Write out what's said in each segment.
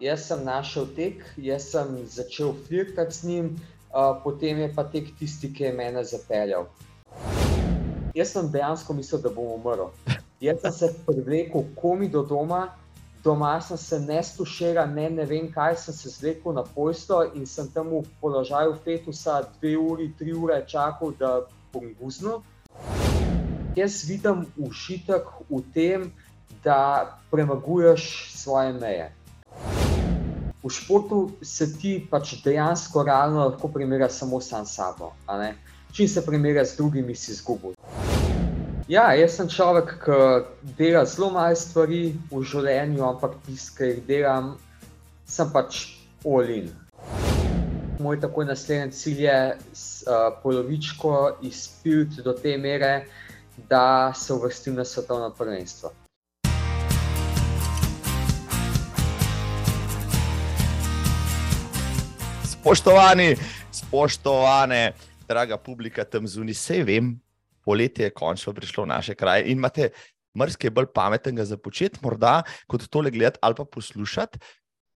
Jaz sem našel tek, jaz sem začel flirtati z njim, uh, potem je pa tek tisti, ki je mene zapeljal. Jaz sem dejansko mislil, da bom umrl. Jaz sem se privlekel komi do doma, doma sem se ne stuširal, ne, ne vem kaj, sem se zvlekel na posto in sem tam v položaju fetusa dve uri, tri ure čakal, da bom guznil. Jaz vidim užitek v tem, da premaguješ svoje meje. V športu se ti pač dejansko realno lahko primerjaš samo sam s sabo. Če se primerjaš z drugimi, si izgubil. Ja, jaz sem človek, ki dela zelo malo stvari v življenju, ampak tisti, ki jih delam, sem pač olin. Moj takoj naslednji cilj je uh, polovičko izpiliti do te mere, da se uvrstim na svetovno prvenstvo. Spoštovani, spoštovane, draga publika tam zunaj, vse vem, poletje je končno prišlo v naše kraje in imate mrske bolj pametnega za početi, morda kot tole gledati ali pa poslušati.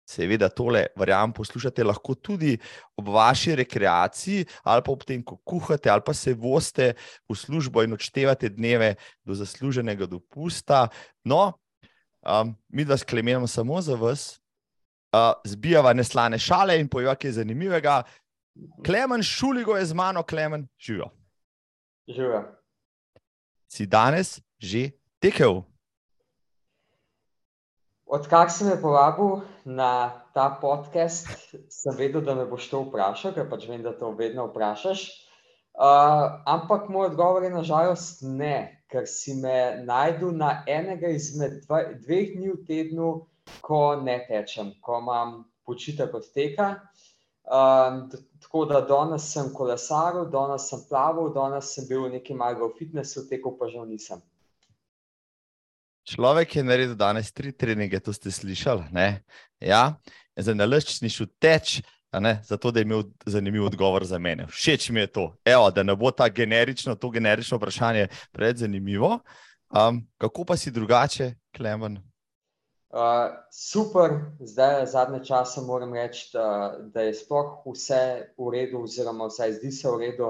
Seveda, tole, verjamem, poslušate lahko tudi ob vaši rekreaciji, ali pa ob tem, ko kuhate, ali pa se voste v službo in odštevate dneve do zasluženega dopusta. No, um, mi dva sklemenimo samo za vas, uh, zbijava neslane šale in pojjo, kaj je zanimivega. Klemen Šuligo je z mano, Klemen, živijo. Živijo. Si danes že tekel? Odkar si me povabil na ta podcast, sem vedel, da me boš to vprašal, ker pač vem, da to vedno vprašaš. Uh, ampak moj odgovor je nažalost ne, ker si me najdel na enega izmed dva, dveh dni v tednu, ko ne tečem, ko imam počitek od teka. Um, tako da danes sem kolesaril, danes sem plaval, danes sem bil v neki malem fitnessu, tekel pa že nisem. Človek je naredil danes tri treninge, to ste slišali. Ja, za nalašč ni šel teč, zato da je imel zanimiv odgovor za mene. Všeč mi je to, Evo, da ne bo ta generično, to generično vprašanje preveč zanimivo. Um, kako pa si drugače, Klemen? Uh, super, zdaj zadnje čase moram reči, da, da je sploh vse v redu, oziroma vsaj zdi se v redu.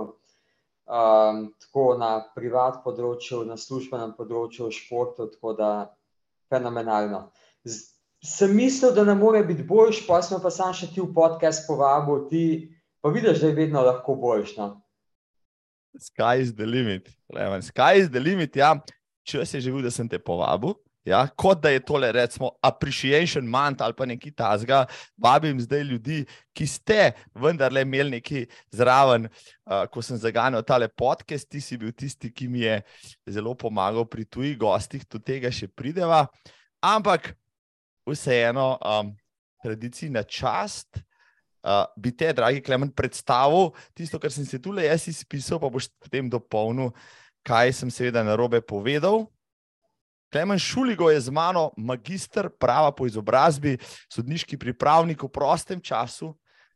Um, tako na privat področju, na službenem področju, v športu, tako da fenomenalno. Z, sem mislil, da ne more biti boljš, pa smo pa sam še ti v podcast povabil, ti pa vidiš, da je vedno lahko boljš. No? Sky is the limit. Sky is the limit, ja. Če si že videl, da sem te povabil, Ja, kot da je tole, recimo, appreciation month ali pa nekaj tasga, vabim zdaj ljudi, ki ste vendarle imeli nekaj zraven, uh, ko sem zaganjal tale podcast, ti si bil tisti, ki mi je zelo pomagal pri tujih gostih, do tega še prideva. Ampak vseeno, um, tradiciji na čast. Uh, bi te, dragi Klemen, predstavil tisto, kar sem se tukaj jaz izpisal, pa boš potem dopolnil, kaj sem seveda na robe povedal. Klemen Šuligo je z mano, magistr prava po izobrazbi, sodniški pripravnik v prostem času,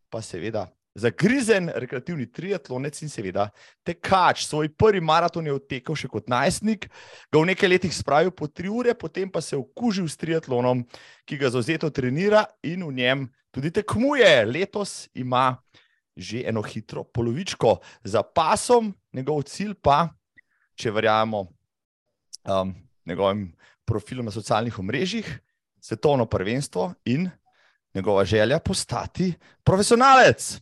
pa seveda zagrizen rekreativni triatlonec in seveda tekač. Svoj prvi maraton je odtekel še kot najstnik, ga v nekaj letih spravil po tri ure, potem pa se je okužil s triatlonom, ki ga zauzeto trenira in v njem tudi tekmuje. Letos ima že eno hitro polovičko za pasom, njegov cilj pa, če verjamemo. Um, njegovim profilom na socialnih omrežjih, svetovno prvenstvo in njegova želja postati profesionalec.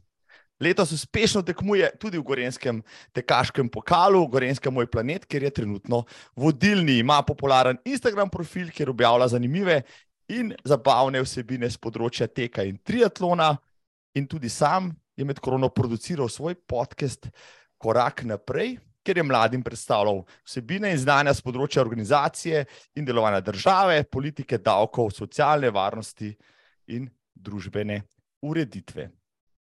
Letos uspešno tekmuje tudi v Gorenskem tekaškem pokalu, Gorenskem moj planet, kjer je trenutno vodilni. Ima popularen Instagram profil, kjer objavlja zanimive in zabavne vsebine z področja teka in triatlona. In tudi sam je med korono produciral svoj podcast Korak naprej, ker je mladim predstavljal vsebine in znanja z področja organizacije in delovanja države, politike, davkov, socialne varnosti in družbene ureditve.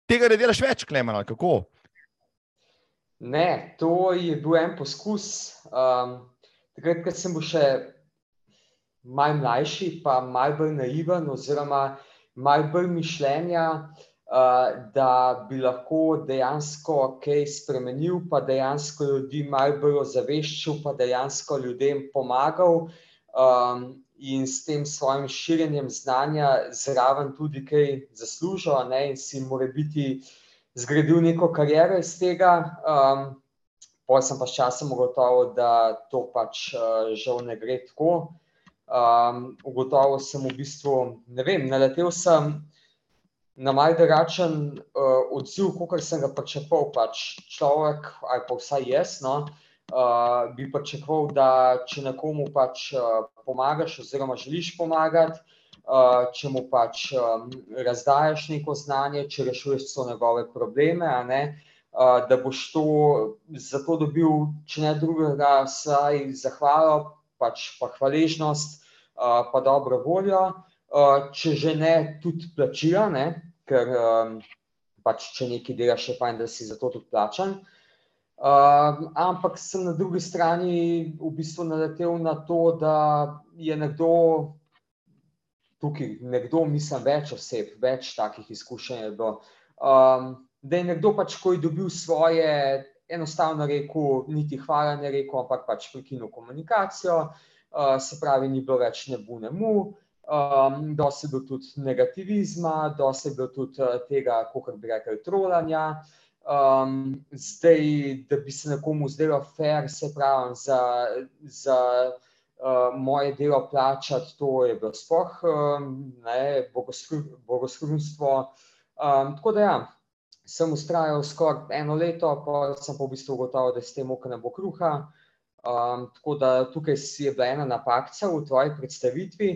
Tega ne delaš več, Klemen, ali kako? Ne, to je bil en poskus. Um, takrat, ko sem bil še malo mlajši, pa malo bolj naiven, oziroma malo bolj mišljenja. Uh, da bi lahko dejansko kaj spremenil, pa dejansko ljudi malo bolj ozaveščal, pa dejansko ljudem pomagal. Um, in s tem svojim širjenjem znanja zraven tudi kaj zaslužil ne, in si mora biti zgradil neko kariero iz tega. Um, Pol sem pa s časom ugotovil, da to pač uh, žal ne gre tako. Um, ugotovil sem v bistvu, ne vem, naletel sem na malce drugačen uh, odziv, kot sem ga pričakoval. Pač človek, ali pa vsaj jaz, no, uh, bi pričakoval, da če nekomu pač uh, pomagaš, oziroma želiš pomagati, uh, če mu pač um, razdajaš neko znanje, če rešuješ vse njegove probleme, ne, uh, da boš to zato dobil, če ne drugega, saj zahvalo, pač pa hvaležnost, uh, pa dobro voljo. Uh, če že ne, tudi plačila, ne, ker um, pač če nekaj delaš, je fajn, da si za to tudi plačan. Uh, ampak sem na drugi strani v bistvu naletel na to, da je nekdo tukaj, nekdo, mislim, več oseb, več takih izkušenj. Um, da je nekdo pač, ko je dobil svoje, enostavno rekel, niti hvala ne rekel, ampak pač prekinil komunikacijo, uh, se pravi, ni bilo več ne bu, ne mu. Um, dosti je bilo tudi negativizma, dosti je bilo tudi uh, tega, kako bi rekel, trolanja. Um, zdaj, da bi se nekomu zdelo fair, se pravi, za, za uh, moje delo plačati, to je bilo sploh um, bogoslužstvo. Um, tako da, ja, sem ustrajal skoraj eno leto, pa sem pa v bistvu ugotovil, da s tem okno ne bo kruha. Um, tako da tukaj si je bila ena napaka v tvoji predstavitvi.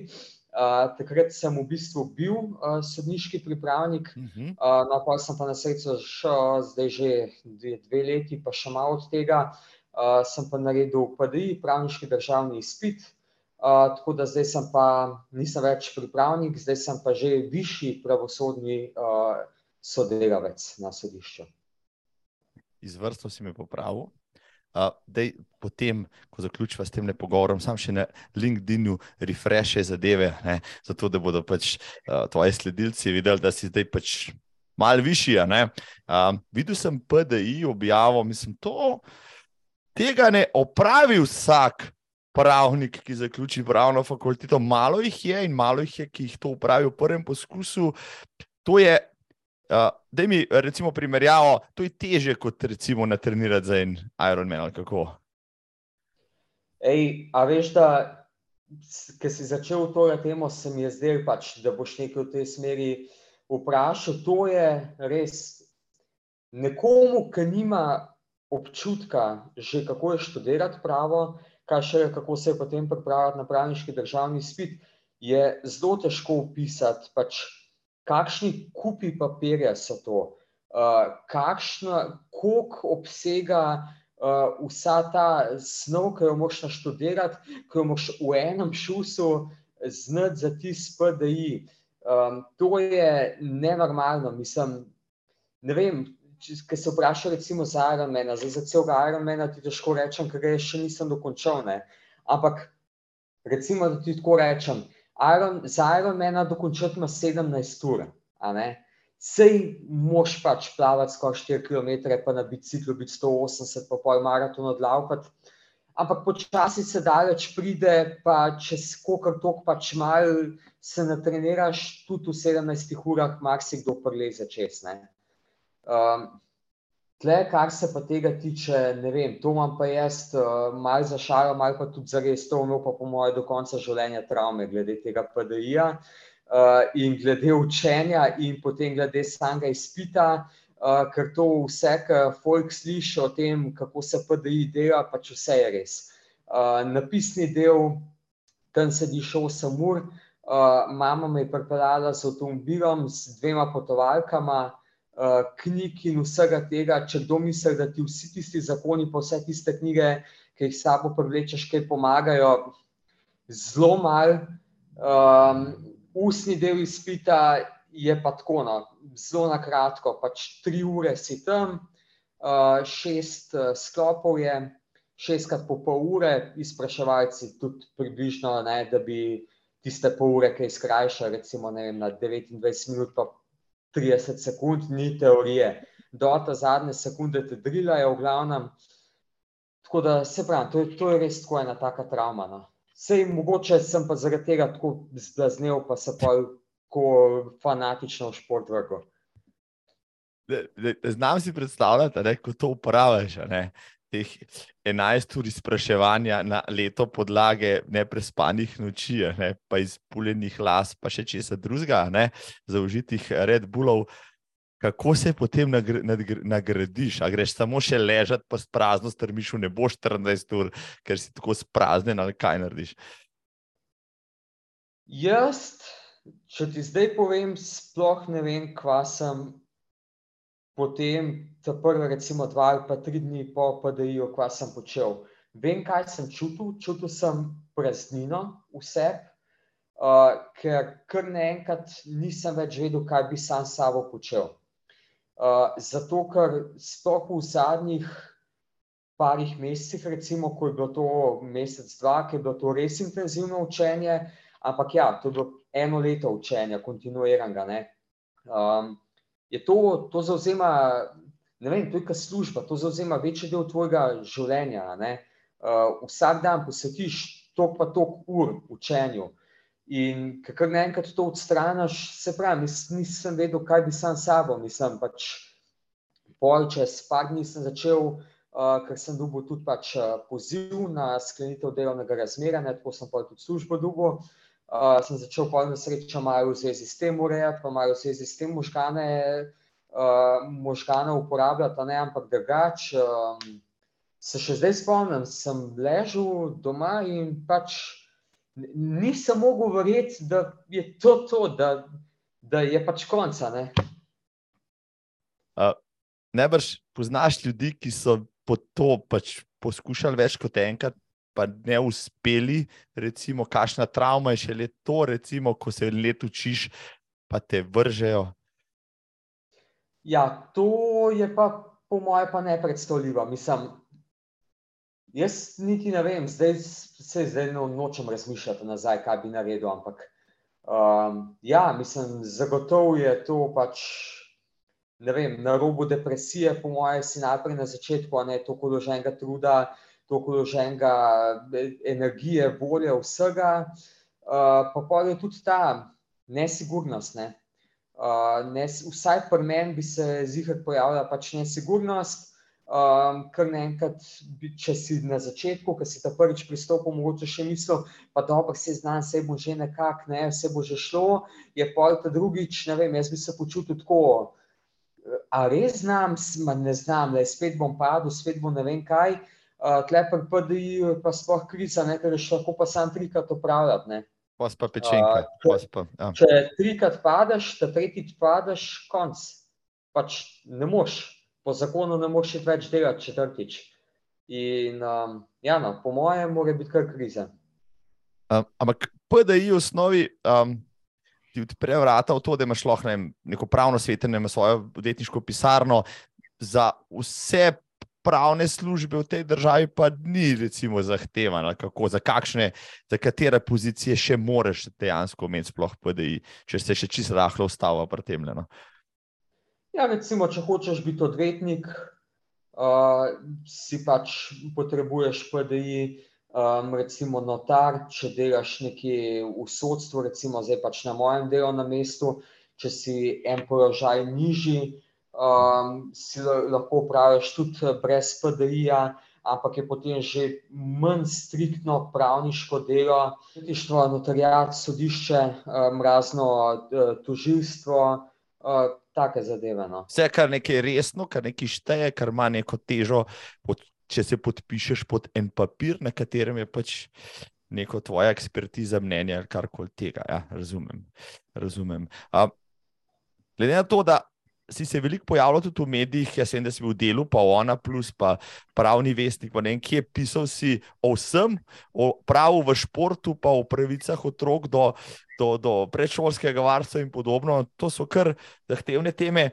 Uh, takrat sem v bistvu bil uh, sodniški pripravnik, uh -huh. uh, no, pa sem pa na srečo šel, zdaj že dve, dve leti, pa še malo od tega. Uh, sem pa naredil PDI, pravniški državni izpit, uh, tako da zdaj sem pa, nisem več pripravnik, zdaj sem pa že višji pravosodni uh, sodelavec na sodišču. Izvrstno si me popravil. Uh, dej, potem, ko zaključiva s tem pogovorom, sam še na LinkedIn-u refreshe zadeve, ne, zato da bodo pač uh, tvoji sledilci videli, da si zdaj pač malo višji. Uh, videl sem PDI objavo, mislim, to tega ne opravi vsak. Pravnik, ki zaključi pravno fakulteto, malo jih je in malo jih je, ki jih to upravi v prvem poskusu. To je Uh, da mi recimo primerjavo, to je teže kot recimo na trenirati za en Ironman. Ej, a veš, da ki si začel to temo, se mi je zdelo, pač, da boš nekaj v tej smeri vprašal. To je res nekomu, ki nima občutka, že kako je študirati pravo, kaj še je, kako se je potem pripravljati na pravniški državni spit, je zelo težko opisati. Pač, kakšni kupi papirja so to, uh, kakšna, koliko obsega uh, vsa ta snov, ki jo moš naštudirati, ki jo moš v enem šusu znati za ti SPDI. Um, to je nenormalno, mislim, ne vem. Če se vprašaj, recimo, za Ironmana, za, za celega Ironmana, ti težko rečem, ker ga še nisem dokončal. Ne? Ampak, recimo, da ti tako rečem, Iron, za Ironmana dokončati ima 17 ur. Sej moš pač plavati skoraj 4 km, pa na biciklu biti 180, pa pol maraton odlaupati. Ampak počasi se daleč pride, pa če skokar tok pač mal se natreniraš, tudi v 17 urah marsikdo preleze čez. Um, Tle, kar se pa tega tiče, ne vem, to imam pa jaz, uh, malo za šalo, malo pa tudi za res, to imel pa po mojem do konca življenja travme, glede tega PDI-ja uh, in glede učenja, in potem glede samega izpita, uh, ker to vse, kar folk sliši o tem, kako se PDI dela, pač vse je res. Uh, napisni del, tam sediš 8 ur, uh, mama me je pripeljala z avtomobilom, z dvema potovalkama. Knjig in vsega tega, če kdo misli, da ti vsi tisti zakoni, pa vse tiste knjige, ki jih sabo privlečeš, kaj pomagajo, zelo mal. Um, ustni del izpita je pa tako, no, zelo na kratko, pač tri ure si tam, uh, šest uh, sklopov je, šestkrat po pol ure, izpraševalci tudi približno, ne, da bi tiste pol ure kaj skrajšali, recimo vem, na 29 minut, pa 30 sekund, ni teorije. Do te zadnje sekunde te drilajo, v glavnem. Tako da se pravi, to je, to je res tako ena taka travma. No. Sej mogoče sem pa zaradi tega tako zblaznil, pa se pa tako fanatično v šport vrgo. Znam si predstavljati, da ko to uporabljaš, teh 11 ur izpraševanja na leto podlage neprespanih noči, ne, pa izpuljenih las, pa še česa drugega, zaužitih Red Bullov. Kako se potem nagradiš? A greš samo še ležati, pa sprazno strmiš v nebo 14 ur, ker si tako spraznen ali kaj narediš? Jaz, če ti zdaj povem, sploh ne vem, kva sem potem ta prva, recimo dva ali pa tri dni po PDI-ju, kva sem počel. Vem, kaj sem čutil, čutil sem praznino vse, uh, ker kar naenkrat nisem več vedel, kaj bi sam s sabo počel. Uh, zato, ker sploh v zadnjih parih mesecih, recimo, ko je bilo to mesec, dva, ki je bilo to res intenzivno učenje, ampak ja, to je bilo eno leto učenja, kontinuiranega, ne. Um, je to, to zauzema, ne vem, to je kot služba, to zauzema večji del tvojega življenja. Uh, vsak dan posvetiš to pa toliko ur učenju. In kar naenkrat to odstraniš, se pravi, nis, nisem vedel, kaj bi sam sabo. Mislim, pač pol čez par dni sem začel, uh, ker sem dobil tudi pač poziv na sklenitev delovnega razmerja, tako sem pa tudi službo dobil. Uh, sem začel pa na srečo malo v zvezi s tem urejati, pa malo v zvezi s tem možgane, uh, možgane uporabljati, ne, ampak drugač. Um, se še zdaj spomnim, sem ležal doma in pač nisem mogel verjeti, da je to to, da, da je pač konca. Ne. Uh, Najbrž poznaš ljudi, ki so po to pač poskušali več kot enkrat, pa ne uspeli, recimo, kakšna travma je še le to, recimo, ko se let učiš, pa te vržejo. Ja, to je pa, po mojem, pa ne predstavljivo. Mislim, jaz niti ne vem, zdaj se zdaj no, nočem razmišljati nazaj, kaj bi naredil. Ampak um, ja, mislim, zagotovo je to pač. Vem, na robu depresije, po mojem, si najprej na začetku, ne toliko doženega truda, uh, toliko vloženega energije, volje, vsega, uh, pa pa je tudi ta nesigurnost. Ne? Uh, ne, vsaj pri meni bi se zihar pojavila pač nesigurnost, um, ker naenkrat, če si na začetku, ki si ta prvič pristopil, mogoče še mislil, pa dobro, se znam, vse bo že nekako, ne, vse bo že šlo, je pa ta drugič, ne vem, jaz bi se počutil tako. A res znam, ne znam, da spet bom padel, spet bom ne vem kaj. Uh, tle pri PDI, pa sploh krica, ne, ker še lahko pa sam trikrat upravljati. Pas pa pečenka. Uh, če, ja. če trikrat padeš, ta tretjič padeš, konc. Pač ne moš, po zakonu ne moš več delati četrtič. In um, ja, no, po mojem, mora biti kar kriza. Um, ampak PDI v osnovi um, ti odpre vrata v to, da imaš lahko ne, neko pravno svetenje, svojo odvetniško pisarno za vse pravne službe v tej državi pa ni recimo zahtevana, kako, za kakšne, za katere pozicije še moreš dejansko imeti sploh PDI, če se še čisto rahlo ustava pri tem. No? Ja, recimo, če hočeš biti odvetnik, uh, si pač potrebuješ PDI, um, recimo notar, če delaš nekje v sodstvu, recimo zdaj pač na mojem delovnem mestu, če si en položaj nižji, um, si lahko upraviš tudi eh, brez PDI-ja, ampak je potem že manj striktno pravniško delo, sodišče, notarijat, sodišče, um, razno uh, tožilstvo, uh, take zadeve. No. Vse, kar nekaj resno, kar nekaj šteje, kar ima neko težo, pod, če se podpišeš pod en papir, na katerem je pač. Neko tvoja ekspertiza, mnenje ali karkoli tega. Ja, razumem. razumem. Uh, glede na to, da si se veliko pojavljal tudi v medijih, jaz vem, da si bil v delu, pa ona, plus pa pravni vestnik, pa ne vem, kje pisal si o vsem, o pravu v športu, pa o pravicah otrok do, do, do predšolskega varstva in podobno. To so kar zahtevne teme.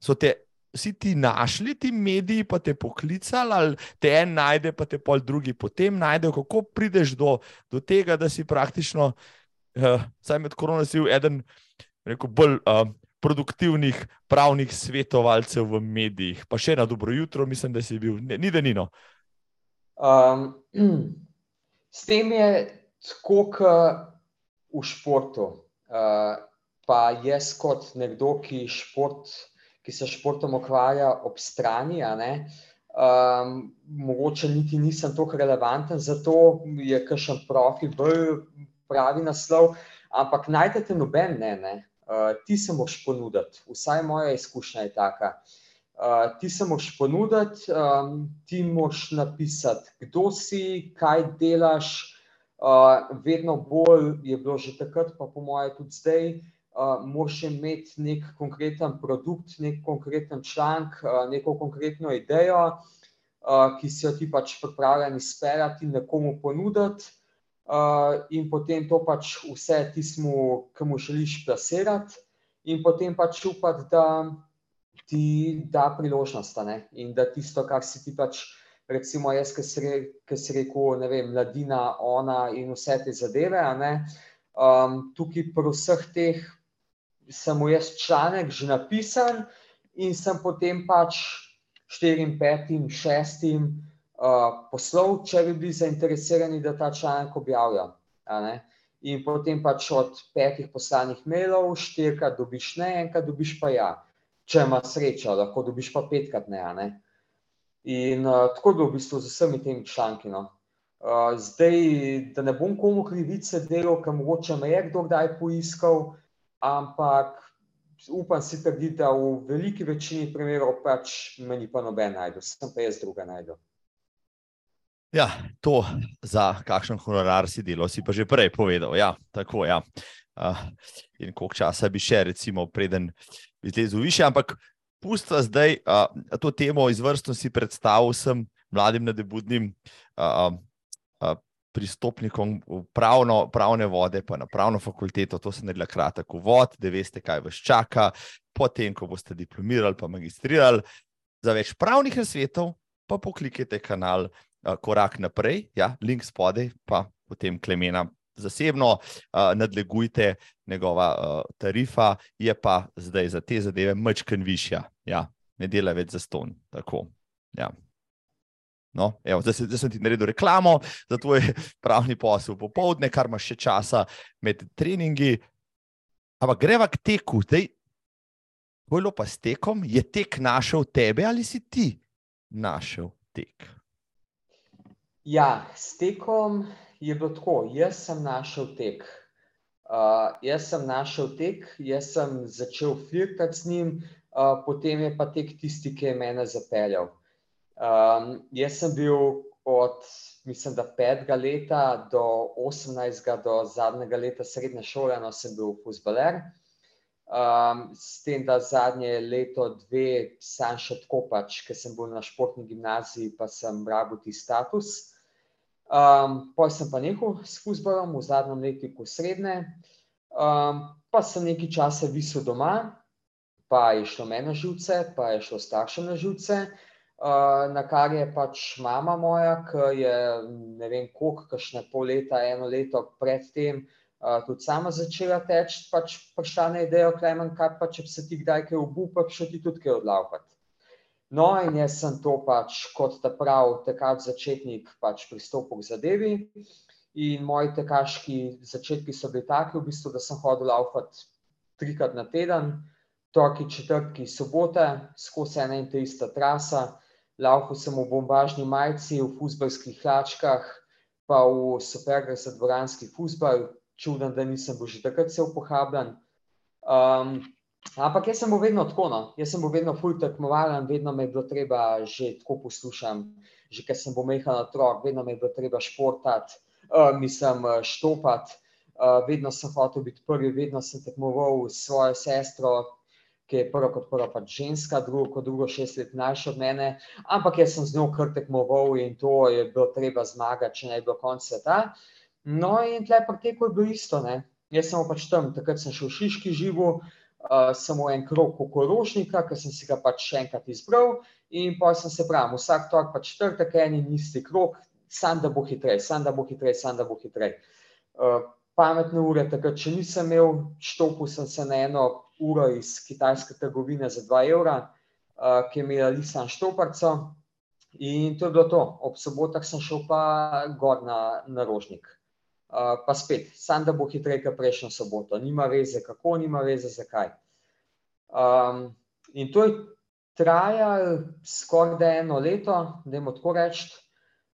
So te vsi ti našli, ti mediji, pa te poklicali, ali te en najde, pa te pol drugi potem najde. Kako prideš do, do tega, da si praktično, uh, saj med korona si bil eden, rekel, bolj. Uh, produktivnih pravnih svetovalcev v medijih. Pa še na dobro jutro, mislim, da si bil, ni da nino. Um, S tem je tako, kot v športu. Uh, pa jaz, kot nekdo, ki, šport, ki se športom ukvarja ob strani, um, mogoče niti nisem tako relevanten, zato je kakšen profil bolj pravi naslov, ampak najdete noben ne. ne. Uh, ti se moraš ponuditi, vsaj moja izkušnja je taka. Uh, ti se moraš ponuditi, um, ti moraš napisati, kdo si, kaj delaš. Uh, vedno bolj je bilo že takrat, pa po mojem, tudi zdaj, uh, moraš imeti nek konkreten produkt, nek konkreten članek, uh, neko konkretno idejo, uh, ki si jo ti pač pripravljen izpeljati in nekomu ponuditi uh, in potem to pač vse tismu, ki mu želiš plasirati, in potem pač upati, da ti da priložnost. Ne? In da tisto, kar si ti pač, recimo jaz, ki si rekel, ne vem, mladina, ona in vse te zadeve. Um, tukaj pri vseh teh sem jaz članek že napisan in sem potem pač štirim, petim, šestim poslov, če bi bili zainteresirani, da ta članek objavijo. In potem pač od petih poslanih mailov, štirikrat dobiš ne, enkrat dobiš pa ja. Če imaš srečo, lahko dobiš pa petkrat ne. ne? In uh, tako je bilo v bistvu z vsemi temi članki. No. Uh, zdaj, da ne bom komu krivice delal, ker mogoče me je kdo kdaj poiskal, ampak upam si trditi, da v veliki večini primerov pač me ni pa noben najdel, sem pa jaz druga najdel. Ja, to za kakšen honorar si delo, si pa že prej povedal. Ja, tako, ja. Uh, in koliko časa bi še, recimo, preden bi zlezel više. Ampak pusta zdaj uh, to temo izvrstno si predstavil vsem mladim nadebudnim uh, uh, pristopnikom v pravno, pravne vode, pa na pravno fakulteto. To se ne gleda kratek uvod, da veste, kaj vas čaka, potem, ko boste diplomirali, pa magistrirali. Za več pravnih nasvetov pa poklikajte kanal korak naprej, ja, link spodaj, pa potem klemena. Zasebno uh, nadlegujte, njegova uh, tarifa je pa zdaj za te zadeve mačken višja. Ja, ne dela več za ston. Ja. No, evo, zdaj, zdaj sem ti naredil reklamo, zato je pravni posel popoldne, kar imaš še časa med treningi. Ampak greva k teku. Bojlo pa s tekom, je tek našel tebe ali si ti našel tek? Ja, s tekom je bilo tako. Jaz sem našel tek. Uh, jaz sem našel tek, jaz sem začel flirtati z njim, uh, potem je pa tek tisti, ki je mene zapeljal. Um, jaz sem bil od, mislim, da petega leta do osemnajstega, do zadnjega leta srednje šole, no, sem bil fusbaler. Um, s tem, da zadnje leto, dve, sem še tako pač, ker sem bil na športni gimnaziji, pa sem rabil ti status. Um, Potem sem pa nehal s fusbolom v zadnjem letniku srednje, um, pa sem nekaj časa visel doma, pa je šlo meni na živce, pa je šlo staršem na živce. Uh, na kar je pač mama moja, ki je ne vem, koliko, kašne pol leta, eno leto predtem, uh, tudi sama začela teči, pač prišla na idejo, Klemen, kaj pa če bi se ti kdaj kaj obupa, pa še ti tudi kaj odlaupati. No, in jaz sem to pač kot ta prav tekač začetnik pač pristopil k zadevi. In moji tekaški začetki so bili taki, v bistvu, da sem hodil laufati trikrat na teden, torki, četrtki, sobote, skozi ena in ta ista trasa. Laufal sem v bombažni majici, v fusbalskih hlačkah, pa v supergar za dvoranski fusbal. Čuden, da nisem bil že takrat cel pohabljen. Um, Ampak jaz sem bil vedno tako, no. jaz sem bil vedno fulj tekmovalen, vedno me je bilo treba že tako poslušati, že ker sem bil mehal otrok, vedno me je bilo treba športati, uh, mislim, štopati. Uh, vedno sem hotel biti prvi, vedno sem tekmoval s svojo sestro, ki je prvo kot prvo pač ženska, drugo kot drugo šest let mlajša od mene, ampak jaz sem z njo kar tekmoval in to je bilo treba zmagati, če ne bi bilo konc sveta. No in tle pri teku je bilo isto, ne. Jaz sem pač tam, takrat sem šel v Šiški živu, uh, samo en krog okorožnika, ki sem si ga pač še enkrat izbral, in pa sem se pravil, vsak torek pač četrtek, en in isti krog, sam da bo hitrej, sam da bo hitrej, sam da bo hitrej. Uh, pametne ure, takrat, če nisem imel, štopil sem se na eno uro iz kitajske trgovine za 2 evra, uh, ki je imela lisan štoparco. In to je bilo to. Ob sobotah sem šel pa gor na, na rožnik. Uh, pa spet, sam da bo hitreje, kot prejšnjo soboto. Nima veze, kako, nima veze, zakaj. Um, in to je trajalo skoraj eno leto, da jim tako rečem.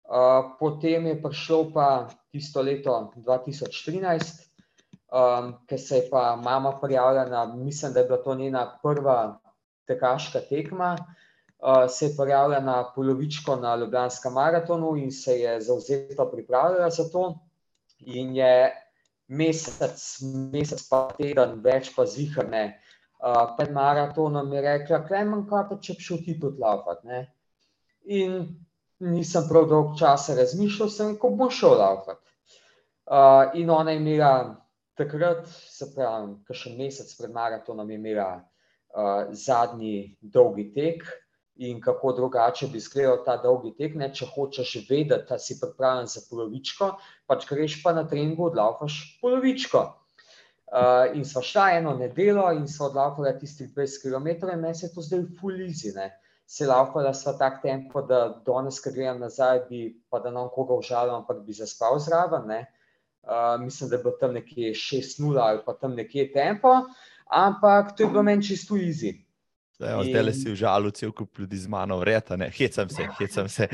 Uh, potem je prišlo pa tisto leto 2013, um, ker se je pa mama prijavila, mislim, da je bila to njena prva tekaška tekma. Uh, se je prijavila na polovičko na Ljubljanskem maratonu in se je zauzeto pripravljala za to. In je mesec, mesec pa teden, več pa zvihrne, uh, pred maratonom je rekla: Klemen, kaj pa če bi šel ti tudi laufati? In nisem prav dolgo časa razmišljal, sem rekel, bom šel laufati. Uh, in ona je imela takrat, se pravi, še mesec pred maratonom, imela uh, zadnji dolgi tek. In kako drugače bi izgledal ta dolgi tek, ne? če hočeš vedeti, da si pripravljen za polovičko, pač greš pa na treningu, odlaufaš polovičko. Uh, in sva šla eno nedeljo in sva odlaufala tistih 20 km, in meni se je to zdaj fulizi. Uh, se laufala sva tak tempo, da danes, ko grem nazaj, bi pa da nam koga užalil, ampak bi zaspal zraven. Uh, mislim, da je bilo tam nekje 6-0 ali pa tam nekje tempo, ampak to je bilo meni čisto easy. Zdaj le si užalil cel kup ljudi z mano, vreta, ne, hecam se, hecam se.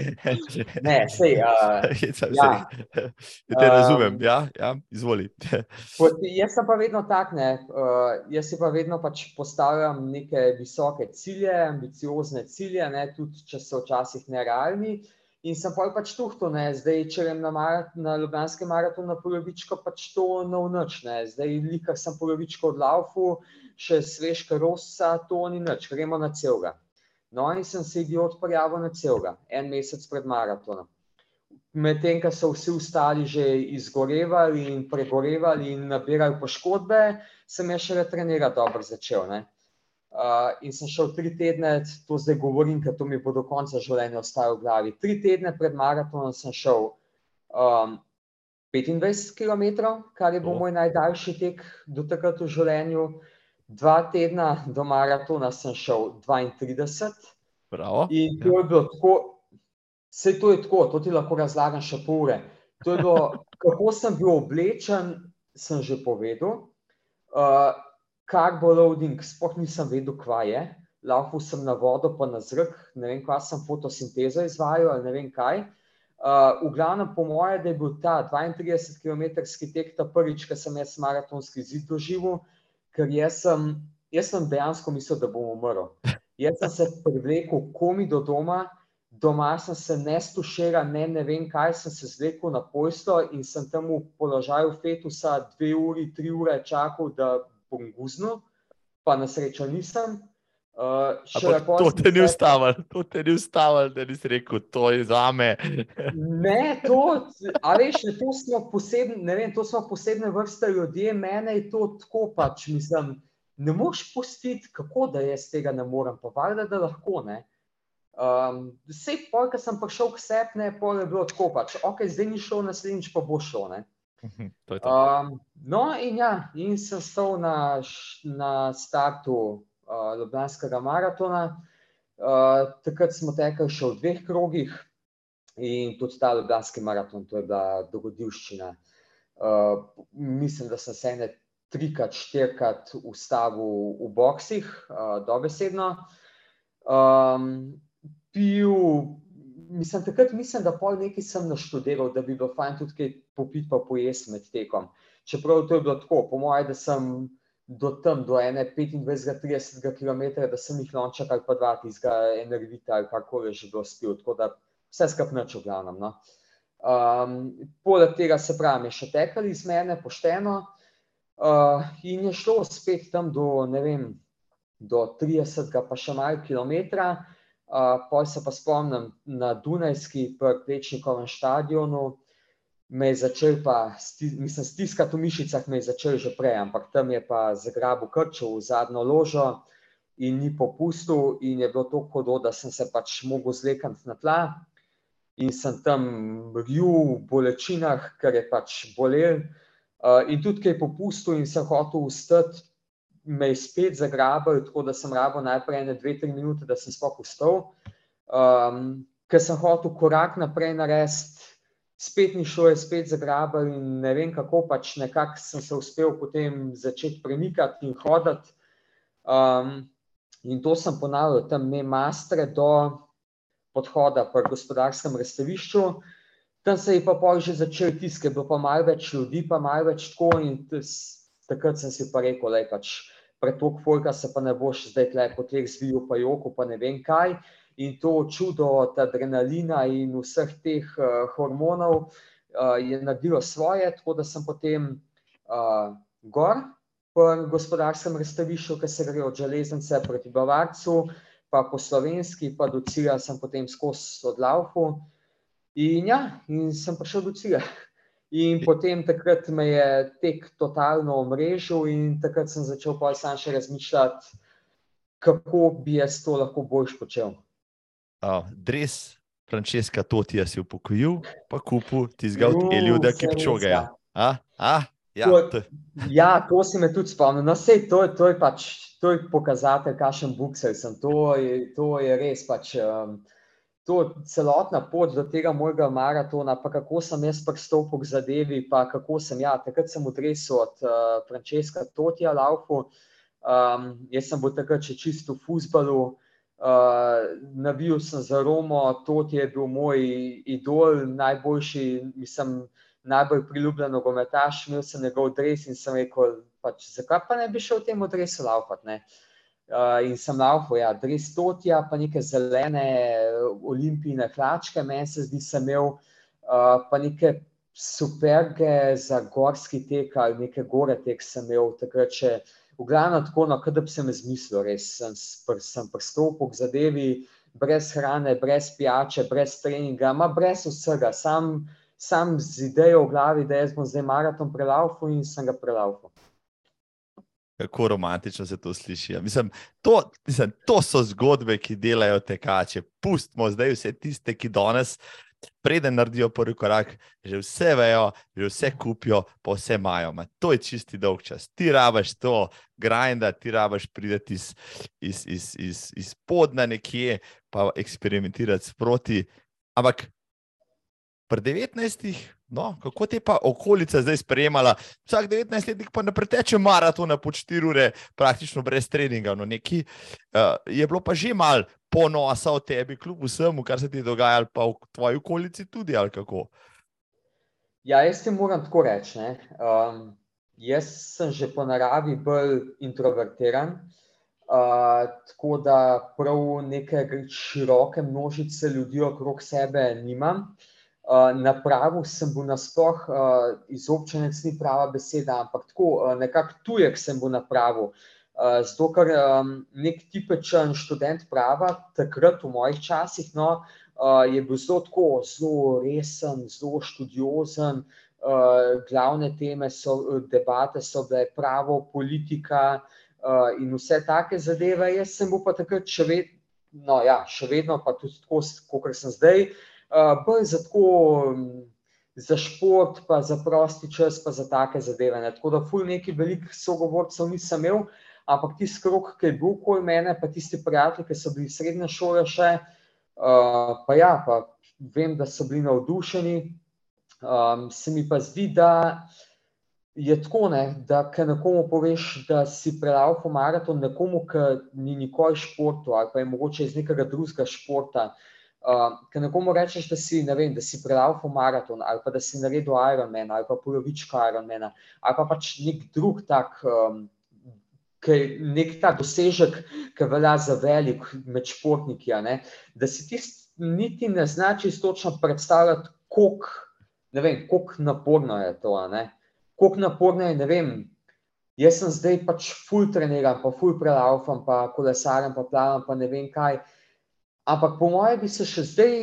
ne, sej, uh, hecam ja. se. Te razumem, um, ja, ja, izvoli. jaz sem pa vedno tak, ne, uh, jaz si pa vedno pač postavljam neke visoke cilje, ambiciozne cilje, ne, tudi če so včasih nerealni. In sem pa pač tuhto, ne, zdaj, če grem na, marat, na Ljubljanski maraton na polovičko, pač to ne vnoč, ne, zdaj, likar sem polovičko od laufu, še svež karosa, to ni nič, gremo na celega. No, in sem se idiot prijavil na celega, en mesec pred maratonom. Medtem, ko so vsi ostali že izgorevali in pregorevali in nabirali poškodbe, sem jaz še retrenirati dobro začel. Ne? Uh, in sem šel tri tedne, to zdaj govorim, ker to mi bo do konca življenja ostalo v glavi. Tri tedne pred maratonom sem šel um, 25 km, kar je bil oh. moj najdaljši tek do takrat v življenju. Dva tedna do maratona sem šel 32. Bravo. In to je bilo tako, vse to je tako, to ti lahko razlagam še pol ure. Bilo, kako sem bil oblečen, sem že povedal. Uh, kar bo loading, sploh nisem vedel, kva je. Lahko sem na vodo, pa na zrak, ne vem, kaj sem fotosintezo izvajal ali ne vem kaj. Uh, v glavnem, po mojem, da je bil ta 32 km tek ta prvič, ki sem jaz maratonski zid doživel ker jaz sem, jaz sem dejansko mislil, da bom umrl. Jaz sem se privlekel komi do doma, doma sem se ne stuširal, ne, ne vem kaj, sem se zvlekel na pojsto in sem tam v položaju fetusa dve uri, tri ure čakal, da bom guznil, pa na srečo nisem. Uh, to te ni ustavilo, to te ni ustavilo, da nisi rekel, to je za me. ne, to, veš, to, smo posebne, ne vem, to smo posebne vrste ljudi, mene je to tako pač. Mislim, ne moš pustiti, kako da jaz tega ne morem, pa valjda, da lahko. Ne. Um, vse pol, ki sem prišel k sebi, ne, pol je bilo tako pač. Ok, zdaj ni šel, naslednjič pa bo šel. Ne. Um, no, in ja, in sem stal na, na startu uh, Ljubljanskega maratona. Uh, takrat smo tekli še v dveh krogih in tudi ta Ljubljanski maraton, to je bila dogodivščina. Uh, mislim, da sem se ene trikrat, štirikrat ustavil v boksih, uh, dobesedno. Um, pil, mislim, takrat mislim, da pol nekaj sem naštudiral, da bi bilo fajn tudi kaj popiti pa pojesti med tekom. Čeprav to je bilo tako, po mojem, da sem do tam, do ene 25-30 km, da sem jih lonček ali pa dva tizga energita ali karkoli že bilo spil, tako da vse nač v glavnem. No. Um, poleg tega se pravi, še tekali iz mene pošteno uh, in je šlo spet tam do, vem, do 30, pa še malo kilometra. Uh, Poj se pa spomnim na Dunajski, pri Plečnikovem stadionu, me je začel, pa, mislim, stiskati v mišicah, me je začel že prej, ampak tam je pa zagrabil krčil v zadnjo ložo in ni popustil, in je bilo tako hudo, da sem se pač mogel zlekati na tla. In sem tam ril v bolečinah, ker je pač bolel. Uh, in tudi, ki je popustil in sem hotel ustati, me je spet zagrabil, tako da sem rabo najprej ene dve, tri minute, da sem sploh ustal. Um, ker sem hotel korak naprej narediti, spet ni šlo, je spet zagrabil in ne vem kako, pač nekako sem se uspel potem začeti premikati in hoditi. Um, in to sem ponavljal tam ne mastre do podhoda pri gospodarskem razstavišču. Tam se je pa pol že začel tiskati, bilo pa malo več ljudi, pa malo več tako in takrat sem si pa rekel, da je pač pretok folka se pa ne boš zdaj tle po teh zviju pa joko, pa ne vem kaj in to čudo od adrenalina in vseh teh uh, hormonov uh, je naredilo svoje, tako da sem potem uh, gor v gospodarskem razstavišču, ki se gre od železnice proti Bavarcu, pa po slovenski, pa do cilja sem potem skozi odlaufu in ja, in sem prišel do cilja. In potem takrat me je tek totalno omrežil in takrat sem začel pa sam še razmišljati, kako bi jaz to lahko boljš počel uh, dres Frančeska Totija si upokojil, pa kupu ti zgal telju, da ki pčoga. Ja. A? A? Ja, to, ja, to si me tudi spomnil. No, sej, to, to je pač to je pokazatelj, kakšen bukser sem. To je, to je res pač. Um, To celotna pot do tega mojega maratona, pa kako sem jaz pristopil k zadevi, pa kako sem, ja, takrat sem odresel od uh, Frančeska Totija Laufu, um, jaz sem bil takrat še čisto v fusbalu, uh, Uh, navil sem za Romo, to je bil moj idol, najboljši, mislim, najbolj priljubljen nogometaš. Imel sem njegov dres in sem rekel, pač, zakaj pa ne bi šel v tem dresu laufati. Uh, in sem laufal, ja, dres Totja, pa neke zelene olimpijske hlačke, meni se zdi, sem imel, uh, pa neke superge za gorski tek ali neke gore tek sem imel takrat še. V glavnem tako, no, da bi se mi zmislil, res sem, sem pristopil k zadevi, brez hrane, brez pijače, brez treninga, ma brez vsega, sam, sam z idejo v glavi, da jaz bom zdaj maraton prelaufal in sem ga prelaufal. Kako romantično se to sliši. Ja. Mislim, to, mislim, to so zgodbe, ki delajo tekače. Pustimo zdaj vse tiste, ki danes preden naredijo prvi korak, že vse vejo, že vse kupijo, pa vse imajo. Ma to je čisti dolg čas. Ti rabaš to, grinda, ti rabaš priti iz, iz, iz, iz, iz podna nekje, pa eksperimentirati sproti. Ampak pri 19. No, kako te pa okolica zdaj sprejemala? Vsak 19-letnik pa ne preteče maratona po 4 ure, praktično brez treninga. No, neki, uh, je bilo pa že mal ponosa o tebi, kljub vsemu, kar se ti dogaja, pa v tvoji okolici tudi. Ja, jaz ti moram tako reči. Um, jaz sem že po naravi bolj introvertiran. Uh, tako da prav neke široke množice ljudi okrog sebe nimam. Uh, Na pravu sem bil nasploh uh, izobčenec, ni prava beseda, ampak tako uh, nekako tujek sem bil na pravu. Uh, zato, ker um, nek tipečen študent prava, takrat v mojih časih, no, uh, je bil zelo tako, zelo resen, zelo študiozen. Uh, glavne teme so debate, so bile pravo, politika uh, in vse take zadeve. Jaz sem bil pa takrat še vedno, no, ja, še vedno pa tudi tako, kot sem zdaj. Bolj za, tako, za šport, pa za prosti čas, pa za take zadeve. Ne. Tako da, ful neki velikih sogovorcev nisem imel, ampak tisti krok, ki je bil okoli mene, pa tisti prijatelji, ki so bili srednje šole še, uh, pa ja, pa vem, da so bili navdušeni. Um, se mi pa zdi, da je tako, ne, da če nekomu poveš, da si prelaufal maraton, nekomu, ki ni nikoli športu ali pa je mogoče iz nekega drugega športa, uh, Uh, Ker nekomu rečeš, da si, vem, da si prelaufal maraton ali pa da si naredil Ironman ali pa polovičko Ironmana ali pa pač nek drug tak, um, nek ta dosežek, ki velja za velik med športniki, da si ti niti ne znači točno predstavljati, koliko naporno je to. Koliko naporno je, ne vem. Jaz sem zdaj pač full treniran, pa full prelaufam, pa kolesarem, pa plavam, pa ne vem kaj. Ampak po mojem bi se še zdaj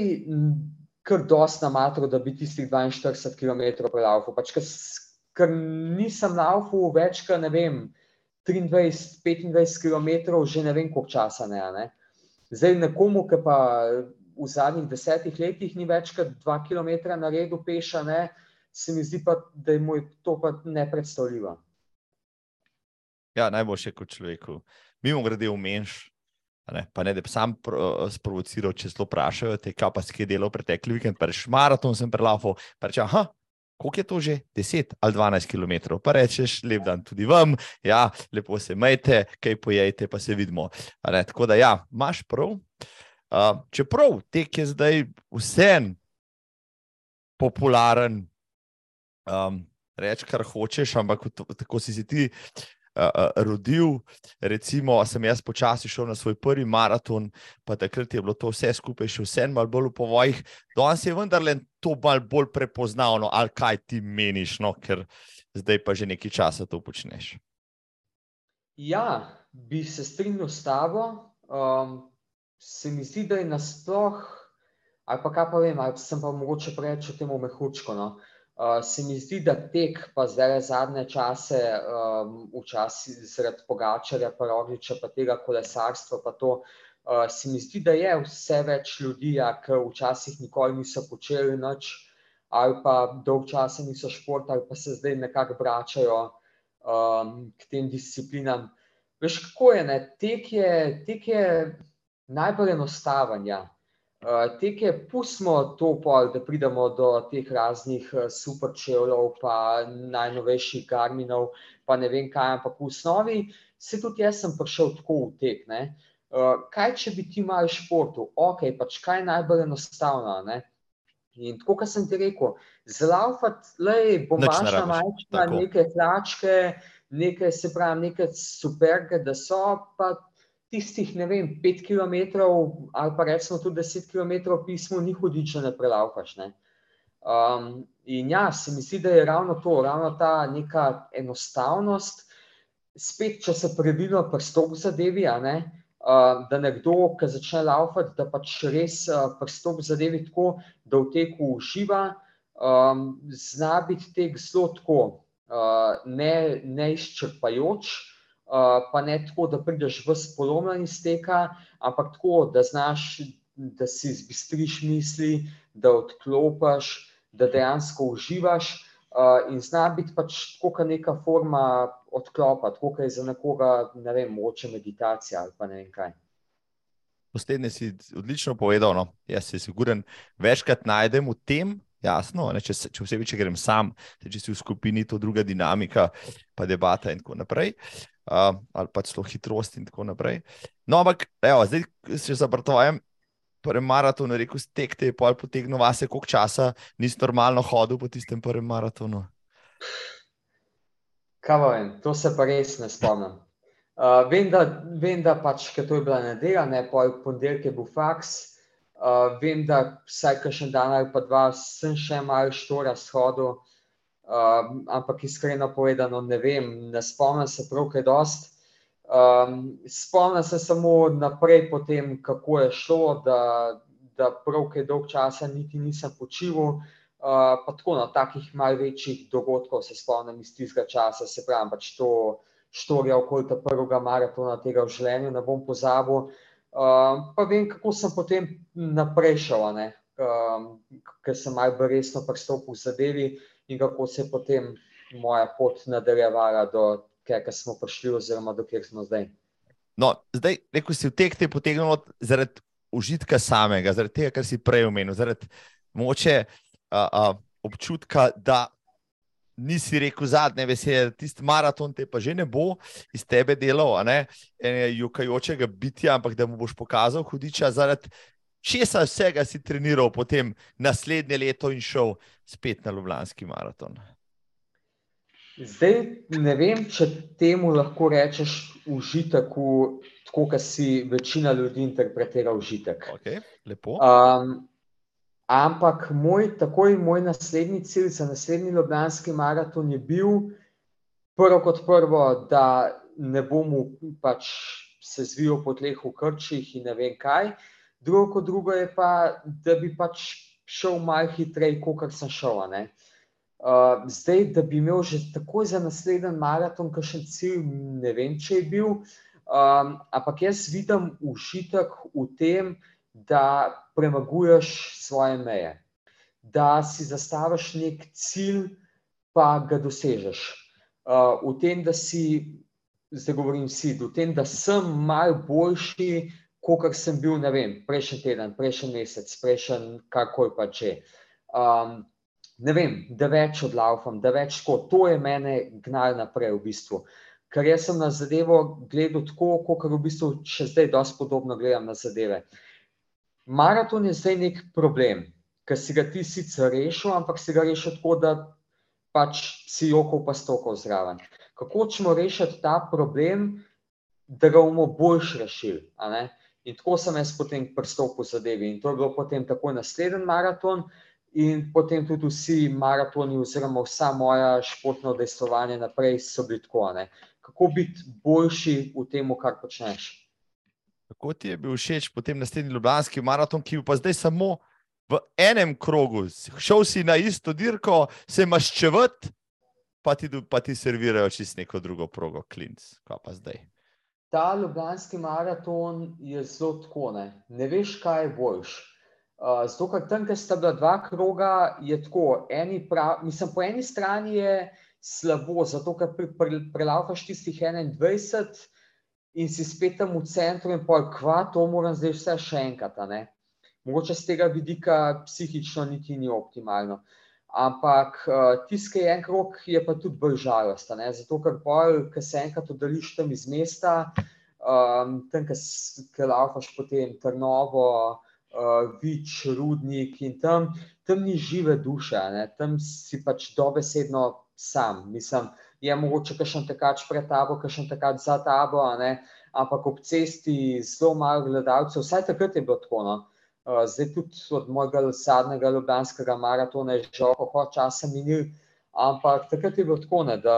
kar dosti namatro, da bi tistih 42 km prelaufal. Pač, ker nisem laufal več, kot ne vem, 23-25 km, že ne vem koliko časa. Ne, ne. Zdaj nekomu, ki pa v zadnjih desetih letih ni več kot 2 km na redu peša, ne, se mi zdi pa, da je moj to pa nepredstavljivo. Ja, najboljše kot človeku. Mimo grede v menš, Ne, pa ne, da bi sam pro, sprovociral, če zelo vprašajo, te kaj pa si kaj delal pretekli vikend, pa rečeš maraton sem prelafal, pa rečeš, aha, koliko je to že? 10 ali 12 km, pa rečeš, lep dan tudi vam, ja, lepo se majte, kaj pojejte, pa se vidimo. Ne, tako da ja, imaš prav. Uh, čeprav tek je zdaj vsem popularen, um, reči, kar hočeš, ampak tako si si ti uh, rodil. Recimo, sem jaz počasi šel na svoj prvi maraton, pa takrat je bilo to vse skupaj še vse malo bolj v povojih. Danes je vendarle to malo bolj prepoznavno, ali kaj ti meniš, no, ker zdaj pa že nekaj časa to počneš. Ja, bi se strinjal s tabo. Um, se mi zdi, da je nasploh, ali pa kaj pa vem, ali sem pa mogoče preveč o tem omehučko. No. Uh, Uh, se mi zdi, da tek, pa zdaj zadnje čase, um, včasih zaradi Pogačarja, pa Rogliča, pa tega kolesarstva, pa to, uh, se mi zdi, da je vse več ljudi, ja, ki včasih nikoli niso počeli nič, ali pa dolg časa niso šport, ali pa se zdaj nekako vračajo um, k tem disciplinam. Veš, kako je, ne? Tek je, tek je najbolj enostaven, ja. Uh, tek je, pustimo to, pol, da pridemo do teh raznih uh, superčevljev, pa najnovejših garminov, pa ne vem kaj, ampak v osnovi se tudi jaz sem prišel tako v tek. Uh, kaj, če bi ti imel športu, ok, pač kaj je najbolj enostavno. Ne? In tako, kot sem ti rekel, zlaufati, le bombažna majčka, neke hlačke, nekaj se pravi, nekaj superge, da so pa tistih, ne vem, pet km ali pa recimo tudi deset km pismo, ni hudič, če ne prelaufaš. Ne? Um, in ja, se mi zdi, da je ravno to, ravno ta neka enostavnost, spet, če se pravilno prstop zadevi, ne, uh, da nekdo, ki začne laufati, da pač res uh, prstop zadevi tako, da v teku uživa, um, zna biti tek zelo tako, uh, ne, ne izčrpajoč, pa ne tako, da prideš v spolomljen iz teka, ampak tako, da znaš, da si zbistriš misli, da odklopiš, da dejansko uživaš. Uh, in zna biti pač tako, kot neka forma odklopa, tako kot je za nekoga, ne vem, moče meditacija ali pa ne vem kaj. Poslednje si odlično povedal. No? Jaz se siguren, večkrat najdem v tem, jasno, ne, če, če vse več grem sam, če si v skupini, to druga dinamika, pa debata in tako naprej. Uh, ali pa celo hitrost in tako naprej. No, ampak, evo, zdaj se zaprtovajem. Prvem maratonu, rekel si, tek te je pol potegnil vase, koliko časa nisi normalno hodil po tistem prvem maratonu. Vem, to se pa res ne spomnim. Uh, vem, da, vem, da pač, to je bila nedelja, ne pa v ponedeljek je bil faks. Uh, vem, da vsaj kakšen dan ali pa dva sem še malo štora shodil. Um, ampak iskreno povedano, ne vem, ne spomnim se prav, kaj dost. Um, spomnim se samo naprej, potem, kako je šlo, da, da prav kaj dolg časa niti nisem počival. Uh, pa tako na takih malce večjih dogodkov se spomnim iz tistega časa, se pravi, pač to štorija okoli tega prvega maratona tega v življenju, ne bom pozabil. Uh, pa vem, kako sem potem naprej šel, um, ker sem malce resno pristopil v zadevi in kako se je potem moja pot nadaljevala do tega, kjer smo prišli, oziroma do kjer smo zdaj. No, zdaj, rekel si, v tek te je potegnilo zaradi užitka samega, zaradi tega, kar si prej omenil, zaradi moče a, a, občutka, da nisi rekel zadnje da tisti maraton te pa že ne bo iz tebe delal, ne jukajočega bitja, ampak da mu boš pokazal hudiča zaradi česa vsega si treniral, potem naslednje leto in šel spet na Ljubljanski maraton? Zdaj ne vem, če temu lahko rečeš užitek, tako kot si večina ljudi interpretira užitek. Okay, um, ampak moj, takoj moj naslednji cilj za naslednji Ljubljanski maraton je bil, prvo kot prvo, da ne bom pač se zvijal po tleh v krčih in ne vem kaj. Drugo, kot drugo je pa, da bi pač šel malo hitreje, kot sem šel. Uh, zdaj, da bi imel že takoj za naslednji maraton, ki še cilj, ne vem, če je bil. Um, ampak jaz vidim užitek v tem, da premaguješ svoje meje, da si zastaviš nek cilj, pa ga dosežeš. Uh, v tem, da si, zdaj govorim si, v tem, da sem mal boljši kot sem bil, ne vem, prejšnji teden, prejšnji mesec, prejšnji karkoli pa če. Um, ne vem, da več odlaufam, da več tako. To je mene gnalo naprej v bistvu. Ker jaz sem na zadevo gledal tako, kot v bistvu še zdaj dosti podobno gledam na zadeve. Maraton je zdaj nek problem, ker si ga ti sicer rešil, ampak si ga rešil tako, da pač si jokov pa stokov zraven. Kako ćemo rešiti ta problem, da ga bomo boljš rešili? In tako sem jaz potem pristopil zadevi. In to je bilo potem takoj naslednji maraton, in potem tudi vsi maratoni, oziroma vsa moja športna udejstvovanja naprej so bili tako. Ne? Kako biti boljši v tem, kar počneš? Kako ti je bil všeč potem naslednji Ljubljanski maraton, ki je pa zdaj samo v enem krogu? Šel si na isto dirko, se imaš čevat, pa ti, pa ti servirajo čist neko drugo progo, klinc. Kaj pa zdaj? Ta ljubljanski maraton je zelo tako, ne, ne veš, kaj je boljš. Uh, zato, ker tam, ker sta bila dva kroga, je tako, prav, mislim, po eni strani je slabo, zato ker pre, pre, prelaufaš tistih 21 in si spet tam v centru in pol, kva, to moram zdaj vse še enkrat. Mogoče z tega vidika psihično niti ni optimalno. Uh, Ampak uh, tisti, ki je en krok, je pa tudi bolj žalosten. Zato, ker pol, ki se enkrat oddališ tam iz mesta, um, tam, ki laufaš potem Trnovo, uh, Vič, Rudnik in tam, tam ni žive duše, ne? tam si pač dobesedno sam. Mislim, je mogoče kakšen tekač pred tabo, kakšen tekač za tabo, ampak ob cesti zelo malo gledalcev, vsaj takrat je bilo tako. No? Eh, zdaj tudi od mojega zadnjega ljubljanskega maratona je že oko časa minil, ampak takrat je bilo tako, ne, da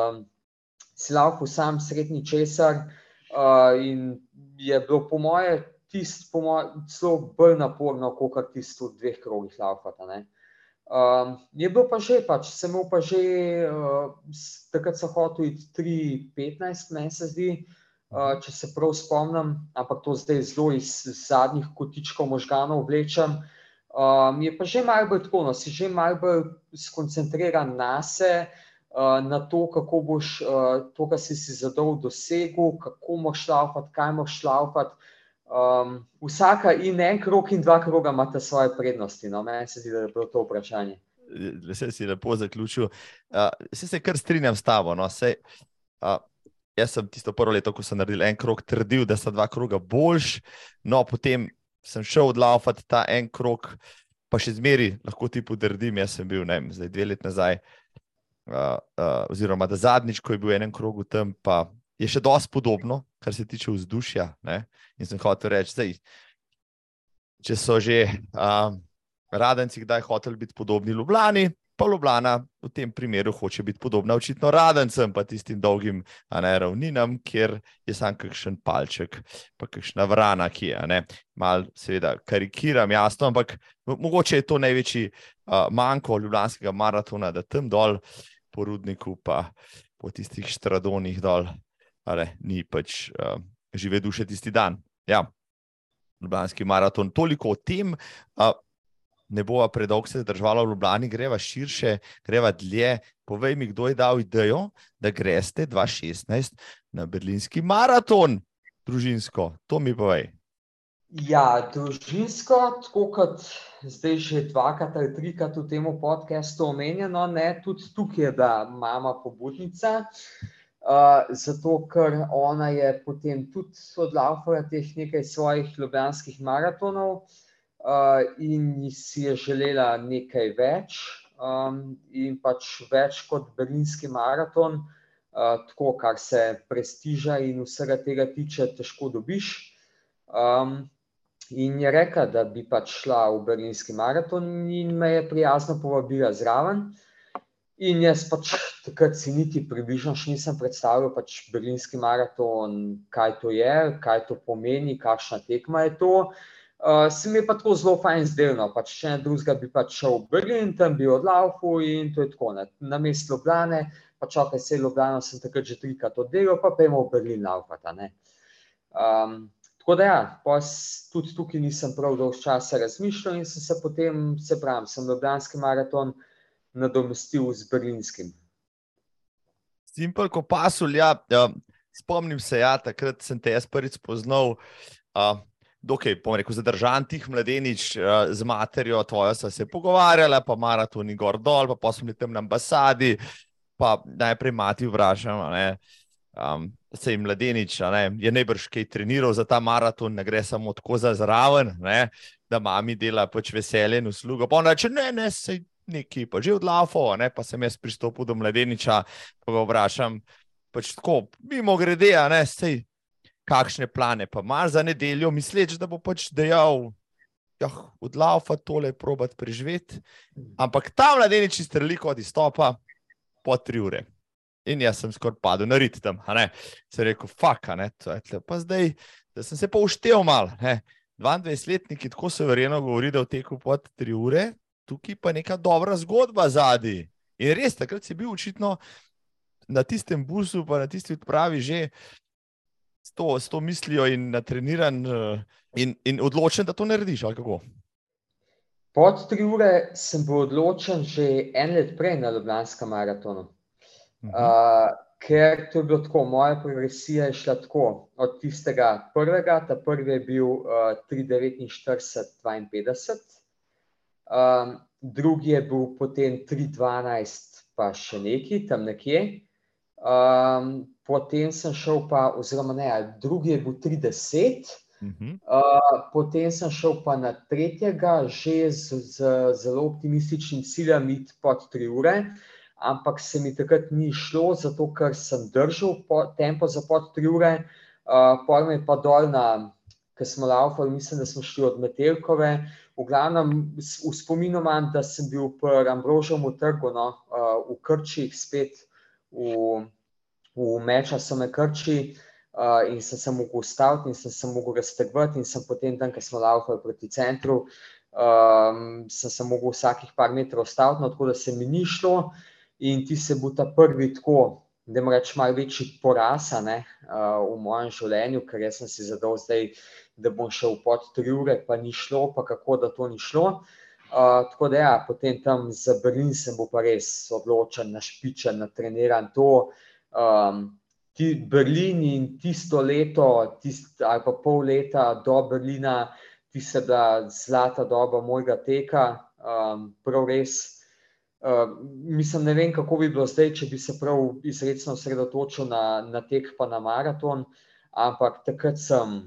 si lahko sam srednji česar uh, in je bilo po moje tisto, po moje, celo bolj naporno, kot tisto v dveh krogih laufata. Ne. Um, je bilo pa že, pač, sem imel pa že, uh, takrat so hotel iti 3-15, meni se zdi, uh, če se prav spomnim, ampak to zdaj zelo iz zadnjih kotičkov možganov vlečem. Um, je pa že malo bolj tako, no, si že malo bolj skoncentriran na se, uh, na to, kako boš uh, to, kar si si zadal, dosegel, kako moš šlaufati, kaj moš šlaufati. Um, vsaka in en krok, in dva kroga imata svoje prednosti. No? Meni se zdi, da je bilo to vprašanje. Vse si lepo zaključil. Uh, se kar strinjam s tabo. No? Sej, uh, jaz sem tisto prvo leto, ko sem naredil en krog, trdil, da sta dva kroga boljš. No, potem sem šel odlaufati ta en krog, pa še zmeri lahko ti potrdim. Jaz sem bil, ne vem, zdaj dve leti nazaj, uh, uh, oziroma da zadnjič, ko je bil en krog tam, pa je še dosti podobno, kar se tiče vzdušja. Ne? In sem hotel reči, da če so že uh, radenci kdaj hoteli biti podobni Ljubljani, pa Ljubljana v tem primeru hoče biti podobna očitno radencem, pa tistim dolgim ne, ravninam, kjer je sam kakšen palček, pa kakšna vrana, ki je. Mal, seveda, karikiram, jasno, ampak mogoče je to največji uh, manjko ljubljanskega maratona, da tam dol po rudniku, pa po tistih štradonih dol, ali ni pač uh, žive duše tisti dan. Ja. Ljubljanski maraton, toliko o tem. Uh, ne bo predolgo se držalo v Ljubljani, greva širše, greva dlje. Povej mi, kdo je dal idejo, da greste 2016 na berlinski maraton, družinsko. To mi povej. Ja, družinsko, tako kot zdaj že dvakrat ali trikrat v tem podkastu omenjeno, ne, tudi tukaj je, da mama pobudnica. Uh, zato, ker ona je potem tudi odlaufala teh nekaj svojih ljubljanskih maratonov, uh, in si je želela nekaj več, um, in pač več kot Berlinski maraton, uh, tako kar se prestiža in vsega tega tiče, težko dobiš. Um, in je rekla, da bi pač šla v Berlinski maraton, in me je prijazno povabila zraven. In jaz pač takrat si niti približno nisem predstavljal, pač Berlinski maraton, kaj to je, kaj to pomeni, kakšna tekma je to. Uh, Uh, se mi je pa tako zelo fajn zdelno, pač če ne drugega bi pač šel v Berlin, tam bi odlaufal in to je tako. Ne. Na mestu Ljubljane, pa čakaj se Ljubljano, sem takrat že trikrat oddelal, pa pojmo v Berlin laufati. Um, tako da ja, tudi tukaj nisem prav dolgo časa razmišljal in sem se potem, se pravim, sem Ljubljanski maraton nadomestil z berlinskim. Simpel, ko pasul, ja, ja, spomnim se, ja, takrat sem te jaz prvič spoznal. Uh, dokaj, bom rekel, zadržan tih mladenič uh, z materjo, tvojo so se pogovarjala, pa maratoni gor dol, pa, bili tam na ambasadi, pa najprej mati vprašam, um, se jim mladenič, ne, je najbrž kaj treniral za ta maraton, ne gre samo tako za zraven, ne, da mami dela pač veselje in uslugo. Pa ona reče, ne, ne, sej neki pa že odlafo, ne, pa sem jaz pristopil do mladeniča, pa ga vprašam, pač tako, mimo grede, ne, sej kakšne plane pa imaš za nedeljo, misleč, da bo pač dejal, da ja, odlaufa tole probat preživeti. Ampak ta mladenič iz Trlika od izstopa po tri ure. In jaz sem skoraj padel na rit tam, se rekel, faka, ne, to je tle. Pa zdaj, da sem se pa uštev mal, ne. 22-letniki tako se verjeno govori, da v teku pod tri ure, tukaj pa neka dobra zgodba zadnji. In res, takrat si bil očitno na tistem busu, pa na tisti odpravi že s to, s to mislijo in natreniran uh, in, in odločen, da to narediš. Pod tri ure sem bil odločen že en let prej na Ljubljanskem maratonu. Uh -huh. uh, ker to je bilo tako, moja progresija je šla tako od tistega prvega, ta prvi je bil uh, 3,49-52, um, drugi je bil potem 3,12, pa še neki tam nekje. Um, potem sem šel pa, oziroma ne, drugi je bil 30, uh -huh. uh, potem sem šel pa na tretjega, že z, z zelo optimističnim ciljem, iti pod 3 ure, ampak se mi takrat ni šlo, zato ker sem držal po, tempo za pod 3 ure, uh, potem je pa dol na. Ker smo laufali, mislim, da smo šli od Metelkove. V glavnem, v spominu imam, da sem bil pri Ambrožovem trgu, no, uh, v Krčih, spet v v meča so me krči uh, in sem se mogel ustaviti in sem se mogel raztegovati in sem potem tam, ker smo laufali proti centru, um, sem se mogel vsakih par metrov ustaviti, no, tako da se mi ni šlo in ti se bo ta prvi tako, da moram reči, malo večji porasa ne, uh, v mojem življenju, ker jaz sem si zadal zdaj, da bom šel pod tri ure, pa ni šlo, pa kako da to ni šlo. Uh, tako da, ja, potem tam za Berlin sem bil pa res odločen, našpičen, natreniran to. Um, ti Berlin in tisto leto, tist, ali pa pol leta do Berlina, ti se da zlata doba mojega teka, um, prav res. Uh, mislim, ne vem, kako bi bilo zdaj, če bi se prav izredno osredotočil na, na tek, pa na maraton, ampak takrat sem,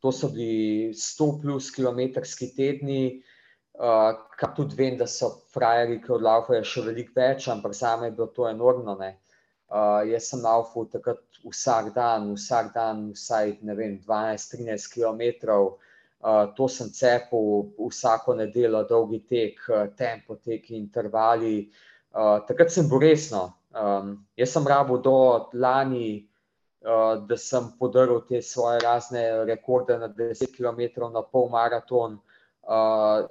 to so bili 100 plus kilometrski tedni, uh, kar tudi vem, da so frajeri, ki odlaufajo še veliko več, ampak za me je bilo to enormno. Ne. Uh, jaz sem laufal takrat vsak dan, vsak dan, vsaj 12-13 km, uh, to sem cepil vsako nedeljo, dolgi tek, tempo tek, intervali. Uh, takrat sem bil resno. Um, jaz sem rabo do lani, uh, da sem podaril te svoje razne rekorde na 10 km, na pol maraton. Uh,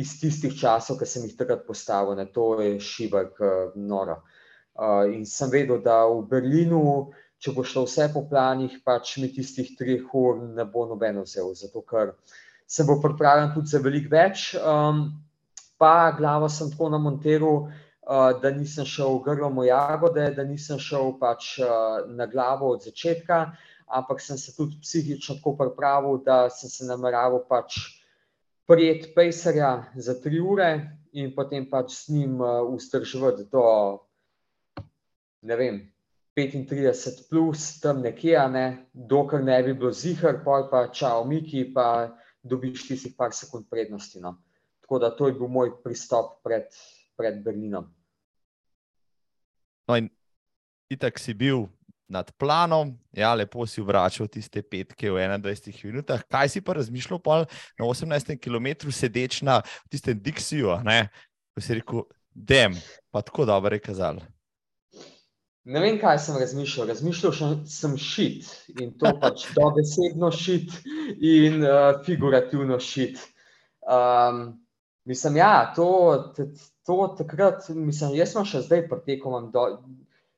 iz tistih časov, ki sem jih takrat postavil, ne, to je šibek, uh, noro. Uh, in sem vedel, da v Berlinu, če bo šlo vse po planih, pač mi tistih treh ur ne bo nobeno vzel, zato ker sem bil pripravljen tudi za veliko več. Um, pa glavo sem tako na monteru, uh, da nisem šel v grlo moje jagode, da nisem šel pač uh, na glavo od začetka, ampak sem se tudi psihično tako pripravil, da sem se nameraval pač prijeti pejserja za tri ure in potem pač s njim uh, vzdrževati do ne vem, 35 plus, tam nekje, ne, dokler ne bi bilo zihar, pol pa čau, Miki, pa dobiš tistih par sekund prednosti. No. Tako da to je bil moj pristop pred, pred Berlinom. No, in itak si bil nad planom, ja, lepo si vračal tiste petke v 21 minutah. Kaj si pa razmišljal pol na 18 km sedeč na tistem Dixiju, ne, ko si rekel, dem, pa tako dobro je kazalo. Ne vem, kaj sem razmišljal. Razmišljal sem šit in to pač dobesedno šit in uh, figurativno šit. Um, mislim, ja, to, to takrat, mislim, jaz sem še zdaj pretekel.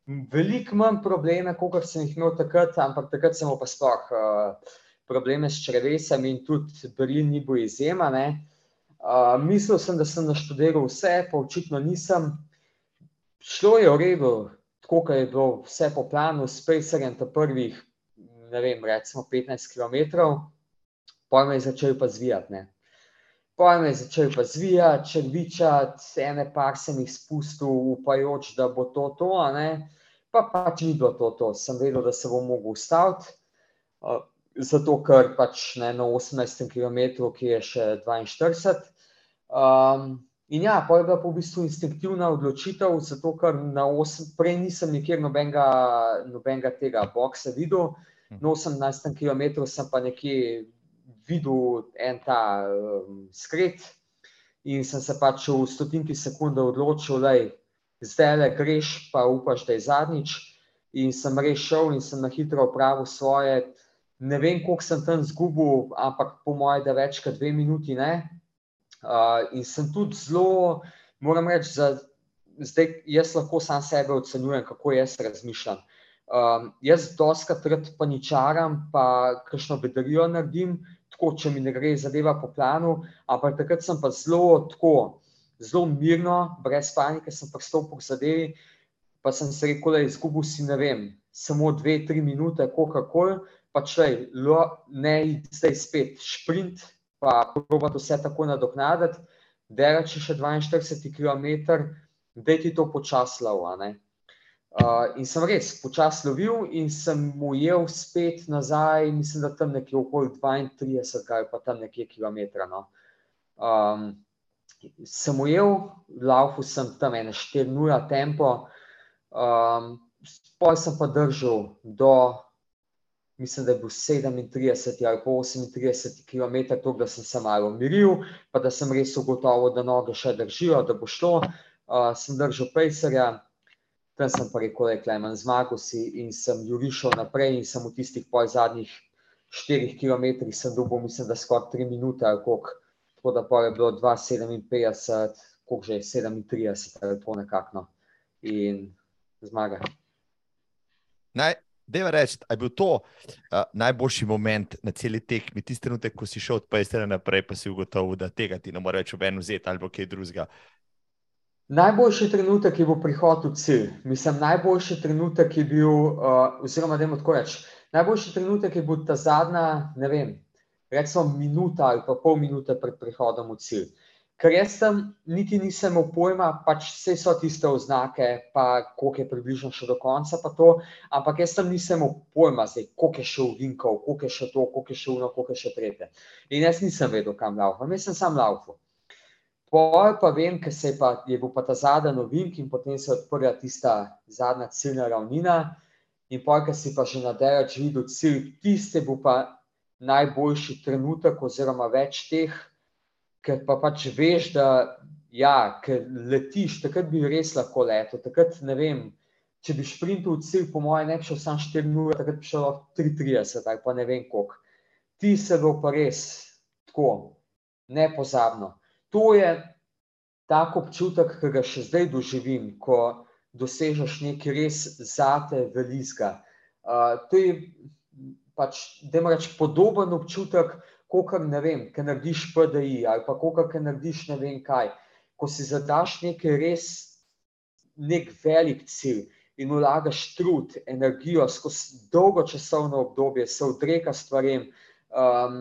Veliko manj probleme, kot sem jih imel takrat, ampak takrat sem pa sploh uh, probleme s črvesami in tudi Berlin ni bil izjema. Uh, mislil sem, da sem naštudiral vse, pa očitno nisem. Šlo je v redu, tako kot je bilo vse po planu, s Pacerjem, ta prvih, ne vem, recimo 15 km, Pojem je začel pa zvijati. Pojem je začel pa zvijati, črvičati, ene par sem jih spustil, upajoč, da bo to to, pa pač ni bilo to to. Sem vedel, da se bom mogel ustaviti. Uh, zato, ker pač ne, na 18 km, ki je še 42. Um, in ja, pa je bila v bistvu instinktivna odločitev, zato ker na 8, prej nisem nikjer nobenega, nobenega tega boksa videl, na 18 km sem pa nekje videl en ta um, skret in sem se pač v stotinki sekunde odločil, da zdaj le greš, pa upaš, da je zadnjič. In sem res šel in sem na hitro opravil svoje, ne vem, koliko sem tam zgubil, ampak po mojem, da več kot dve minuti. Uh, in sem tudi zelo, moram reči, da zdaj jaz lahko sam sebe ocenjujem, kako jaz razmišljam. Um, jaz doskrat rad paničaram, pa kakšno bedarijo naredim, tako če mi ne gre zadeva po planu, ampak takrat sem pa zelo tako, zelo mirno, brez panike sem pristopil k zadevi, pa sem se rekel, da izgubil si ne vem, samo dve, tri minute, kako koli, pač le, ne zdaj spet sprint, pa probati vse tako nadoknaditi, da reče še 42 km, da ti to počaslal. Uh, in sem res počasi lovil, in sem ujel spet nazaj, mislim, da tam nekje okoli 32, kaj pa tam nekje kilometra. No. Um, sem ujel, laufu sem tam ene 4-0 tempo, um, pol sem pa držal do mislim, da je bil 37 ali pa 38 km, to, da sem se malo umiril, pa da sem res ugotovil, da noge še držijo, da bo šlo. Uh, sem držal pejserja, tam sem pa rekel, je Klemen zmagal si in sem jurišal naprej in sem v tistih pol zadnjih 4 km sem dobil, mislim, da skoraj 3 minute ali koliko, tako da pa je bilo 2,57, koliko že je 37 ali to nekakno in zmaga. Naj, Deva reči, da je bil to uh, najboljši moment na celi tekmi, tisti trenutek, ko si šel od Pajstera naprej, pa si ugotovil, da tega ti ne more več eno vzeti ali kaj drugega. Najboljši trenutek je bil prihod v cilj. Mislim, najboljši trenutek je bil, uh, oziroma da je tako reči, najboljši trenutek je bil ta zadnja, ne vem, recimo minuta ali pa pol minute pred prihodom v cilj. Ker jaz tam niti nisem imel pojma, pač vse so tiste oznake, pa koliko je približno še do konca, pa to, ampak jaz tam nisem imel pojma, zdaj, koliko je še uvinkov, koliko je še to, koliko je še uno, koliko je še tretje. In jaz nisem vedel, kam laufam, jaz sem sam laufal. Poj pa vem, ker se je, pa, je bil pa ta zadnji novink in potem se je odprla tista zadnja ciljna ravnina in poj, ker si pa že na delač videl cilj, tiste bo pa najboljši trenutek oziroma več teh, ker pa pač veš, da ja, letiš, takrat bi res lahko letel. Takrat ne vem, če bi sprintil cilj, po mojem, ne bi šel samo 4 ure, takrat bi šel 3,30 ali pa ne vem koliko. Ti se bo pa res tako, nepozabno. To je tako občutek, ki ga še zdaj doživim, ko dosežeš nekaj res zate velizga. Uh, to je pač, da imaš podoben občutek, kot ne vem, kaj narediš PDI ali pa kot narediš ne vem kaj. Ko si zadaš nekaj res, nek velik cilj in vlagaš trud, energijo skozi dolgo časovno obdobje, se odreka stvarem, um,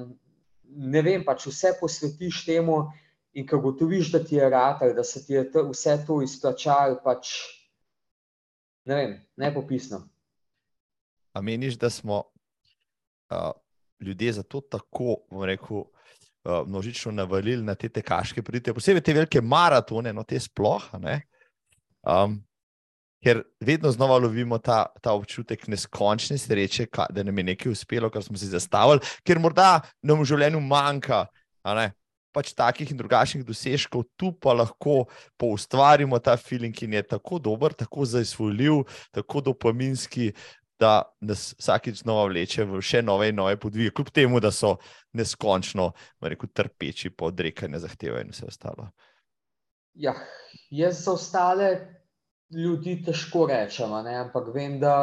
ne vem, pač vse posvetiš temu in ko gotoviš, da ti je rad ali da se ti je vse to izplačalo, pač ne vem, nepopisno. A meniš, da smo uh, ljudje zato tako, bomo rekel, uh, množično navalili na te tekaške pridite, posebej te velike maratone, no te sploh. Um, ker vedno znova lovimo ta, ta občutek neskončne sreče, da nam je nekaj uspelo, kar smo si zastavili, ker morda nam v življenju manjka. Pač takih in drugačnih dosežkov, tu pa lahko poustvarimo ta feeling, ki je tako dober, tako zaizvoljiv, tako dopaminski, da nas vsakeč znova vleče v še nove in nove podvige, kljub temu, da so neskončno rekel, trpeči po odrekanju zahteve in vse ostalo. Ja, jaz za ostale ljudi težko rečem, ampak vem, da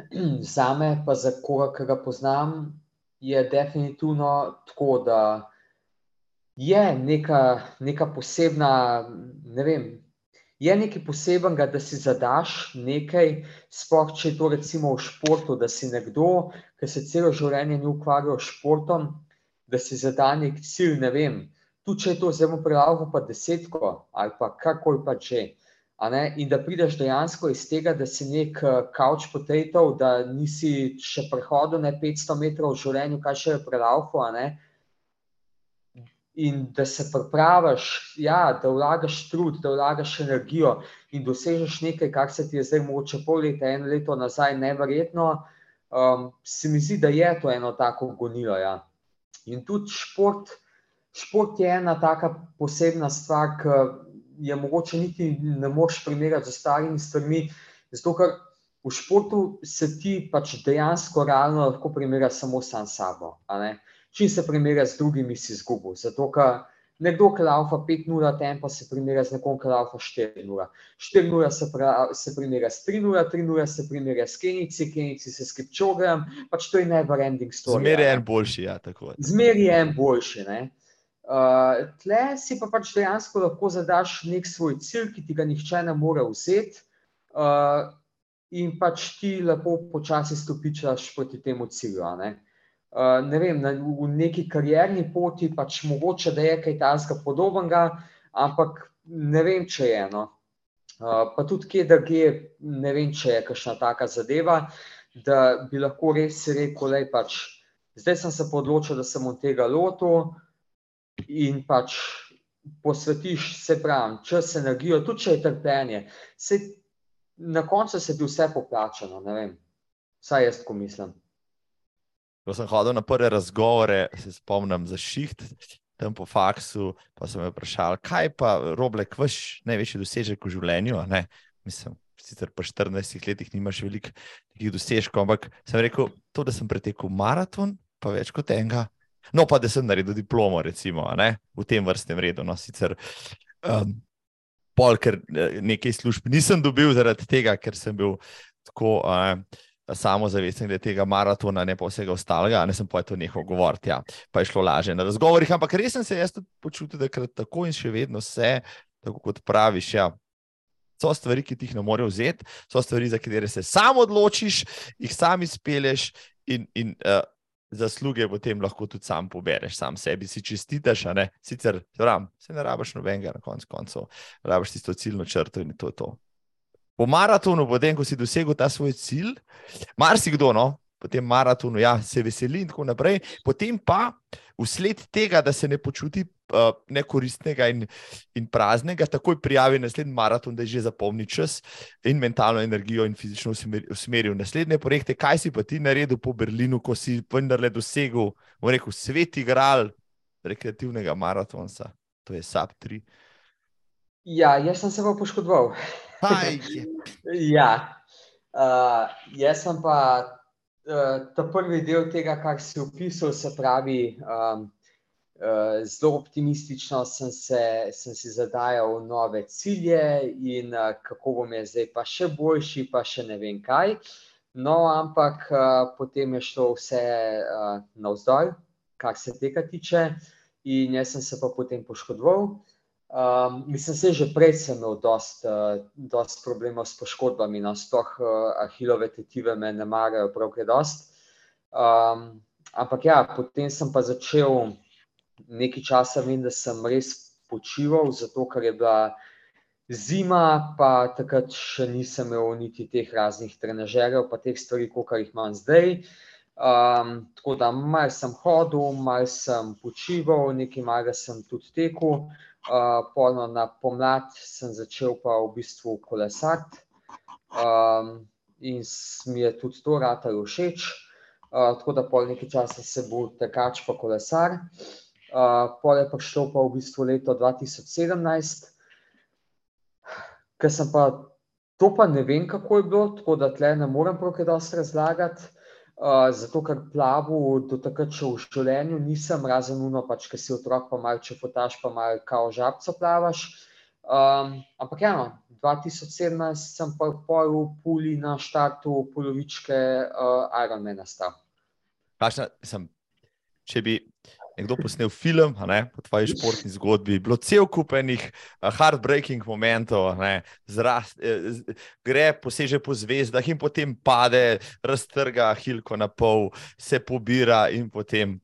za me, pa za koga, ki ga poznam, je definitivno tako, da je neka, neka posebna, ne vem, je nekaj posebenega, da si zadaš nekaj, sploh če je to recimo v športu, da si nekdo, ki se celo življenje ni ukvarjal s športom, da si zada nek cilj, ne vem, tu če je to zelo prelavo, pa desetko ali pa kakor pa če. In da prideš dejansko iz tega, da si nek kavč potato, da nisi še prehodil ne 500 metrov v življenju, kaj še je prelavo. In da se pripraviš, ja, da vlagaš trud, da vlagaš energijo in dosežeš nekaj, kar se ti je zdaj mogoče pol leta, eno leto nazaj, neverjetno, um, se mi zdi, da je to eno tako gonilo. Ja. In tudi šport, šport je ena taka posebna stvar, ki je mogoče niti ne moreš primerjati z ostalimi stvarmi. Zato, ker v športu se ti pač dejansko realno lahko primerjaš samo sam s sabo. Če se primerjaš z drugimi, si izgubil. Zato, ker nekdo, ki laufa 5-0 tempo, se primerja z nekom, ki laufa 4-0. 4-0 se, se primerja s 3-0, 3-0 se primerja s Kenici, Kenici se s Kipčogem, pač to je never ending story. Zmeri je en boljši, ja, tako. Zmeri je en boljši, ne. Uh, tle si pa pač dejansko lahko zadaš nek svoj cilj, ki ti ga nihče ne more vzeti, uh, in pač ti lepo počasi stopičaš proti temu cilju. Uh, ne vem, na, v neki karjerni poti pač mogoče, da je kaj tajnega podobnega, ampak ne vem, če je eno. Uh, pa tudi, kje da je, ne vem, če je kakšna taka zadeva, da bi lahko res rekel, da pač, zdaj sem se odločil, da sem od tega lotil in pač posvetiš se pravi, čas, energijo, tudi če je trpljenje. Na koncu se ti vse poplačano, ne vem, vsaj jaz tako mislim. Ko sem hodil na prve razgovore, se spomnim za šiht, tam po faksu, pa sem me vprašal, kaj pa roblek, vaš največji dosežek v življenju. Ne? Mislim, sicer po 14 letih nimaš veliko dosežkov, ampak sem rekel, to, da sem pretekel maraton, pa več kot enega. No, pa da sem naredil diplomo, recimo, ne? v tem vrstnem redu. No, sicer, um, pol, ker eh, nekaj služb nisem dobil zaradi tega, ker sem bil tako uh, samozavesten, da je tega maratona, ne pa vsega ostalega, ne sem to nehal govoriti, ja, pa je šlo lažje na razgovorih. Ampak res sem se jaz tudi počutil, da je tako in še vedno vse, tako kot praviš. Ja. So stvari, ki ti jih ne morejo vzeti, so stvari, za katere se sam odločiš, jih sam izpeleš in, in uh, zasluge potem lahko tudi sam pobereš, sam sebi si čestitaš. Sicer ram, se ne rabiš nobenega, na koncu koncev, rabiš tisto ciljno črto in to je to. Po maratonu, potem, ko si dosegel ta svoj cilj, marsikdo, no, potem maratonu, ja, se veseli in tako naprej, potem pa vsled tega, da se ne počuti uh, nekoristnega in, in praznega, takoj prijavi naslednji maraton, da je že zapomni čas in mentalno energijo in fizično usmeril naslednje projekte. Kaj si pa ti naredil po Berlinu, ko si vendarle dosegel, v reku, svet igral rekreativnega maratonsa, to je SAP 3. Ja, jaz sem se pa poškodoval. ja, uh, jaz sem pa uh, ta prvi del tega, kar si opisal, se pravi. Um, Eh, zelo optimistično sem, se, sem si zadajal nove cilje in uh, kako bom jaz zdaj pa še boljši, pa še ne vem kaj. No, ampak uh, potem je šlo vse uh, navzdol, kar se tega tiče, in jaz sem se pa potem poškodoval. Um, mislim, da že prej sem imel dosta uh, problemov s poškodbami, no, sploh uh, ahilove tetive me ne marajo prav kaj dost. Um, ampak ja, potem sem pa začel nekaj časa vem, da sem res počival, zato ker je bila zima, pa takrat še nisem imel niti teh raznih trenažerjev, pa teh stvari, kot jih imam zdaj. Um, tako da malo sem hodil, malo sem počival, nekaj malega sem tudi tekel. Uh, polno na pomlad sem začel pa v bistvu kolesati um, in mi je tudi to ratalo všeč. Uh, tako da pol nekaj časa se bo tekač pa kolesar. Uh, pol je prišlo pa v bistvu leto 2017, ker sem pa to pa ne vem, kako je bilo, tako da tle ne morem prav kaj dosti razlagati. Uh, zato, ker plavu do takrat še v življenju nisem, razen uno, pač, ker si otrok, pa malo če potaš, pa malo kao žabco plavaš. Um, ampak eno, 2017 sem pa pol v Puli na štartu polovičke uh, Ironmana stal. Kakšna sem, če bi nekdo posnel film ne, po tvoji športni zgodbi, bilo cel kupenih heartbreaking momentov, ne, zrast, eh, gre poseže po zvezdah in potem pade, raztrga hilko na pol, se pobira in potem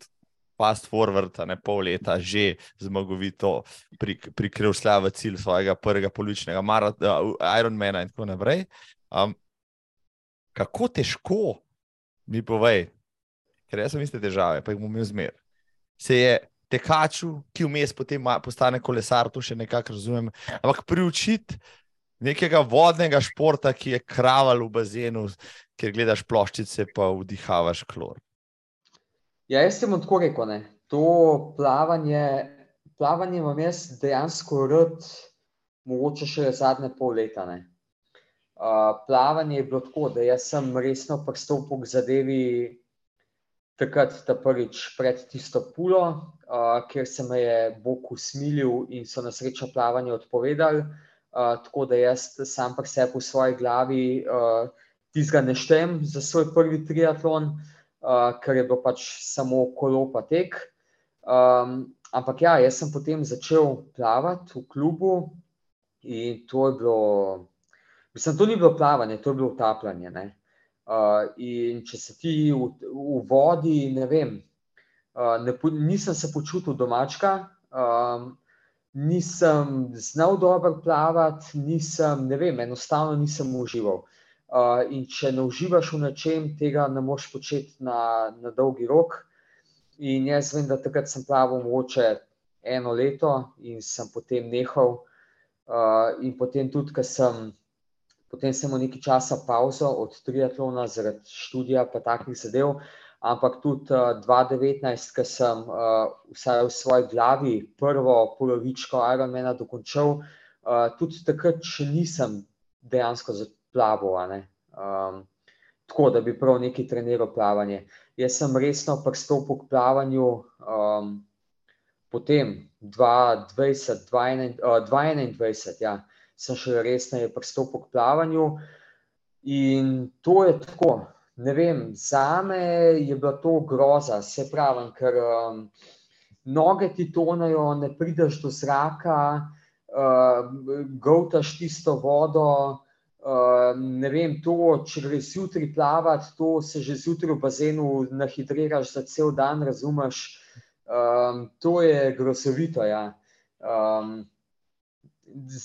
fast forward, ne pol leta, že zmagovito prikril slave cilj svojega prvega poličnega uh, Ironmana in tako naprej. Um, kako težko mi povej, ker jaz sem iste težave, pa jih bom imel zmer. Se je tekaču, ki vmes potem postane kolesar, to še nekako razumem. Ampak priučiti nekega vodnega športa, ki je kraval v bazenu, kjer gledaš ploščice, pa vdihavaš klor. Ja, jaz sem tako rekel, ne. to plavanje, plavanje imam jaz dejansko rad, mogoče še zadnje pol leta. Uh, plavanje je bilo tako, da sem resno pristopil k zadevi takrat, ta prvič pred tisto pulo, uh, kjer se me je Bog usmilil in so na srečo plavanje odpovedali. Uh, tako da jaz sam pri sebi v svoji glavi uh, tizga ne štem za svoj prvi triatlon. Uh, ker je bilo pač samo kolo pa tek. Um, ampak ja, jaz sem potem začel plavati v klubu in to je bilo, mislim, to ni bilo plavanje, to je bilo utapljanje. Uh, in če se ti v, v vodi, ne vem, uh, ne, nisem se počutil domačka. Um, Nisem znal dobro plavati, nisem, ne vem, enostavno nisem užival. Uh, in če ne uživaš v nečem, tega ne moš početi na, na dolgi rok. In jaz vem, da takrat sem plaval mogoče eno leto in sem potem nehal. Uh, in potem tudi, ker sem, potem sem imel nekaj časa pauzo od triatlona zaradi študija pa takih zadev. Ampak tudi uh, 2019, ko sem uh, vsaj v svoji glavi prvo polovičko Ironmana dokončal, uh, tudi takrat še nisem dejansko plaval. Um, tako da bi prav neki treniral plavanje. Jaz sem resno pristopil k plavanju um, potem 2021, uh, ja, sem še resno pristopil k plavanju. In to je tako. Ne vem, za me je bila to groza, se pravi, ker um, noge ti tonajo, ne prideš do zraka, uh, govtaš tisto vodo. Ehm, ne vem, to, če greš jutri plavati, to se že zjutraj v bazenu nahidriraš za cel dan, razumeš. Um, to je grozovito. Ja. Um,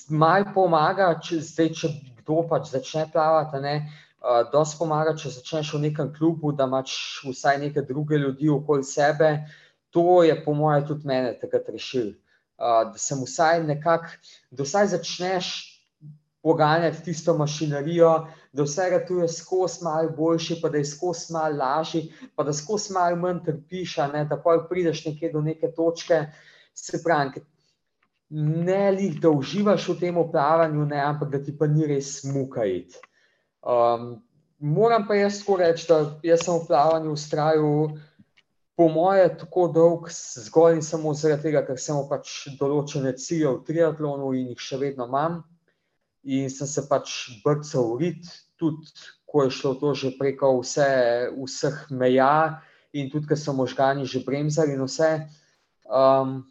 Maj pomaga, če, zdaj, če kdo pač začne plavati. Uh, dosti pomaga, če začneš v nekem klubu, da imaš vsaj neke druge ljudi okoli sebe. To je, po mojem, tudi mene takrat rešil. Uh, da sem vsaj nekako, da vsaj začneš poganjati tisto mašinerijo, da vse ratuje skozi malo boljši, pa da je skozi malo lažji, pa da skozi malo manj trpiš, ne, da pa prideš nekje do neke točke, se pravi, ne lih, da uživaš v tem upravljanju, ne, ampak da ti pa ni res mukajit. Um, moram pa jaz tako reči, da jaz sem v plavanju ustrajal, po moje, tako dolg, zgolj in samo zaradi tega, ker sem pač določene cilje v triatlonu in jih še vedno imam in sem se pač brcal v rit, tudi ko je šlo to že preko vse, vseh meja, in tudi, ker so možgani že bremzali in vse. Um,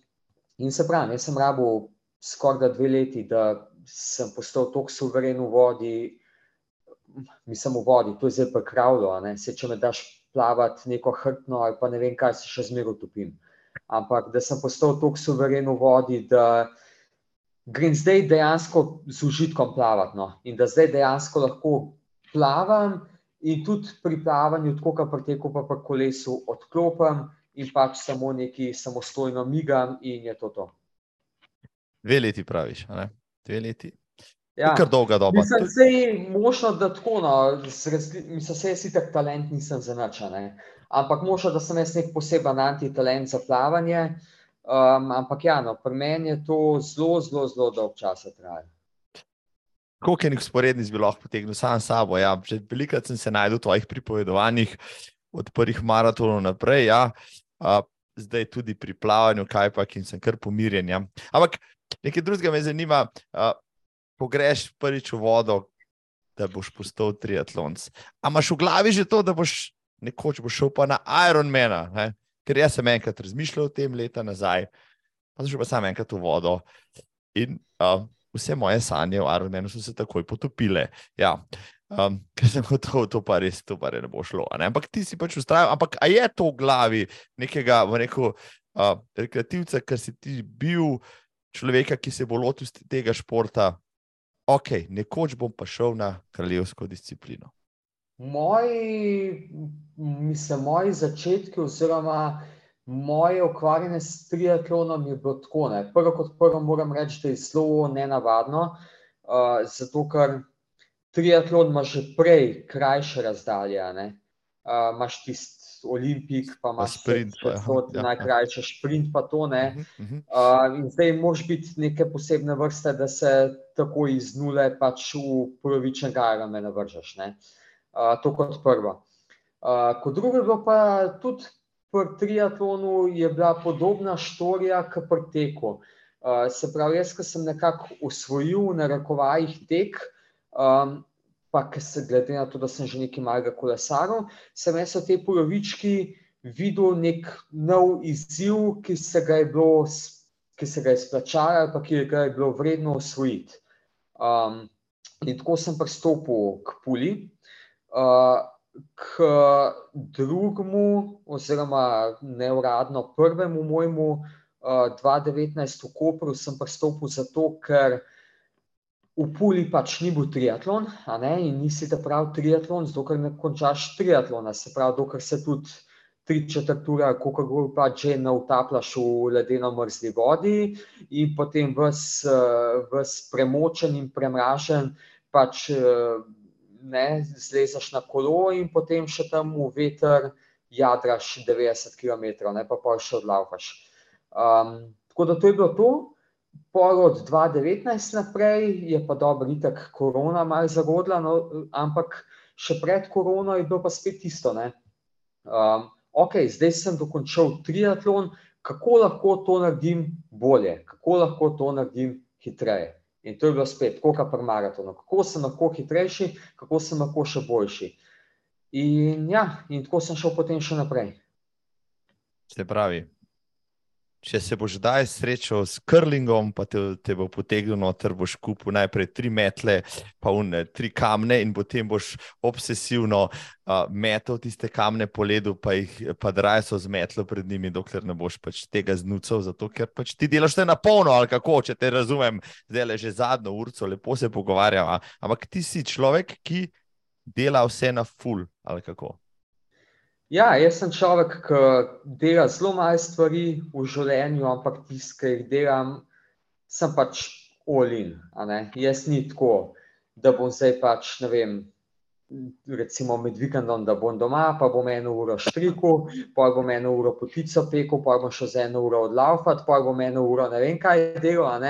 in se pravi, jaz sem rabo skoraj dve leti, da sem postal tako suveren v vodi, mislim v vodi, to je zdaj pa kravlo, se če me daš plavati neko hrtno ali pa ne vem kaj, se še zmeraj utopim. Ampak da sem postal tako suveren v vodi, da grem zdaj dejansko z užitkom plavati. No? In da zdaj dejansko lahko plavam, in tudi pri plavanju, tako kot pri teku, pa pri kolesu, odklopim in pač samo neki samostojno migam, in je to to. Dve leti praviš, ne? dve leti. Ja, kar dolga doba. Mislim, da je možno, da tako, no, mislim, se jaz itak talent nisem zanačen, ampak možno, da sem jaz nek poseben antitalent za plavanje. Um, ampak ja, no, pri meni je to zelo, zelo, zelo dolg čas trajalo. Koliko enih sporednic bi lahko potegnil sam s sabo? Ja, Veliko sem se najdel v tvojih pripovedovanjih, od prvih maratonov naprej, ja. uh, zdaj tudi pri plavanju, kaj pa, in sem kar pomirjen. Ja. Ampak nekaj drugega me zanima, uh, ko greš prvič v vodo, da boš postal triatlonc. Ampak imaš v glavi že to, da boš nekoč bo šel pa na Ironmana? Ne? ker jaz sem enkrat razmišljal o tem leta nazaj, pa sem šel pa sam enkrat v vodo. In uh, vse moje sanje o Armenu so se takoj potopile. Ja. Um, ker sem hotel, to pa res, to pa res ne bo šlo. Ne? Ampak ti si pač ustrajal. Ampak a je to v glavi nekega, v neko uh, rekreativca, ker si ti bil človeka, ki se bo lotil tega športa, ok, nekoč bom pa šel na kraljevsko disciplino. Moji, mislim, moji začetki, oziroma moje ukvarjanje s triatlonom, je bilo tako. Ne. Prvo kot prvo moram reči, da je zelo nenavadno, uh, zato ker triatlon ima že prej krajše razdalje. Uh, Máš tisti olimpik, pa imaš sprint, pa, tudi ja, najkrajši sprint, pa to ne. Uh, in zdaj moš biti neke posebne vrste, da se tako iz nule pač v polovične garame navržeš. Uh, to kot prvo. Uh, kot drugo je bilo pa tudi pri triatlonu je bila podobna štorija kot pri teku. Uh, se pravi, jaz, ki sem nekako usvojil na rakovajih tek, um, pa ker se glede na to, da sem že nekaj malega kolesaril, sem jaz v tej polovički videl nek nov izziv, ki se ga je bilo, ki se ga je splačalo, ali pa ki ga je bilo vredno osvojiti. Um, in tako sem pristopil k puli. Uh, K drugemu, oziroma neuradno prvemu mojemu, uh, 2019 v Kopru, sem pristopil zato, ker v Puli pač ni bil triatlon, in nisi ta pravi triatlon, zato ker ne končaš triatlona, se pravi, dokler se tudi tri četrtura, kako gre pač že na utaplaš v ledeno mrzli vodi in potem ves, ves premočen in premražen pač ne, zlezaš na kolo in potem še tam v veter jadraš 90 km, ne pa pa še odlaufaš. Um, tako da to je bilo to. Pol od 2019 naprej je pa dobro, je korona malo zagodila, no, ampak še pred korono je bilo pa spet isto. Um, ok, zdaj sem dokončal triatlon, kako lahko to naredim bolje, kako lahko to naredim hitreje. In to je bilo spet, kot pri maratonu, kako sem lahko hitrejši, kako sem lahko še boljši. In, ja, in tako sem šel potem še naprej. Se pravi, Če se boš zdaj srečal s krlingom, pa te, te bo potegnil noter, boš kupil najprej tri metle, pa une, tri kamne, in potem boš obsesivno uh, metal tiste kamne po ledu, pa jih pa draj so z metlo pred njimi, dokler ne boš pač tega znucal, zato ker pač ti delaš te na polno, ali kako, če te razumem, zdaj le že zadnjo urco, lepo se pogovarjamo. Ampak ti si človek, ki dela vse na full, ali kako. Ja, jaz sem človek, ki dela zelo malo stvari v življenju, ampak tisti, ki jih delam, sem pač olin. Jaz ni tako, da bom zdaj pač, ne vem, recimo med vikendom, da bom doma, pa bom eno uro štrikal, pa bom eno uro potico pekel, pa bom še za eno uro odlaufat, pa bom eno uro ne vem kaj delal.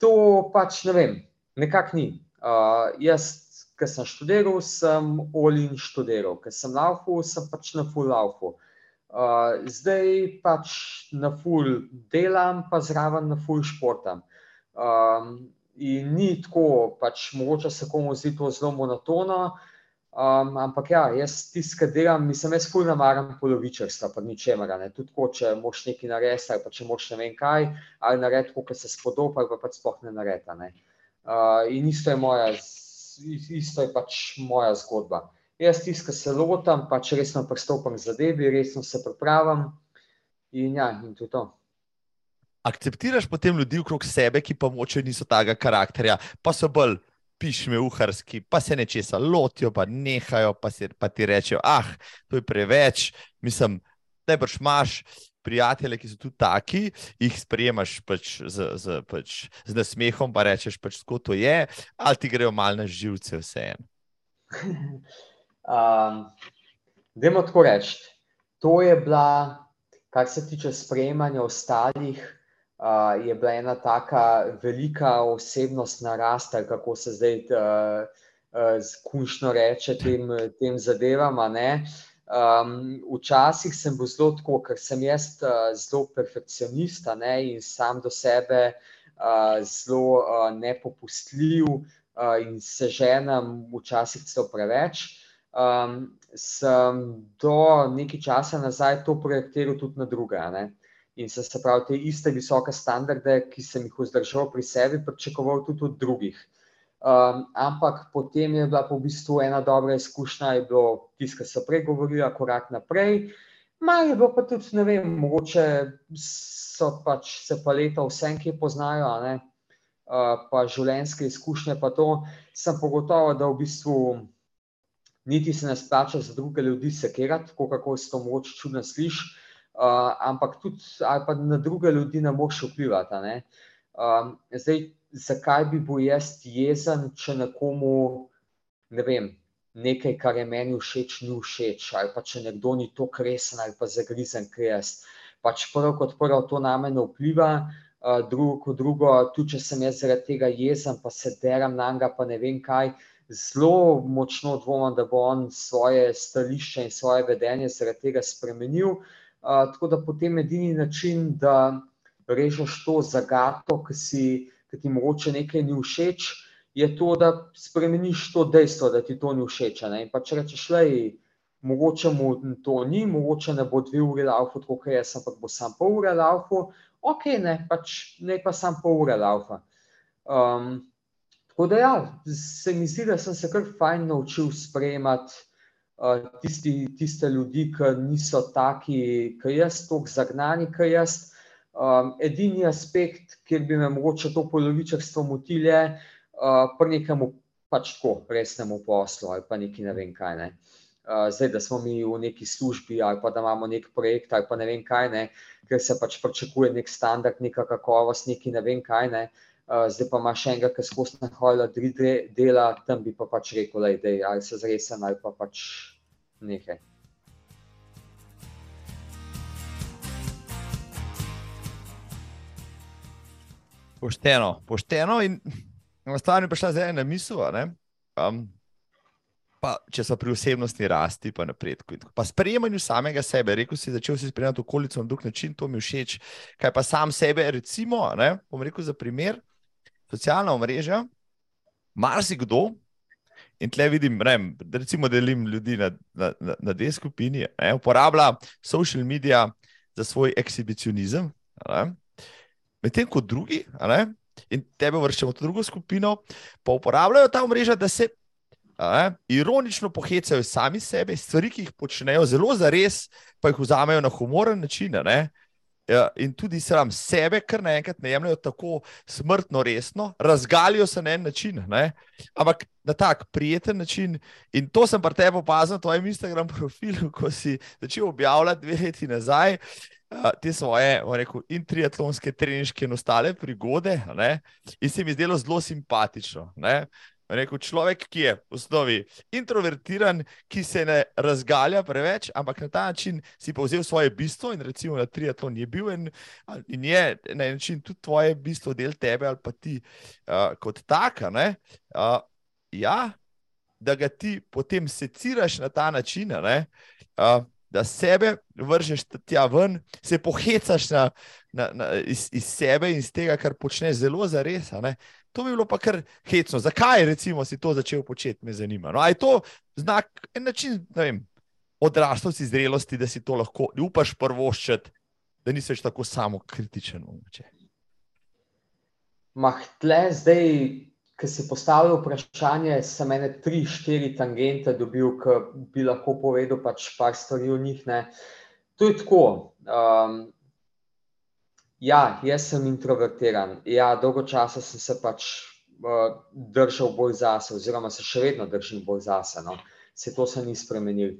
To pač ne vem, nekako ni. Uh, jaz Ker sem študiral, sem olin študiral, ker sem laufu, sem pač na full laufu. Uh, zdaj pač na full delam, pa zraven na full športam. Um, in ni tako, pač mogoče se komu zdi to zelo monotono, um, ampak ja, jaz tiskam, delam, mislim, jaz full namaram polovičarstva, pa ničemer. Tudi ko, če moš nekaj narediti, ali pa če moš ne vem kaj, ali narediti, kot se spodoba, ali pa pač sploh ne naredi. Ne. Uh, in isto je moja isto je pač moja zgodba. Jaz tiskam se lotam, pač resno pristopam k zadevi, resno se pripravim in ja, in to je to. Akceptiraš potem ljudi okrog sebe, ki pa moče niso tega karakterja, pa so bolj pišme, uharski, pa se nečesa lotijo, pa nehajo, pa, si, pa ti rečejo, ah, to je preveč, mislim, boš imaš prijatelje, ki so tudi taki, jih sprejemaš pač z, z, pač z nasmehom, pa rečeš, pač, kako to je, ali ti grejo malo na živce, vseeno. um, Demo tako reči. To je bila, kar se tiče sprejemanja ostalih, uh, je bila ena tako velika osebnostna rast, kako se zdaj uh, uh, skušno reče tem, tem zadevam. Uh, Um, včasih sem bil zelo tako, ker sem jaz uh, zelo perfekcionist ne, in sam do sebe uh, zelo uh, nepopustljiv uh, in se ženam včasih celo preveč. Um, sem do nekaj časa nazaj to projektiral tudi na druge. Ne. In sem se pravi, te iste visoke standarde, ki sem jih vzdržal pri sebi, pričakoval tudi od drugih. Um, ampak potem je bila pa v bistvu ena dobra izkušnja, je bilo tisto, kar so prej govorili, korak naprej. Malo je bilo pa tudi, ne vem, mogoče so pač se pa leta vsem, ki poznajo, ne, uh, pa življenjske izkušnje, pa to sem pogotovo, da v bistvu niti se ne splača za druge ljudi sekirati, tako kako se to mogoče čudno sliši, uh, ampak tudi na druge ljudi ne moš vplivati. Ne. Um, zdaj, zakaj bi bil jaz jezen, če nekomu ne vem, nekaj, kar je meni všeč, ni všeč, ali pa če nekdo ni to kresen ali pa zagrizen, ker jaz. Pač prvo kot prvo to na me ne vpliva, drugo kot drugo, tudi če sem jaz zaradi tega jezen, pa se deram na njega, pa ne vem kaj. Zelo močno dvomim, da bo on svoje stališče in svoje vedenje zaradi tega spremenil. Uh, tako da potem edini način, da režeš to zagato, ki si ki ti mogoče nekaj ni všeč, je to, da spremeniš to dejstvo, da ti to ni všeč. Ne? In pa če rečeš, da mogoče mu to ni, mogoče ne bo dve uri laufa, kot je jaz, ampak bo sam pol ure laufa, ok, ne, pač ne pa sam pol ure laufa. Um, tako da, ja, se mi zdi, da sem se kar fajn naučil sprejemati uh, tisti, tiste ljudi, ki niso taki, ki jaz, tako zagnani, ki jaz. Um, edini aspekt, kjer bi me mogoče to polovičarstvo motilo, je uh, pri nekem pač tako resnemu poslu ali pa neki ne vem kaj. Ne. Uh, zdaj, da smo mi v neki službi ali pa da imamo nek projekt ali pa ne vem kaj, ne, ker se pač pričakuje nek standard, neka kakovost, neki ne vem kaj. Ne. Uh, zdaj pa imaš enega, ki skozi na hojla tri dela, tam bi pa pač rekel, da je zresen ali pa pač nekaj. Pošteno, pošteno in stvar je prišla zdaj na misel. Um, pa, če so pri osebnosti rasti, pa napredku. Pa sprejemanju samega sebe, rekel si, začel si sprejemati okolico na drug način, to mi všeč. Kaj pa sam sebe, recimo, ne, bom rekel za primer, socialna omrežja, marsikdo. In tle vidim, ne, recimo, delim ljudi na, na, na, na dve skupini, ne, uporablja social medije za svoj ekshibicionizem. Ne, Medtem ko drugi, ne, in tebe vrščamo v drugo skupino, pa uporabljajo ta mreža, da se ne, ironično pohecajo sami sebe, stvari, ki jih počnejo zelo za res, pa jih vzamejo na humoren način. Ne, ja, in tudi sebe, kar naenkrat ne jemljajo tako smrtno resno, razgalijo se na en način, ne, ampak na tak prijeten način. In to sem pa tebe opazil na tvojem Instagram profilu, ko si začel objavljati dve leti nazaj te svoje, rekel, in triatlonske, treniške in ostale prigode. Ne? In se mi je zdelo zelo simpatično. Rekel, človek, ki je v osnovi introvertiran, ki se ne razgalja preveč, ampak na ta način si povzel svoje bistvo in recimo na triatlon je bil in, in je na en način tudi tvoje bistvo, del tebe ali pa ti uh, kot taka. Uh, ja, da ga ti potem seciraš na ta način. Uh, da sebe vržeš tja ven, se pohecaš na, na, na, iz, iz sebe in iz tega, kar počneš zelo za res. To bi bilo pa kar hecno. Zakaj recimo, si to začel početi, me zanima. No, je to znak, en način odraslosti, zrelosti, da si to lahko upaš prvoščiti, da nisi več tako samo kritičen. Mah, tle zdaj ki si postavil vprašanje, sem ene tri, štiri tangente dobil, ki bi lahko povedal pač par stvari o njih. Ne. To je tako. Um, ja, jaz sem introvertiran. Ja, dolgo časa sem se pač uh, držal bolj zase, oziroma se še vedno držim bolj zase. No. Se to se ni spremenil.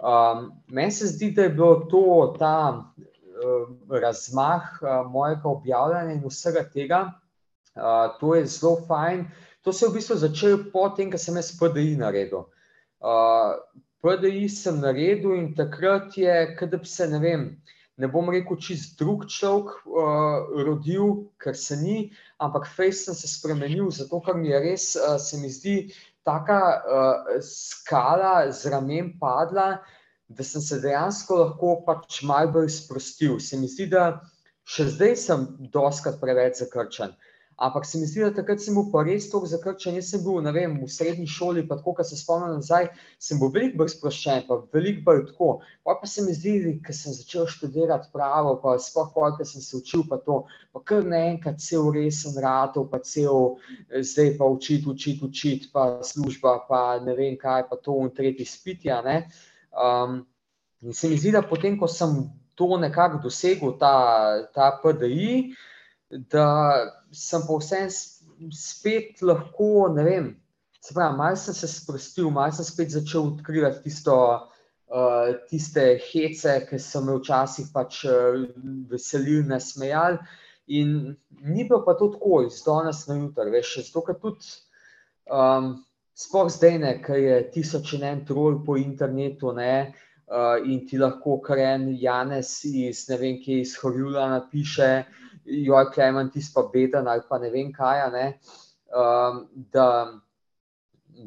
Um, meni se zdi, da je bilo to ta uh, razmah uh, mojega objavljanja in vsega tega, Uh, to je zelo fajn. To se je v bistvu začelo po tem, ko sem jaz PDI naredil. Uh, PDI sem naredil in takrat je, da bi se ne vem. Ne bom rekel, čist drug človek uh, rodil, ker se ni, ampak fejs sem se spremenil, zato ker mi je res, uh, se mi zdi, taka uh, skala z ramen padla, da sem se dejansko lahko pač malo bolj sprostil. Se mi zdi, da še zdaj sem doskrat preveč zakrčen. Ampak se mi zdi, da takrat sem bil pa res tako zakrčen. Jaz sem bil vem, v srednji šoli, pa tako, ko se spomnim nazaj, sem bil veliko bolj sproščen, pa veliko bolj tako. Pa, pa se mi zdi, da sem začel študirati pravo, pa sploh pol, ker sem se učil, pa to, pa kar naenkrat cel resen ratov, pa cel zdaj pa učiti, učiti, učiti, pa služba, pa ne vem kaj, pa to in tretji spitja. Um, in se mi zdi, da potem, ko sem to nekako dosegel, ta, ta PDI, da sem pa vse spet lahko, ne vem, se pravi, malo sem se sprostil, malo sem spet začel odkrivati tisto, uh, tiste hece, ki so me včasih pač uh, veselili, nasmejali. In ni bilo pa to tako, iz danes na jutro, veš, zato ker tudi. Um, Sploh zdaj, ki je tisoč in en trol po internetu, ne, uh, in ti lahko kren Janes iz ne vem, kje iz Horjula napiše, joj, klemen, ti pa beden ali pa ne vem kaj. Ne, um, da,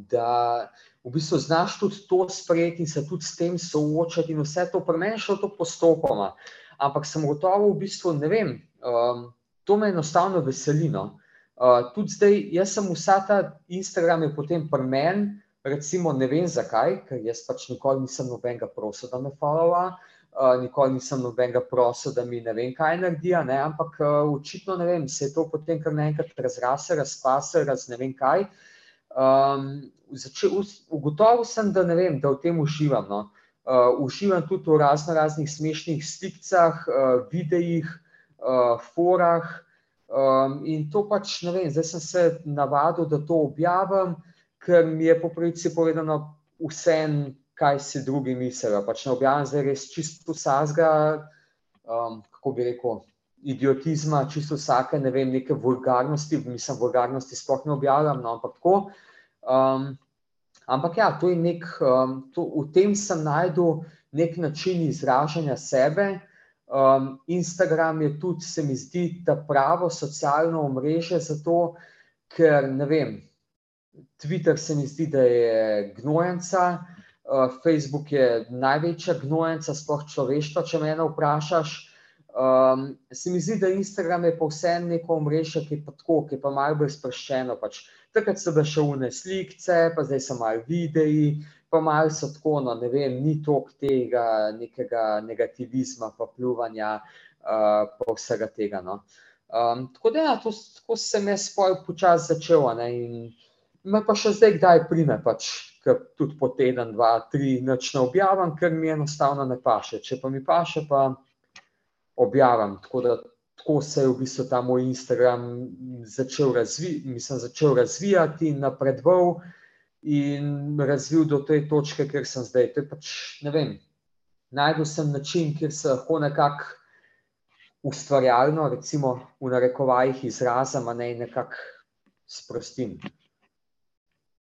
da v bistvu znaš tudi to sprejeti in se tudi s tem soočati, in vse to premenšati to postopoma. Ampak sem gotovo, v bistvu, ne vem, um, to me enostavno veseli. No. Uh, tudi zdaj, jaz sem vsa ta Instagram je potem premen, recimo, ne vem zakaj, ker jaz pač nikoli nisem nobenega prosil, da me followa. Uh, nikoli nisem nobenega prosil, da mi ne vem, kaj naredi, ne? ampak uh, očitno ne vem, se je to potem kar naenkrat razrasel, razpasel, raz ne vem kaj. Um, ugotovil sem, da ne vem, da v tem uživam. No? Uh, uživam tudi v razno raznih smešnih slikah, uh, videih, uh, forah. Um, in to pač ne vem, zdaj sem se navadil, da to objavim, ker mi je po pravici povedano vse kaj si drugi mislijo. Pač ne objavljam zdaj res čisto vsega, um, kako bi rekel, idiotizma, čisto vsake, ne vem, neke vulgarnosti, mislim, vulgarnosti sploh ne objavljam, no, ampak tako. Um, ampak ja, to je nek, um, to, v tem sem najdel nek način izražanja sebe. Um, Instagram je tudi, se mi zdi, ta pravo socialno omrežje za to, ker ne vem. Twitter se mi zdi, da je gnojenca, Eh, Facebook je največja gnojenca, sploh človeštva, če me vprašaš. Um, se mi zdi, da Instagram je pa vse neko omrežje, ki je pa tako, ki je pa malo bolj sproščeno. Pač. Takrat so bile še vne slike, pa zdaj so malo videi, pa malo so tako, no, ne vem, ni toliko tega nekega negativizma, pa pljuvanja, uh, pa vsega tega. No. Um, tako da, ja, to, tako sem jaz počasi začel. Ne, in me pa še zdaj, kdaj prime, pač ki tudi po teden, dva, tri, noč ne objavim, ker mi enostavno ne paše. Če pa mi paše, pa objavim. Tako da tako se je v bistvu ta moj Instagram začel, razvi, mislim, začel razvijati in napredoval. In razvil do te točke, kjer sem zdaj. To je pač, ne vem, najdel sem način, kjer se lahko nekako ustvarjalno, recimo v narekovajih, izrazim, a ne nekako sprostim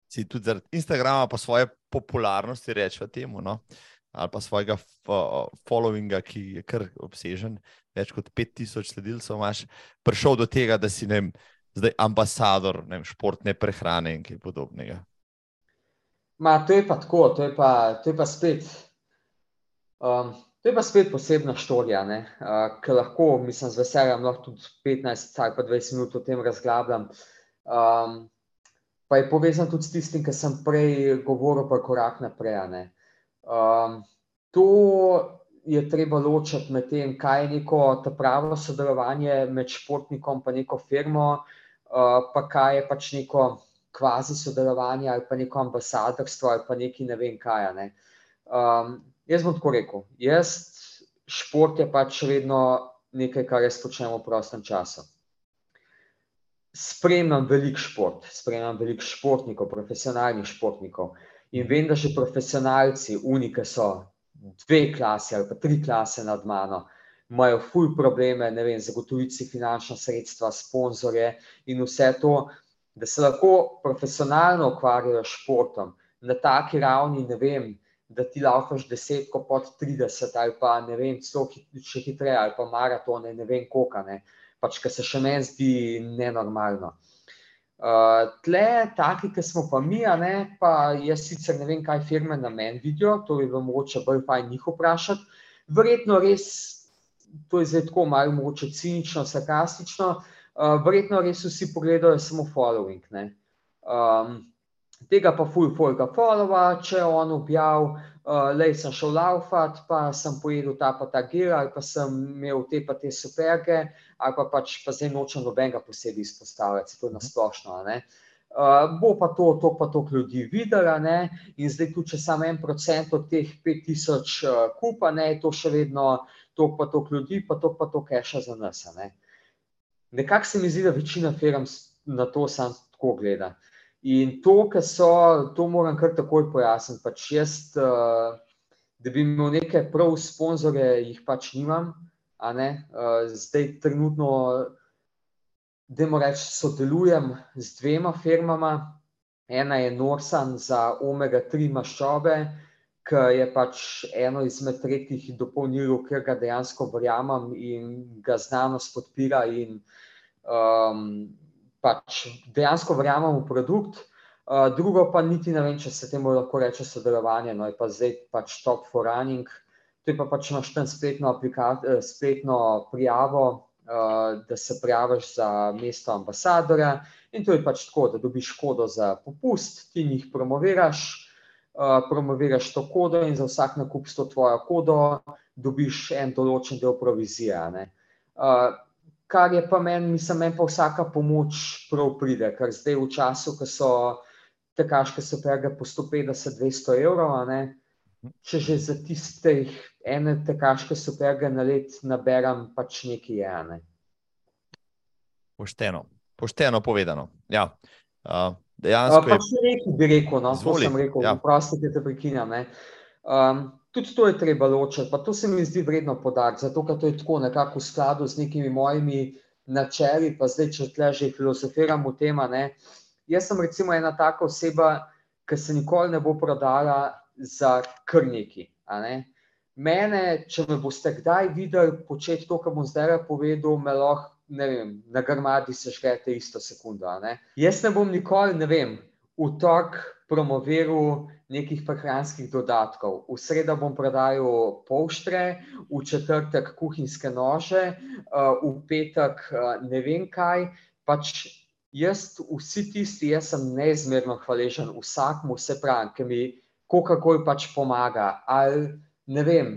si tudi zaradi Instagrama, pa svoje popularnosti, rečemo temu, no? ali pa svojega followinga, ki je kar obsežen, več kot 5000 sledilcev, imaš prišel do tega, da si vem, zdaj ambasador vem, športne prehrane in kaj podobnega. Ma, to je pa tako, to je pa, to je pa spet. Um, To je pa spet posebna štorija, uh, ki lahko, mislim, z veseljem lahko tudi 15 ali pa 20 minut o tem razglabljam. Um, pa je povezan tudi s tistim, kar sem prej govoril, pa korak naprej. Um, to je treba ločiti med tem, kaj je neko pravo sodelovanje med športnikom in neko firmo, uh, pa kaj je pač neko kvazi sodelovanje ali pa neko ambasadorstvo ali pa neki ne vem kaj. Ne. Um, jaz bom tako rekel. Jaz, šport je pač vedno nekaj, kar jaz počnem v prostem času spremljam veliko šport, spremljam veliko športnikov, profesionalnih športnikov. In vem, da že profesionalci, unike so dve klasi ali pa tri klase nad mano, imajo fuj probleme, ne vem, zagotoviti si finančna sredstva, sponzorje in vse to, da se lahko profesionalno ukvarjajo športom na taki ravni, ne vem. Da ti laufaš desetko pod 30, ali pa ne vem, celo še hitreje, ali pa maratone, ne vem, koka. Uh, pač, kar se še meni zdi nenormalno. Uh, tle, taki, ki smo pa mi, ne, pa jaz sicer ne vem, kaj firme na meni vidijo, to bi bilo mogoče bolj fajn njih vprašati. Verjetno res, to je zdaj tako malo mogoče cinično, sarkastično. Uh, verjetno res vsi pogledajo samo following. Um, tega pa full folka followa, če on objav, uh, lej sem šel laufat, pa sem pojedel ta pa ta gir, ali pa sem imel te pa te superge, ali pa pač pa zdaj nočem nobenega posebej izpostavljati, to je nasplošno. Uh, bo pa to, to pa to ljudi videla, ne? in zdaj tu, če samo en procent od teh 5000 uh, kupa, ne, je to še vedno to pa to ljudi, pa to pa to keša za nas. Ne? Nekako se mi zdi, da večina firm na to sam tako gleda. In to, kar so, to moram kar takoj pojasniti. Pač jaz, uh, da bi imel neke prav sponzore, jih pač nimam. Uh, zdaj, trenutno, da jim rečem, sodelujem z dvema firmama. Ena je Norsan za omega-3 maščobe, ki je pač eno izmed tretjih dopolnil, ker ga dejansko verjamem in ga znanost podpira. In, um, pač dejansko verjamem v produkt. Uh, drugo pa niti ne vem, če se temu lahko reče sodelovanje, no je pa zdaj pač top for running. To je pa pač imaš tam spletno, eh, spletno prijavo, uh, da se prijaviš za mesto ambasadora in to je pač tako, da dobiš kodo za popust, ti jih promoviraš, uh, promoviraš to kodo in za vsak nakup s to tvojo kodo dobiš en določen del provizije. Uh, kar je pa meni, mislim, meni pa vsaka pomoč prav pride, ker zdaj v času, ko so te kaške superge po 150-200 evrov, če že za tistih ene te kaške superge na let naberem, pač nekaj je. Ne? Pošteno, pošteno povedano. Ja. Uh, dejansko. Uh, pa še nekaj bi rekel, no, to sem rekel, ja. prosti, da te prekinjam. Um, Tudi to je treba ločiti, pa to se mi zdi vredno podariti, zato ker to je tako nekako v skladu z nekimi mojimi načeli, pa zdaj, če tle že filozofiram o tem. Jaz sem recimo ena taka oseba, ki se nikoli ne bo prodala za krniki. Mene, če me boste kdaj videli početi to, kar bom zdaj povedal, me lahko, ne vem, na grmadi se škete isto sekundo. Jaz ne bom nikoli, ne vem, v tok promoviral nekih prehranskih dodatkov. V sredo bom prodajal polštre, v četrtek kuhinjske nože, eh, v petek eh, ne vem kaj. Pač jaz, vsi tisti, jaz sem neizmerno hvaležen vsakmu, se pravi, ki mi kakorkoli pač pomaga. Ali ne vem.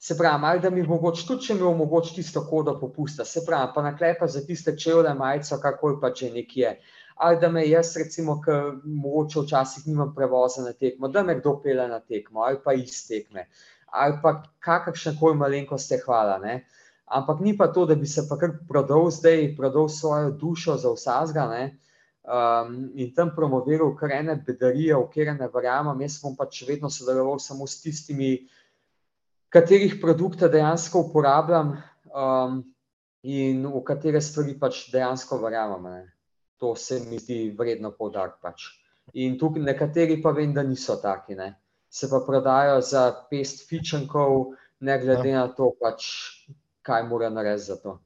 Se pravi, ali da mi mogoče tudi, če mi omogoči tisto kodo popusta, se pravi, pa naklepa za tiste čevlje, majico, kakor pa že nekje ali da me jaz, recimo, ki mogoče včasih nimam prevoza na tekmo, da me kdo pele na tekmo ali pa iz tekme, ali pa kakršne koli malenkosti, hvala. Ne? Ampak ni pa to, da bi se pa kar prodal zdaj, prodal svojo dušo za vsazga ne? Um, in tam promoviral kar ene bedarije, v kere ne verjamem. Jaz bom pač vedno sodeloval samo s tistimi, katerih produkte dejansko uporabljam um, in v katere stvari pač dejansko verjamem. Ne? to se mi zdi vredno poudariti. Pač. In tukaj nekateri pa vem, da niso taki. Ne. Se pa prodajo za pest fičenkov, ne glede ja. na to, pač, kaj mora narediti za to.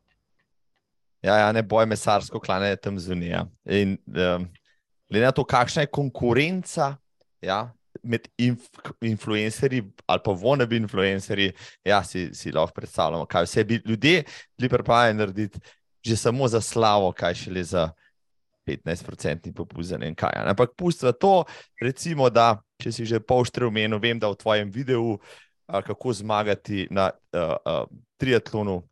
Ja, ja ne boj mesarsko klane tam zunija. In um, glede na to, kakšna je konkurenca. Ja, Med inf influencerji ali pa vonebi influencerji, ja, si, si lahko predstavljamo, kaj vse bi ljudje bili pripravljeni narediti, že samo za slavo, kaj šele za, 15-procentni popust za en kaj. Ampak pusti to, recimo, da če si že pol štrem menil, vem, da v tvojem videu, a, kako zmagati na a, a, triatlonu,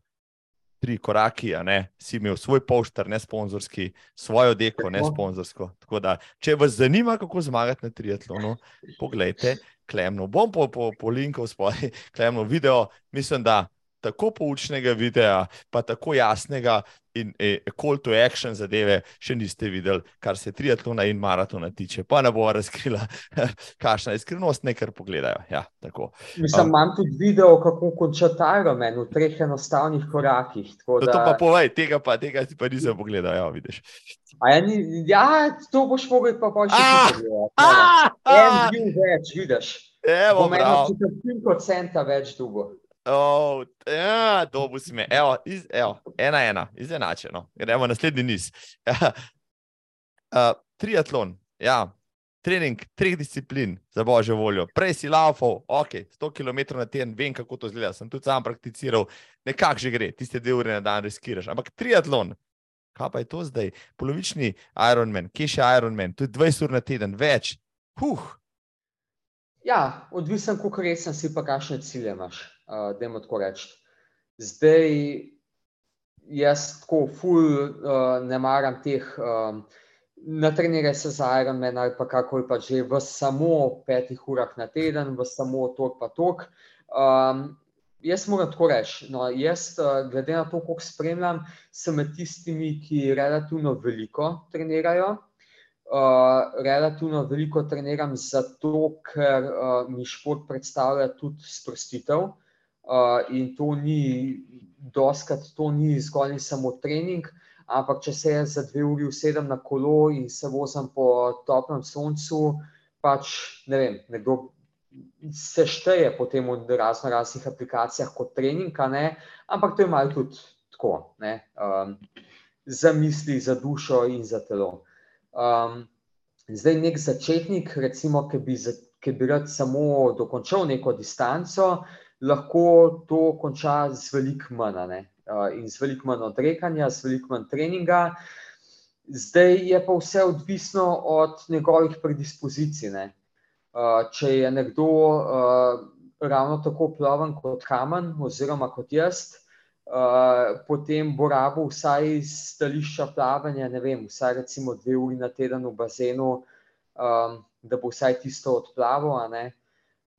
tri koraki, ne si imel svoj poštar, ne sponzorski, svojo deko, ne sponzorsko. Tako da, če vas zanima, kako zmagati na triatlonu, pogledajte. Klemno. Bom po, po, po linku spodaj, klemno video. Mislim, da tako poučnega videa, pa tako jasnega in e, call to action zadeve, še niste videli, kar se triatlona in maratona tiče. Pa ne bo razkrila, kakšna je skrivnost, nekaj pogledajo. Ja, Mislim, um, imam tudi video, kako končati Ironman v treh enostavnih korakih. Da... To pa povej, tega pa, tega pa nisem pogledal. Ja, ja, ni, ja, to boš mogel pa pa še pogledati. En bil več, vidiš. Evo, Bom eno četrtinko centa več dugo. Oh, ja, dobu si me, evo, iz, evo, ena, ena, izenačeno. Gremo naslednji niz. uh, triatlon, ja, trening treh disciplin, za božjo voljo. Prej si laufal, ok, 100 km na teden, vem, kako to zgleda. Sem tudi sam prakticiral, nekako že gre, tiste dve ure na dan riskiraš. Ampak triatlon, kaj pa je to zdaj? Polovični Ironman, kje še Ironman, tudi 20 ur na teden, več. Huh. Ja, odvisen, kako resen si, pa kakšne cilje imaš, uh, da jim tako rečeš. Zdaj, jaz tako ful uh, ne maram teh, um, na trenere se za Ironman ali pa kako je pa že v samo petih urah na teden, v samo tok pa tok. Um, jaz moram tako reči. No, jaz, glede na to, koliko spremljam, sem med tistimi, ki relativno veliko trenirajo. Uh, relativno veliko treniram zato, ker uh, mi šport predstavlja tudi sprostitev. Uh, in to ni, doskrat to ni zgolj samo trening, ampak če se jaz za dve uri usedem na kolo in se vozim po toplem soncu, pač ne vem, nekdo se šteje potem v razno raznih aplikacijah kot trening, ampak to je malo tudi tako, ne, um, za misli, za dušo in za telo. Um, zdaj, nek začetnik, recimo, ki bi, ki bi rad samo dokončal neko distanco, lahko to konča z veliko manj uh, in z veliko manj odrekanja, z veliko manj treninga. Zdaj je pa vse odvisno od njegovih predispozicij. Uh, če je nekdo uh, ravno tako ploven kot kamen, oziroma kot jaz, uh, potem bo rabo vsaj iz stališča plavanja, ne vem, vsaj recimo dve uri na teden v bazenu, um, da bo vsaj tisto odplaval.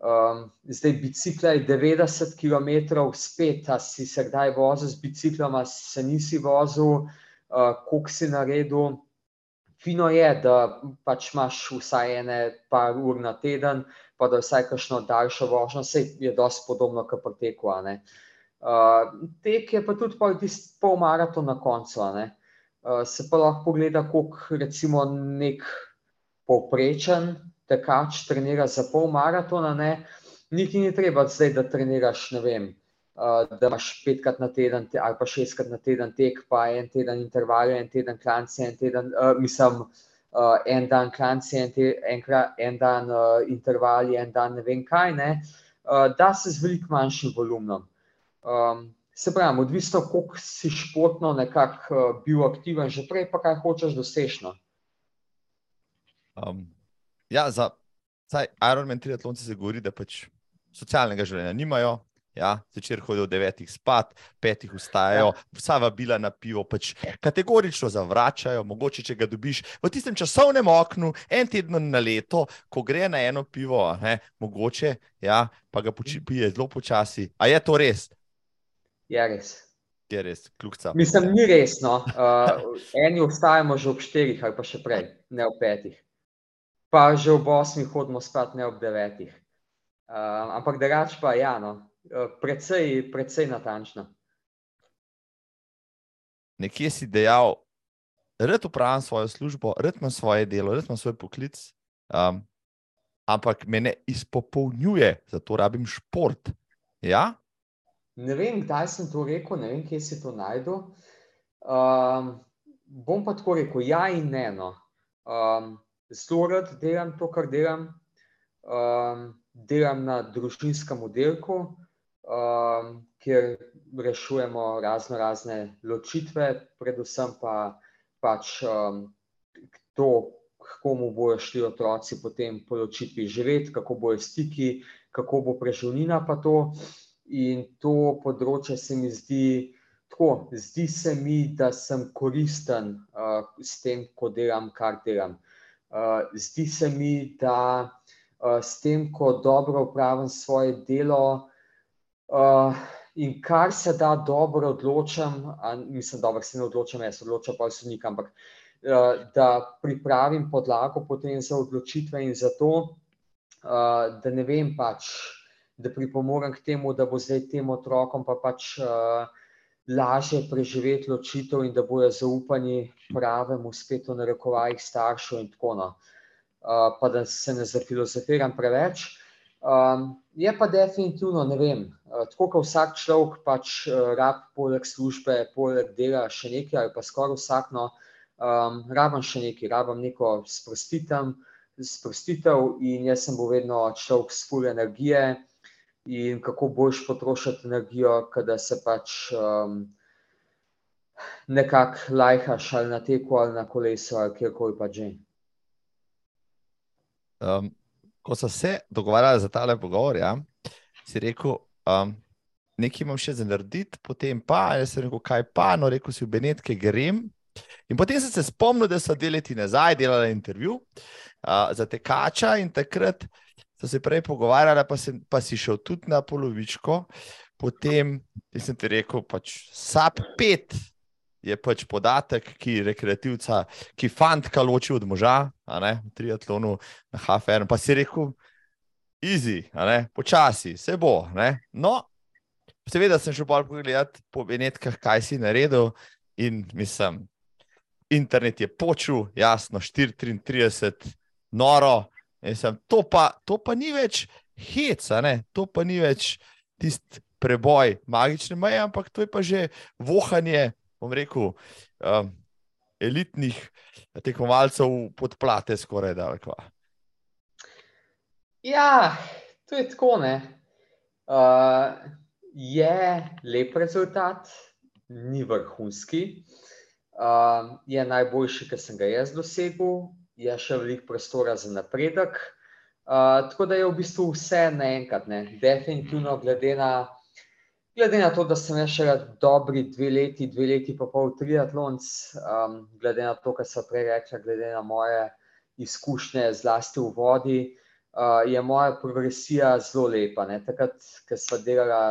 Um, zdaj, bicikla je 90 km, spet, a si se kdaj vozil z biciklom, a se nisi vozil, uh, koliko si naredil. Fino je, da pač imaš vsaj ene par ur na teden, pa da vsaj kakšno daljšo vožnjo, vse je dosti podobno kot pri teku. Uh, tek je pa tudi pol, pol maraton na koncu. Uh, se pa lahko pogleda, koliko recimo nek povprečen tekač trenira za pol maratona. Ne? Niti ni treba zdaj, da treniraš, ne vem, uh, da imaš petkrat na teden ali pa šestkrat na teden tek, pa en teden intervalje, en teden klanci, en teden, uh, mislim, uh, en dan klanci, en, te, enkrat, en dan uh, intervalje, en dan ne vem kaj, ne, uh, da se z veliko manjšim volumnom. Um, se pravi, odvisno, koliko si športno nekako uh, bil aktiven, že prej pa kaj hočeš dosežno. Um, ja, za Ironman triatlonci se govori, da pač socialnega življenja nimajo, Ja, Zvečer hodijo od devetih spat, petih vstajajo, ja. vsa vabila na pivo, pač kategorično zavračajo. Mogoče, če ga dobiš v tistem časovnem oknu, en teden na leto, ko gre na eno pivo, ne, mogoče, ja, pa ga pije zelo počasi. A je to res? Je res. Je res, kljubca. Mislim, ni resno. Uh, eni vstajamo že ob štirih ali pa še prej, ne ob petih. Pa že ob osmih hodimo spat, ne ob devetih. Uh, ampak drugač pa, ja, no, Eh, precej, precej natančno. Nekje si dejal, da upravljam svojo službo, da imam svoje delo, da imam svoj poklic, um, ampak me ne izpopolnjuje, zato rabim šport. Ja? Ne vem, kdaj sem to rekel, ne vem, kje si to najdel. Um, bom pa tako rekel, ja in ne. No. Um, zelo rad delam to, kar delam. Um, delam na družinskem oddelku, um, kjer rešujemo razno razne ločitve, predvsem pa pač um, to, kako mu bojo šli otroci po ločitvi živeti, kako bojo stiki, kako bo preživnina pa to. In to področje se mi zdi tako, zdi se mi, da sem koristen uh, s tem, ko delam, kar delam. Uh, zdi se mi, da uh, s tem, ko dobro upravim svoje delo, Uh, in kar se da dobro odločam, mislim, da se ne odločam, jaz odločam pa vse nikam, ampak uh, da pripravim podlago potem za odločitve in za to, uh, da ne vem pač, da pripomorem k temu, da bo zdaj tem otrokom pa pač uh, lažje preživeti ločitev in da bojo zaupani pravemu spet v narekovajih staršev in tako no. Uh, pa da se ne zafilozofiram preveč. Um, je pa definitivno, ne vem, uh, tako kot vsak človek, pač uh, rab poleg službe, poleg dela še nekaj, ali pa skoraj vsak, no, um, rabam še nekaj, rabam neko sprostitev, sprostitev in jaz sem bil vedno človek s full energije in kako boš potrošiti energijo, kada se pač um, nekako lajhaš ali na teku ali na kolesu ali kjerkoli pa že. Um, ko so se dogovarjali za tale pogovor, ja, si rekel, um, nekaj imam še za narediti, potem pa, jaz sem rekel, kaj pa, no, rekel si v Benetke grem. In potem sem se spomnil, da so dve leti nazaj delali intervju uh, za tekača in takrat so se prej pogovarjali, pa, pa si šel tudi na polovičko. Potem sem ti rekel, pač SAP 5 je pač podatek, ki rekreativca, ki fantka loči od moža, ne, v triatlonu na HFR. Pa si rekel, easy, počasi, se bo. Ne. No, seveda sem šel bolj pogledati po Benetkah, kaj si naredil in mislim. Internet je počul, jasno, 433, noro. Sem, to, pa, to pa ni več heca, to pa ni več tisti preboj magične meje, ampak to je pa že vohanje bom rekel, um, elitnih tekmovalcev podplate, skoraj da. Ja, to je tako. Uh, je lep rezultat, ni vrhunski. Uh, je najboljši, kar sem ga jaz dosegel, je še veliko prostora za napredek. Uh, tako da je v bistvu vse naenkrat, definitivno, glede na Glede na to, da sem jaz še dobri dve leti, dve leti pa pol triatlonc, um, glede na to, kar sem prej rekla, glede na moje izkušnje, zlasti v vodi, uh, je moja progresija zelo lepa. Ne? Takrat, ko sem delala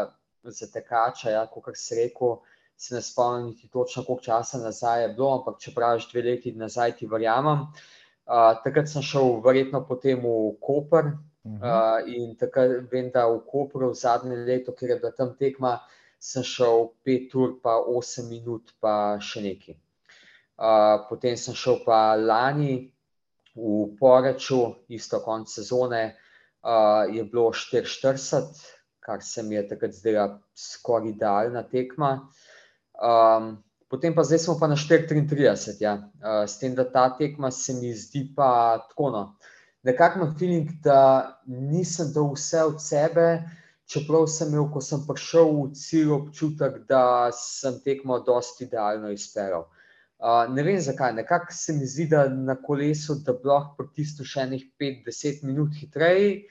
za tekača, ja, kot se rekel, se ne spomnim niti točno, koliko časa nazaj je bilo, ampak če praviš dve leti nazaj, ti verjamem. Uh, takrat sem šel verjetno potem v Koper, Uh, in takrat vem, da v Kopru v zadnje leto, ker je bila tam tekma, sem šel 5 ur, pa 8 minut, pa še nekaj. Uh, potem sem šel pa lani v Poreču, isto konc sezone, uh, je bilo 44, kar se mi je takrat zdela skoraj idealna tekma. Um, potem pa zdaj smo pa na 433, ja. uh, s tem, da ta tekma se mi zdi pa tako no nekako imam feeling, da nisem dal vse od sebe, čeprav sem imel, ko sem prišel v cilj, občutek, da sem tekmo dosti idealno izpeljal. Uh, ne vem zakaj, nekako se mi zdi, da na kolesu, da bi lahko pritisnil še enih 5-10 minut hitreje.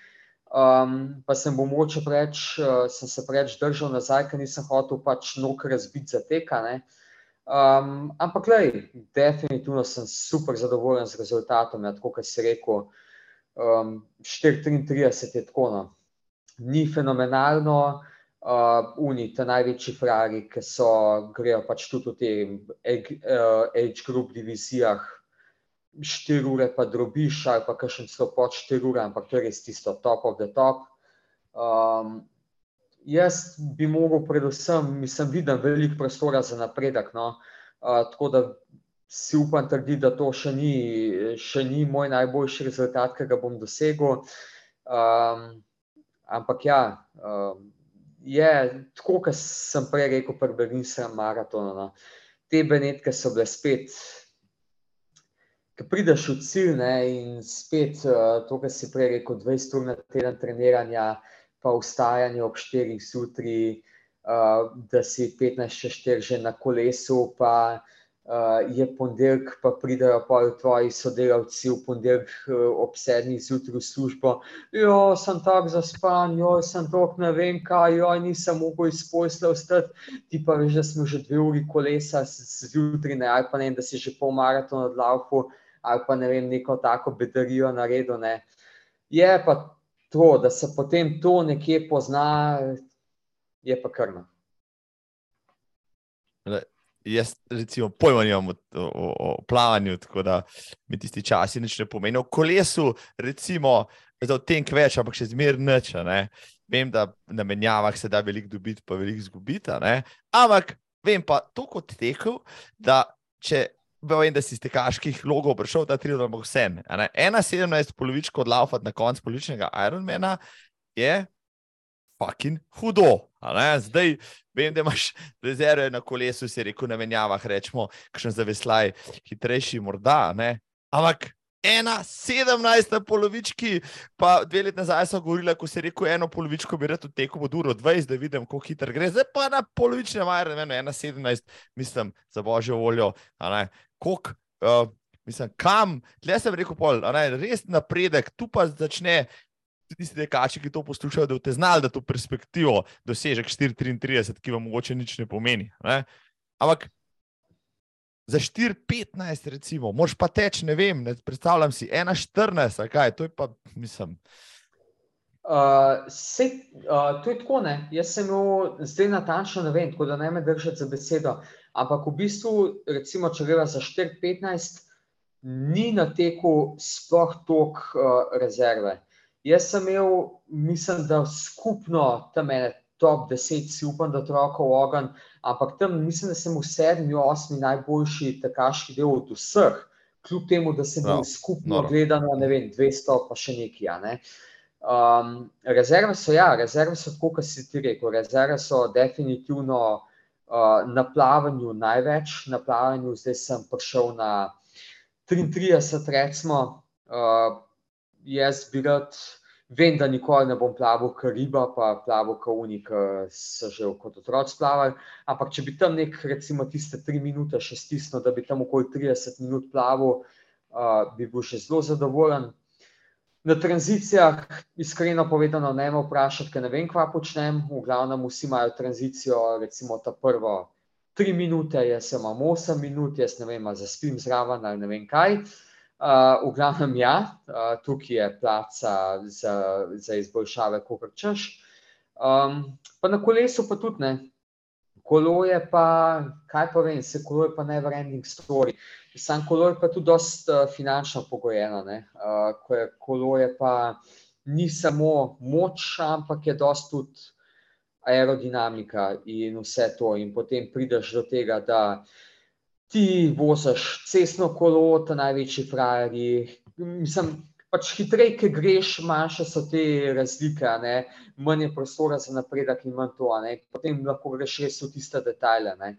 Um, pa sem bo moče preč, uh, sem se preveč držal nazaj, ker nisem hotel pač nog razbiti za tekane. Um, ampak, gledaj, definitivno sem super zadovoljen z rezultatom, ja, tako kot si rekel. Um, 4-33 je tako. No. Ni fenomenalno, uh, uni, ta največji frari, ki so, grejo pač tudi v teh uh, age group divizijah, 4 ure pa drobiš, ali pa še celo pod 4 ure, ampak to je res tisto top of the top. Um, jaz bi mogel, predvsem, mislim, videti veliko prostora za napredek. No? Uh, tako da si upam trditi, da to še ni, še ni moj najboljši rezultat, ki ga bom dosegel. Um, ampak ja, um, je tako, kot sem prej rekel, pri Berlinskem maratonu. No. Te benetke so bile spet. Ko prideš v cilj ne, in spet uh, to, kar si prej rekel, 20 ur na teden treniranja, pa vstajanje ob 4 zjutraj, uh, da si 15-4 že na kolesu, pa uh, je ponedeljek, pa pridejo pa tvoji sodelavci v ponedeljek uh, ob sedmih zjutraj v službo. Jo, sem tako zaspan, jo, sem tako ne vem kaj, jo, nisem mogel iz posla vstati. Ti pa veš, da smo že dve uri kolesa zjutraj, ne, ali pa ne, da si že pol maratona odlaufu, ali pa ne vem, neko tako bedarijo naredil. Ne. Je pa to, da se potem to nekje pozna, je pa krno jaz, recimo, pojma nimam o, o, o plavanju, tako da mi tisti časi nič ne pomenijo. V kolesu, recimo, za tem kveč, ampak še zmeraj nič. Ne? Vem, da na menjavah se da veliko dobiti, pa veliko izgubiti. Ampak vem pa to kot tekel, da če. Vem, da si iz tekaških logov prišel da bo vse. Ena sedemnajst polovičko odlaufati na koncu polovičnega Ironmana je fucking hudo. Zdaj vem, da imaš rezerve na kolesu, si rekel na menjavah, rečemo, kakšen zaveslaj, hitrejši, morda. Ampak ena, sedemnajst na polovički, pa dve leti nazaj so govorili, ko se je rekel, eno polovičko bi rad tekel od uro 20, da vidim, kako hitro gre, zdaj pa na polovične maje, ne vem, ena, sedemnajst, mislim, za božjo voljo. Kok, uh, mislim, kam, tle sem rekel, pol, res napredek, tu pa začne. Tisti dekači, ki to poslušajo, da boste znali, da to perspektivo dosežek 4-33, ki vam mogoče nič ne pomeni. Ne? Ampak za 4-15, recimo, moš pa teč, ne vem, ne predstavljam si 1-14, kaj to je pa, mislim. Uh, se, uh, to je tako, ne. Jaz sem imel zdaj natančno, ne vem, tako da ne me držati za besedo. Ampak v bistvu, recimo, če gre za 4-15, ni na teku sploh tok uh, rezerve. Jaz sem imel, mislim, da skupno tam ene top 10, si upam, da troko v ogen, ampak tam mislim, da sem v sedmi, osmi najboljši takaški del od vseh, kljub temu, da sem bil no, skupno gledano, ne vem, 200 pa še nekaj. Ne. Um, rezerve so, ja, rezerve so tako, kot si ti rekel, rezerve so definitivno uh, na plavanju največ, na plavanju zdaj sem prišel na 33, recimo, uh, jaz bi rad Vem, da nikoli ne bom plaval kariba, pa plaval kaunik, ki so že kot otroci plavali. Ampak, če bi tam nek, recimo, tiste tri minute še stisnil, da bi tam okoli 30 minut plaval, uh, bi bil še zelo zadovoljen. Na tranzicijah, iskreno povedano, ne me vprašati, ker ne vem, kva počnem. V glavnem, vsi imajo tranzicijo, recimo ta prvo tri minute, jaz imam osem minut, jaz ne vem, zaspim zraven ali ne vem kaj. Uh, Uh, v glavnem, ja, uh, tukaj je placa za, za izboljšave, kot češ. Um, pa na kolesu, pa tudi ne. Kolo je pa, kaj pa vem, se kolo je pa never-ending story. Sam kolo je pa tudi dosta uh, finančno pogojeno. Uh, ko je kolo je pa ni samo moč, ampak je dosta tudi aerodinamika in vse to. In potem prideš do tega, da ti voziš cestno kolo, ta največji frajerji. Mislim, pač hitreje, ki greš, manjše so te razlike, ne? manj je prostora za napredek in manj to. Ne? Potem lahko greš res v tiste detajle. Ne?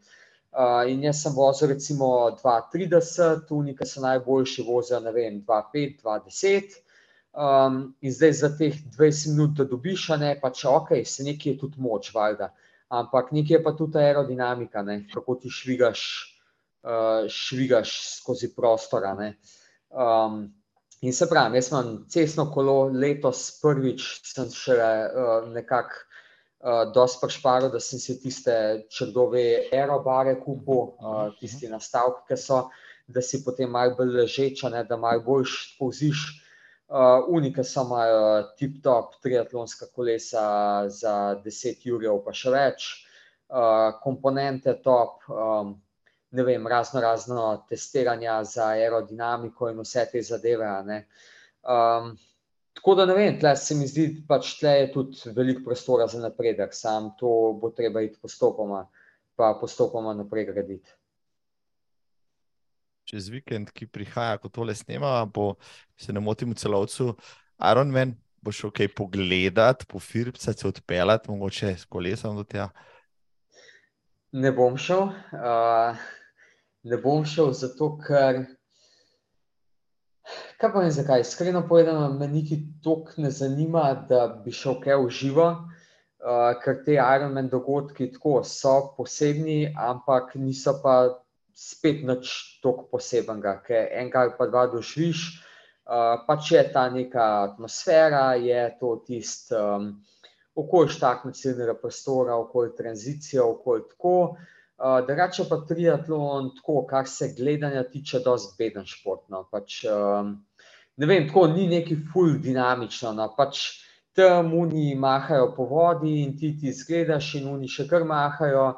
Uh, in jaz sem vozil recimo 2-30, unike so najboljši vozijo, ne vem, 2-5, 2-10. Um, in zdaj za teh 20 minut, da dobiš, ne pa če ok, se nekje je tudi moč, valjda. Ampak nekje je pa tudi aerodinamika, ne? kako ti švigaš uh, švigaš skozi prostor. Um, in se pravi, jaz imam cestno kolo, letos prvič sem še uh, nekako uh, dosti prešparil, da sem si tiste črdove aerobare kupil, uh, tisti nastavki, ki so, da si potem malo bolj ležeča, ne, da malo boljš poziš. Uh, Unike so imajo tip-top triatlonska kolesa za 10 jurjev, pa še več, uh, komponente top, um, ne vem, razno razno testiranja za aerodinamiko in vse te zadeve. Um, tako da ne vem, tle se mi zdi, da pač tle je tudi veliko prostora za napredek, sam to bo treba iti postopoma, pa postopoma naprej graditi. Čez vikend, ki prihaja, ko tole snema, bo se ne motim v celovcu, Ironman, bo šel kaj pogledat, po firmce se odpeljati, mogoče s kolesom do tega. Ne bom šel. Uh, ne bom šel zato, ker. Kaj pa vem, zakaj? Iskreno povedano, me niti toliko ne zanima, da bi šel kaj v živo, uh, ker te Ironman dogodki tako so posebni, ampak niso pa spet nič tako posebnega, ker ali pa dva doživiš. Uh, pač je ta neka atmosfera, je to tisto um, okolje štaknega ciljnega prostora, okolje tranzicije, okolje tako. Uh, Drugače pa triatlon, tako, kar se gledanja tiče, dosti beden šport. No. Pač, um, ne vem, tako ni neki full dinamično. No. Pač, tam oni mahajo po vodi in ti ti zgledaš, in oni še kar mahajo.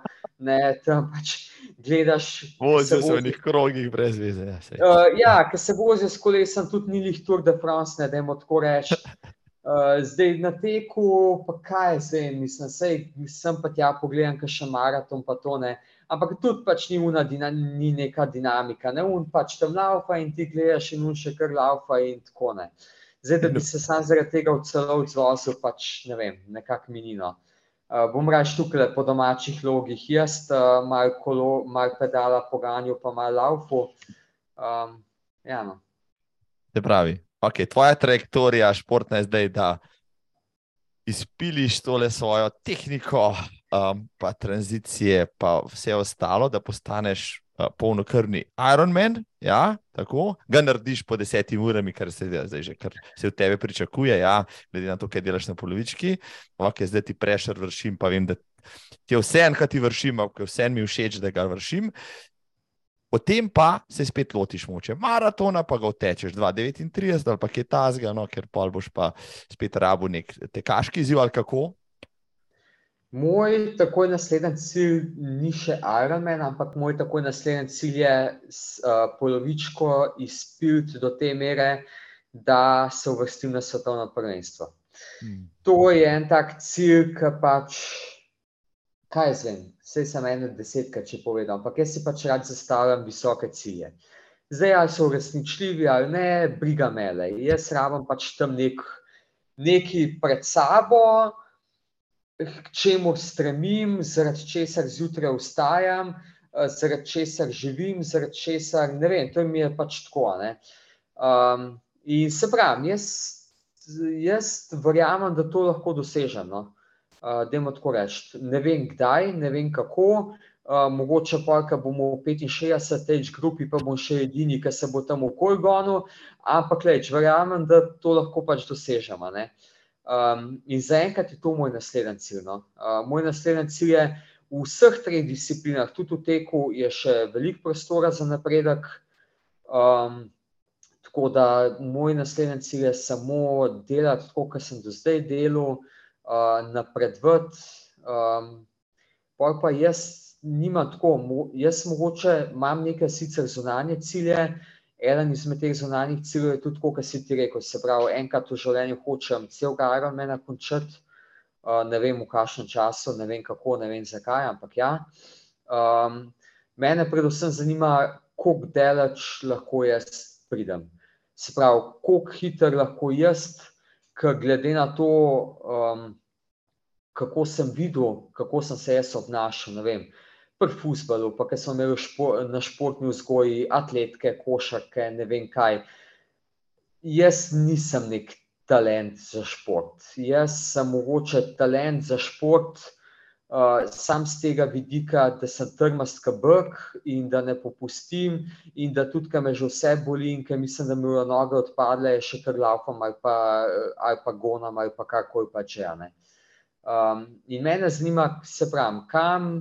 Ne, tam pač gledaš. Vozijo se v nekih krogih, brez veze. Ja, uh, ja ker se vozijo s kolesom, tudi ni jih Tour de France, ne da jim tako reči. Uh, zdaj na teku, pa kaj zdaj, mislim, sej, sem pa tja pogledam, kaj še maraton, pa to ne. Ampak tudi pač ni, una, ni neka dinamika, ne un pač tam laufa in ti gledaš in un še kar laufa in tako ne. Zdaj, da bi se sam zaradi tega v celovcu vozil, pač ne vem, nekako minino. Uh, bom raje tukaj po domačih logih, jaz uh, malo malo pedala po ganju, pa malo laufu. Um, ja, no. Se pravi, okay, tvoja trajektorija športna je zdaj, da izpiliš tole svojo tehniko, um, pa tranzicije, pa vse ostalo, da postaneš uh, polnokrvni Ironman. Ja, tako ga narediš po desetimi urami, kar se zdaj že kar se v tebi pričakuje, ja, glede na to, kaj delaš na polovički. Ok, zdaj ti prešer vršim, pa vem, da ti je vse en, kaj ti vršim, ampak vse mi všeč, da ga vršim. Potem pa se spet lotiš moče maratona, pa ga vtečeš 2,39 ali pa kaj tasga, no, ker pa boš pa spet rabu nek tekaški izziv ali kako. Moj takoj naslednji cilj ni še Ironman, ampak moj takoj naslednji cilj je uh, polovičko izpiliti do te mere, da se uvrstim na svetovno prvenstvo. Hmm. To je en tak cilj, ki pač kaj zvem, vse sem eno desetkrat če povedal, ampak jaz si pač rad zastavljam visoke cilje. Zdaj, ali so uresničljivi ali ne, briga me le. Jaz rabim pač tam nek, neki pred sabo, k čemu stremim, zaradi česar zjutraj vstajam, zaradi česar živim, zaradi česar ne vem, to mi je pač tako. Um, in se pravi, jaz, jaz verjamem, da to lahko dosežem. No? da jim tako reči. Ne vem kdaj, ne vem kako, uh, mogoče pa, ko bomo v 65-č grupi, pa bom še edini, ki se bo tam okoli gonil, ampak leč, verjamem, da to lahko pač dosežemo. Um, in zaenkrat je to moj naslednji cilj. No? Uh, moj naslednji cilj je v vseh treh disciplinah, tudi v teku, je še veliko prostora za napredek. Um, tako da moj naslednji cilj je samo delati tako, kot sem do zdaj delal uh, napredovati. Um, pa pa jaz nimam tako, jaz mogoče imam nekaj sicer zunanje cilje. Eden izmed teh zunanjih ciljev je tudi, kot si ti rekel, se pravi, enkrat v življenju hočem celega Ironmana končati. Uh, ne vem, v kakšnem času, ne vem kako, ne vem zakaj, ampak ja. Um, mene predvsem zanima, kako daleč lahko jaz pridem. Se pravi, kako hitro lahko jaz ker glede na to, um, kako sem videl, kako sem se jaz obnašal, ne vem, pri futbalu, pa ker smo imeli špor, na športni vzgoji, atletke, košarke, ne vem kaj. Jaz nisem nek talent za šport. Jaz sem mogoče talent za šport. Uh, sam z tega vidika, da sem trmast kabrk in da ne popustim, in da tudi, ker me že vse boli, in ker mislim, da mi je noge odpadle, še kar laufam ali pa, ali pa gonam ali pa karkoli pa če. Um, in mene zanima, se pravi, kam,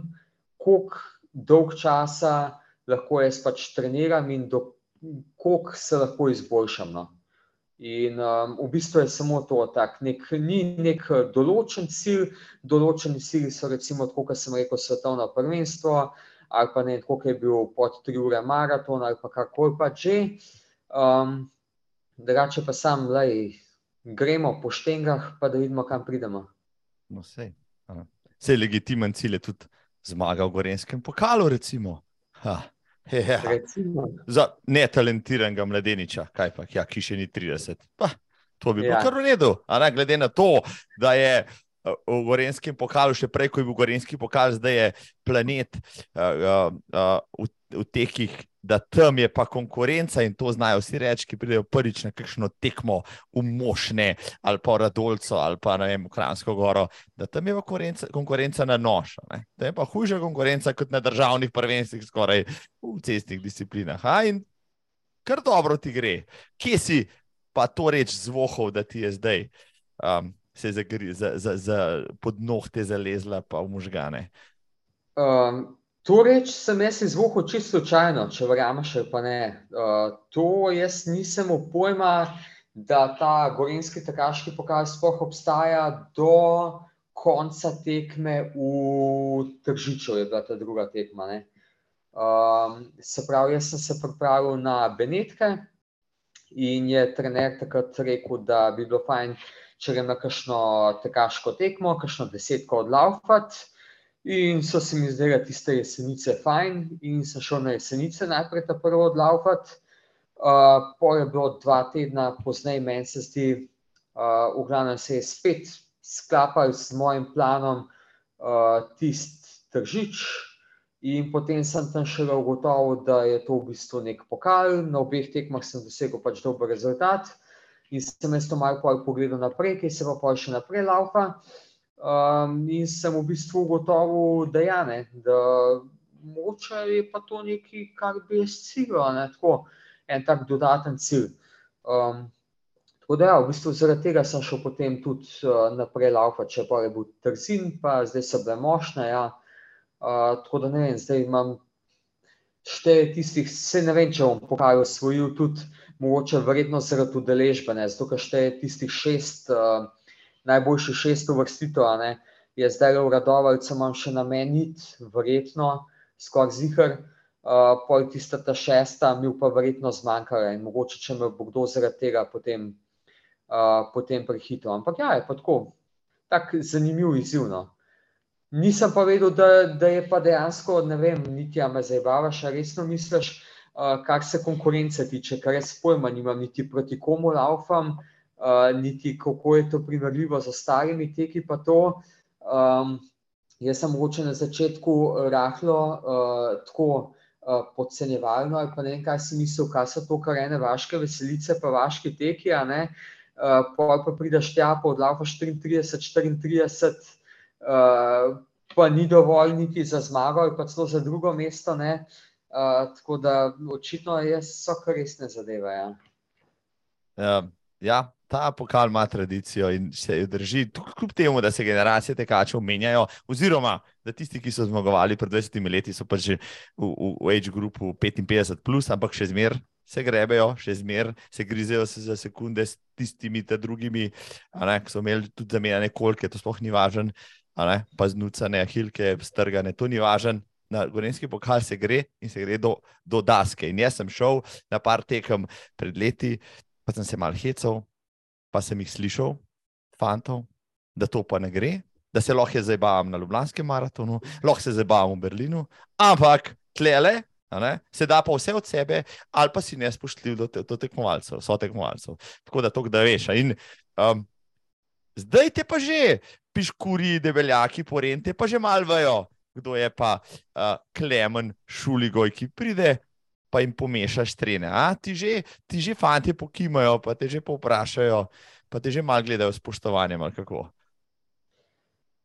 koliko dolg časa lahko jaz pač treniram in koliko se lahko izboljšam. No? In um, v bistvu je samo to, tak, nek, ni nek določen cilj, določeni cilji so, recimo, tako, kot sem rekel, svetovno prvenstvo, ali pa ne, kako je bil pod tri ure maraton, ali pa karkoli pa že. Um, drugače pa sam, da gremo po štengah, pa da vidimo, kam pridemo. No, sej, sej legitimen cilj je tudi zmaga v Gorenskem pokalu, recimo. Ha. Ja. Za netalentiranega mladeniča, kaj pa, ja, ki še ni 30. Pa, to bi bilo ja. kar v redu. Glede na to, da je v Gorenskem pokalu, še prej, ko je bil Gorenski pokal, zdaj je planet uh, uh, v, v tekih da tam je pa konkurenca in to znajo vsi reči, ki pridejo prvič na kakšno tekmo v Mošne ali pa Radolco ali pa ne vem, v Kransko goro, da tam je pa konkurenca, konkurenca na nož. Da je pa hujša konkurenca kot na državnih prvenstvih, skoraj v cestnih disciplinah. Ha? In kar dobro ti gre. Kje si pa to reč zvohov, da ti je zdaj um, se zagri, za, za, za pod nohte zalezla pa v možgane? Um. To reč sem jaz izvohal čisto slučajno, če verjameš, pa ne. Uh, to jaz nisem v pojma, da ta gorinski takaški pokal sploh obstaja do konca tekme v Tržiču, je bila ta druga tekma. Um, se pravi, jaz sem se pripravil na Benetke in je trener takrat rekel, da bi bilo fajn, če grem na kakšno takaško tekmo, kakšno desetko odlaufati. In so se mi zdele tiste jesenice fajn, in sem šel na jesenice najprej ta prvo odlaufati. Uh, po je bilo dva tedna pozneje, meni se zdi, uh, v glavnem se je spet sklapal s mojim planom uh, tisti tržič. In potem sem tam še ugotovil, da je to v bistvu nek pokal, na obeh tekmah sem dosegel pač dober rezultat. In sem jaz to malo pogledal naprej, ki se pa pa še naprej laupa. Um, in sem v bistvu ugotovil, da, ja, ne, da moče je pa to nekaj, kar bi jaz ciljal, ne, tako en tak dodaten cilj. Um, tako da, ja, v bistvu zaradi tega sem šel potem tudi uh, naprej laupa, če pa je bil trzin, pa zdaj so bile mošne, ja tako da ne vem, zdaj imam šteje tistih, se ne vem, če bom pokal osvojil tudi mogoče verjetno zaradi udeležbe, zato ker šteje tistih šest, uh, najboljših šest uvrstitev, ne, je zdaj v Radovalcu imam še na meni, verjetno, skoraj zihar, uh, pol tista ta šesta mi pa verjetno zmanjkala in mogoče, če me bo kdo zaradi tega potem, uh, potem prehitil, ampak ja, je pa tako, tak zanimiv izziv, no. Nisem pa vedel, da, da je pa dejansko, ne vem, niti a me zabavaš, a resno misliš, uh, kar se konkurence tiče, kar jaz pojma nimam, niti proti komu laufam, uh, niti kako je to primerljivo z ostalimi teki pa to. Um, jaz sem mogoče na začetku rahlo uh, tako uh, podcenjevalno ali pa ne vem, kaj si mislil, kaj so to, kar ene vaške veselice pa vaški teki, a ne, uh, pol pa prideš tja, pa odlaufaš 34, 34, uh, pa ni dovolj niti za zmago, ali pa celo za drugo mesto. Uh, tako da očitno so kar resne zadeve. Ja. Uh, ja. Ta pokal ima tradicijo in se jo drži, kljub temu, da se generacije tekačev menjajo, oziroma da tisti, ki so zmagovali pred 20 leti, so pač že v, v, v age grupu 55, plus, ampak še zmeraj se grebejo, še zmeraj se grizejo se za sekunde s tistimi, drugimi, ne, ki so imeli tudi zamenjane kolke, to sploh ni važno pa znucane, hilke, strgane, to ni važno. Na Gorenski pokal se gre in se gre do, do daske. In jaz sem šel na par tekem pred leti, pa sem se mal hecal, pa sem jih slišal, fantov, da to pa ne gre, da se lahko zdaj bavam na Ljubljanskem maratonu, lahko se zdaj bavam v Berlinu, ampak tlele. Se da pa vse od sebe, ali pa si ne spoštljiv do, te, do tekmovalcev, so tekmovalcev. Tako da to, da veš. In, um, zdaj te pa že, piškuri, debeljaki, porente, pa že malo vejo, kdo je pa uh, klemen šuligoj, ki pride. Pa jim pomešaš trene. A, ti, že, ti že fanti pokimajo, pa te že povprašajo, pa te že malo gledajo s spoštovanjem.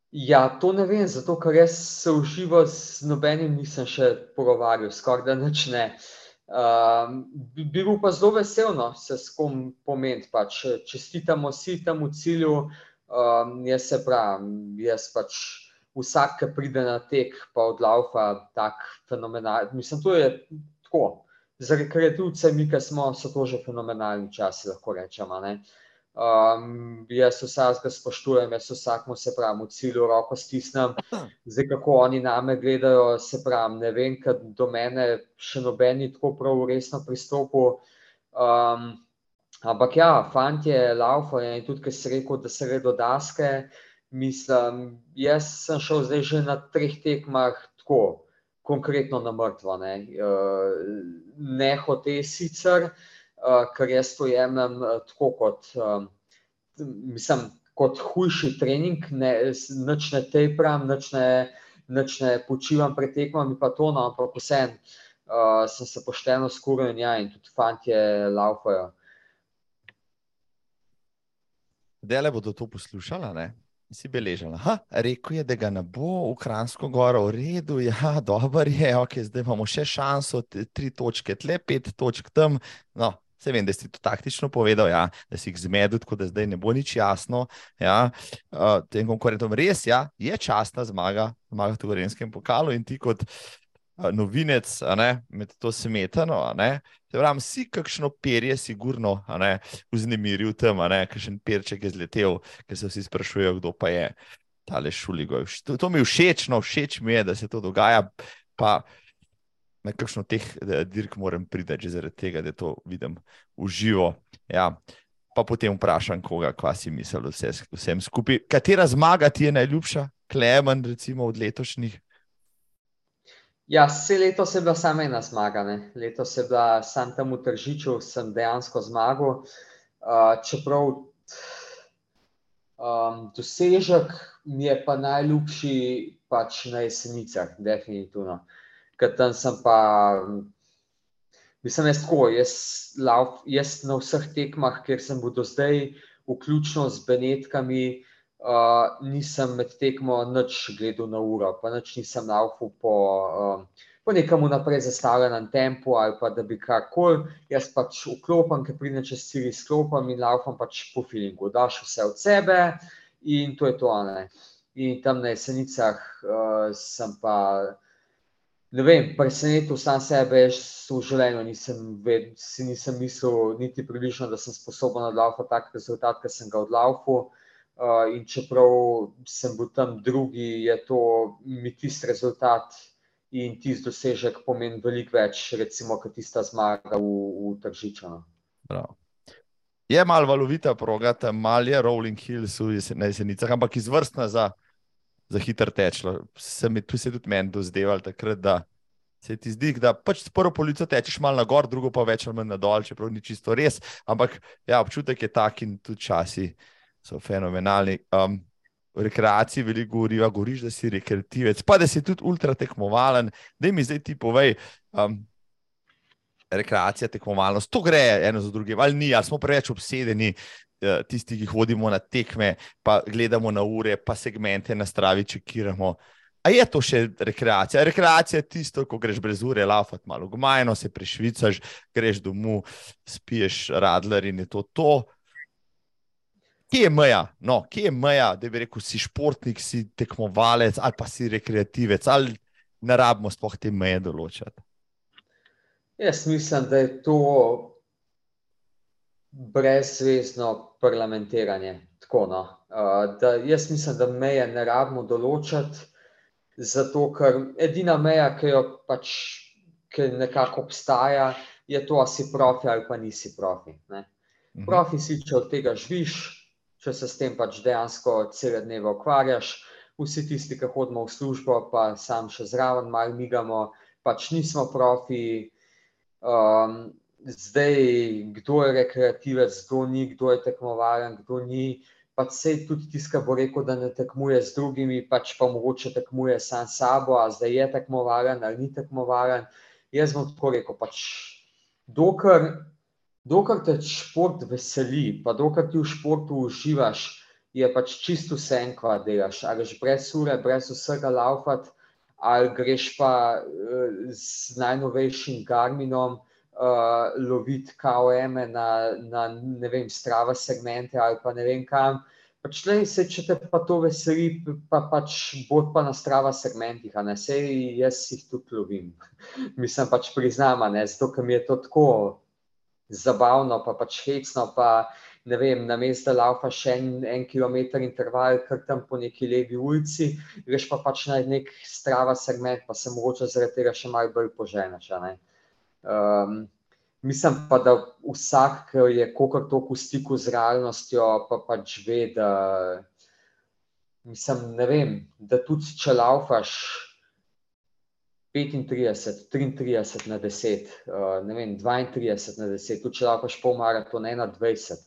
Ja, to ne vem, zato ker jaz se uživo z nobenim nisem še pogovarjal, skoraj da nič ne. Um, bi bil pa zelo vesel, no, se s kom pomeni. Pač, čestitamo si tam v cilju, Um, jaz se pravim, jaz pač vsak, ki pride na tek, pa odlaufa tako fenomenalno. Mislim, to je tako. Za rekreativce, mi, ki smo, so to že fenomenalni časi, lahko rečemo. Um, jaz vsakega spoštujem, jaz vsakmu se pravim, v cilju roko stisnem. Zdaj, kako oni name gledajo, se pravim, ne vem, ker do mene še nobeni tako prav resno pristopil. Um, Ampak ja, fanti, laufa in tudi, ki si rekel, da se gre do daske. Mislim, jaz sem šel zdaj že na treh tekmah tako, konkretno na mrtvo. Ne, uh, ne hote sicer, uh, ker jaz to jemljem uh, tako kot, mislim, kot hujši trening, ne, nič ne tepram, nič ne, nič ne počivam pred tekmami, pa to, no, ampak vsem uh, sem se pošteno skuril in ja, in tudi fanti laufajo. Dele bodo to poslušali, ne? Si beležala. Ha, rekel je, da ga ne bo v Kransko goro, v redu, ja, dobro je, ok, zdaj imamo še šanso, tri točke tle, pet točk tam. No, se vem, da si to taktično povedal, ja, da si jih zmedel, tako da zdaj ne bo nič jasno. Ja, uh, tem konkurentom res ja, je časna zmaga, zmaga v Gorenskem pokalu in ti kot novinec, ne, med to smetano. Pravim, si kakšno perje, sigurno, vznemiril tam, kakšen perček je zletel, ker se vsi sprašujejo, kdo pa je tale šuligo. To, to mi je všeč, no, všeč mi je, da se to dogaja. Pa na kakšno teh dirk moram priti, že zaradi tega, da to vidim v živo. Ja. Pa potem vprašam, koga, kva si mislil, vse, vsem skupaj. Katera zmaga ti je najljubša, Klemen, recimo od letošnjih? Ja, vse leto je bila samo ena zmaga. Ne. Leto je bila sam tam v Tržiču, sem dejansko zmagal. Uh, čeprav um, dosežek mi je pa najljubši pač na jesenicah, definitivno. ker tam sem pa. Mislim, jaz, tako, jaz, lauf, jaz na vseh tekmah, kjer sem bil do zdaj, vključno z Benetkami, uh, nisem med tekmo nič gledal na uro, pa nič nisem laufal po, uh, po nekem naprej zastavljenem tempu ali pa da bi karkoli. Jaz pač vklopim, ker pridem čez cili sklopim in laufam pač po filingu. Daš vse od sebe in to je to. Ne. In tam na jesenicah uh, sem pa ne vem, presenetil sam sebe, jaz v življenju nisem, ved, nisem mislil, niti približno, da sem sposoben odlaufati tak rezultat, ki sem ga odlaufal. Uh, in čeprav sem bil tam drugi, je to mi tisti rezultat in tisti dosežek pomeni veliko več, recimo, kot tista zmaga v, v Tržičanu. Je malo valovita proga, tam malo je Rolling Hills v jesenicah, ampak izvrstna za za hitro tečlo. Se mi tu se tudi meni dozdeval takrat, da se ti zdi, da pač prvo polico tečeš malo na gor, drugo pa več ali manj na dol, čeprav ni čisto res. Ampak ja, občutek je tak in tudi časi so fenomenalni. Um, v rekreaciji veliko goriva, goriš, da si rekreativec, pa da si tudi ultra tekmovalen. Da mi zdaj ti povej. Um, Rekreacija, tekmovalnost, to gre eno za drugim, ali ni, ali smo preveč obsedeni Eh, tisti, ki hodimo na tekme, pa gledamo na ure, pa segmente na stravi, čekiramo. A je to še rekreacija? Rekreacija je tisto, ko greš brez ure, laufat malo gmajno, se prešvicaš, greš domov, spiješ radler in je to to. Kje je meja? No, kje je meja, da bi rekel, si športnik, si tekmovalec ali pa si rekreativec, ali ne rabimo sploh te meje določati? Jaz mislim, da je to brezvezno parlamentiranje. Tako, no. uh, da, jaz mislim, da meje ne rabimo določati, zato ker edina meja, ki jo pač ki nekako obstaja, je to, ali si profi ali pa nisi profi. Ne. Mhm. Profi si, če od tega živiš, če se s tem pač dejansko cele dneve ukvarjaš. Vsi tisti, ki hodimo v službo, pa sam še zraven, malo migamo, pač nismo profi. Um, zdaj, kdo je rekreativec, kdo ni, kdo je tekmovalen, kdo ni. Pač se tudi tiska bo rekel, da ne tekmuje z drugimi, pač pa mogoče tekmuje sam s sabo, a zdaj je tekmovalen ali ni tekmovalen. Jaz bom tako rekel, pač dokler, dokler te šport veseli, pa dokler ti v športu uživaš, je pač čisto vse en, kva delaš. Ali greš brez ure, brez vsega laufat, ali greš pa uh, z najnovejšim Garminom, uh, loviti KOM-e na, na ne vem, strava segmente ali pa ne vem kam. Pač le, se, če te pa to veseli, pa pač bod pa na strava segmentih, a ne sej jaz jih tudi lovim. Mislim pač priznam, ne, zato ker mi je to tako zabavno, pa pač hecno, pa ne vem, na mestu laufa še en, en kilometr interval, kar tam po neki levi ulici, greš pa pač na nek strava segment, pa se mogoče zaradi tega še malo bolj poženeš, ne. Um, mislim pa, da vsak, ki je kako tako v stiku z realnostjo, pa pač ve, da, mislim, vem, da tudi če laufaš 35, 33 na 10, uh, ne vem, 32 na 10, tudi če laufaš pol maratona 21,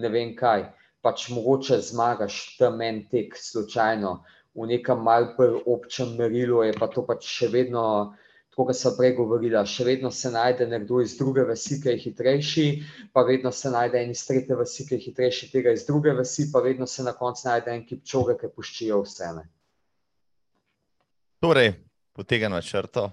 ne vem kaj, pač mogoče zmagaš tam en tek slučajno v nekem malce občem merilu, je pa to pač še vedno tako kot sem prej govorila, še vedno se najde nekdo iz druge vasi, ki je hitrejši, pa vedno se najde en iz tretje vasi, ki je hitrejši tega iz druge vasi, pa vedno se na koncu najde en kipčoge, ki puščijo vse. Ne. Torej, po tega načrto,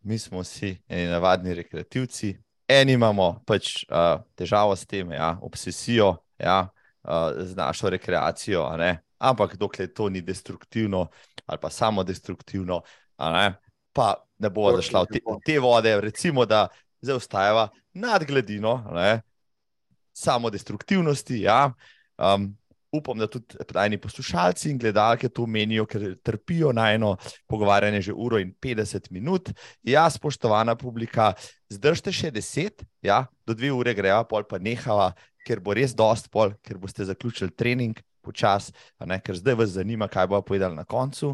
mi smo vsi eni navadni rekreativci, eni imamo pač uh, težavo s tem, ja, obsesijo ja, uh, z našo rekreacijo, ampak dokler to ni destruktivno ali pa samo destruktivno, pa ne bo zašla v te, te vode, recimo, da zdaj ostajava nad gladino, ne, samo destruktivnosti. Ja. Um, upam, da tudi tajni poslušalci in gledalke to menijo, ker trpijo na eno pogovarjanje že uro in 50 minut. Ja, spoštovana publika, zdržite še 10, ja, do 2 ure greva, pol pa nehava, ker bo res dost pol, ker boste zaključili trening. Počas, ker zdaj vas zanima, kaj bo povedal na koncu.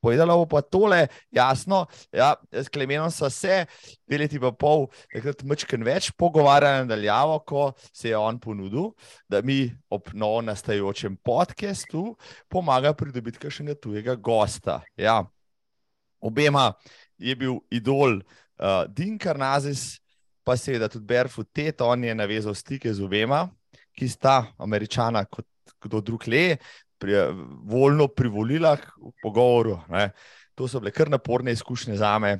Povedala bo pa tole, jasno, ja, s Klemenom so se, dve leti pa pol, takrat mečken več pogovarjali nadaljavo, ko se je on ponudil, da mi ob novo nastajajočem podkastu pomaga pridobiti kakšnega tujega gosta. Ja. Obema je bil idol uh, Dean Karnazis, pa seveda tudi Barefoot Ted, on je navezal stike z obema, ki sta američana kot kdo drug le, pri, voljno privolila k pogovoru. Ne. To so bile kar naporne izkušnje za me.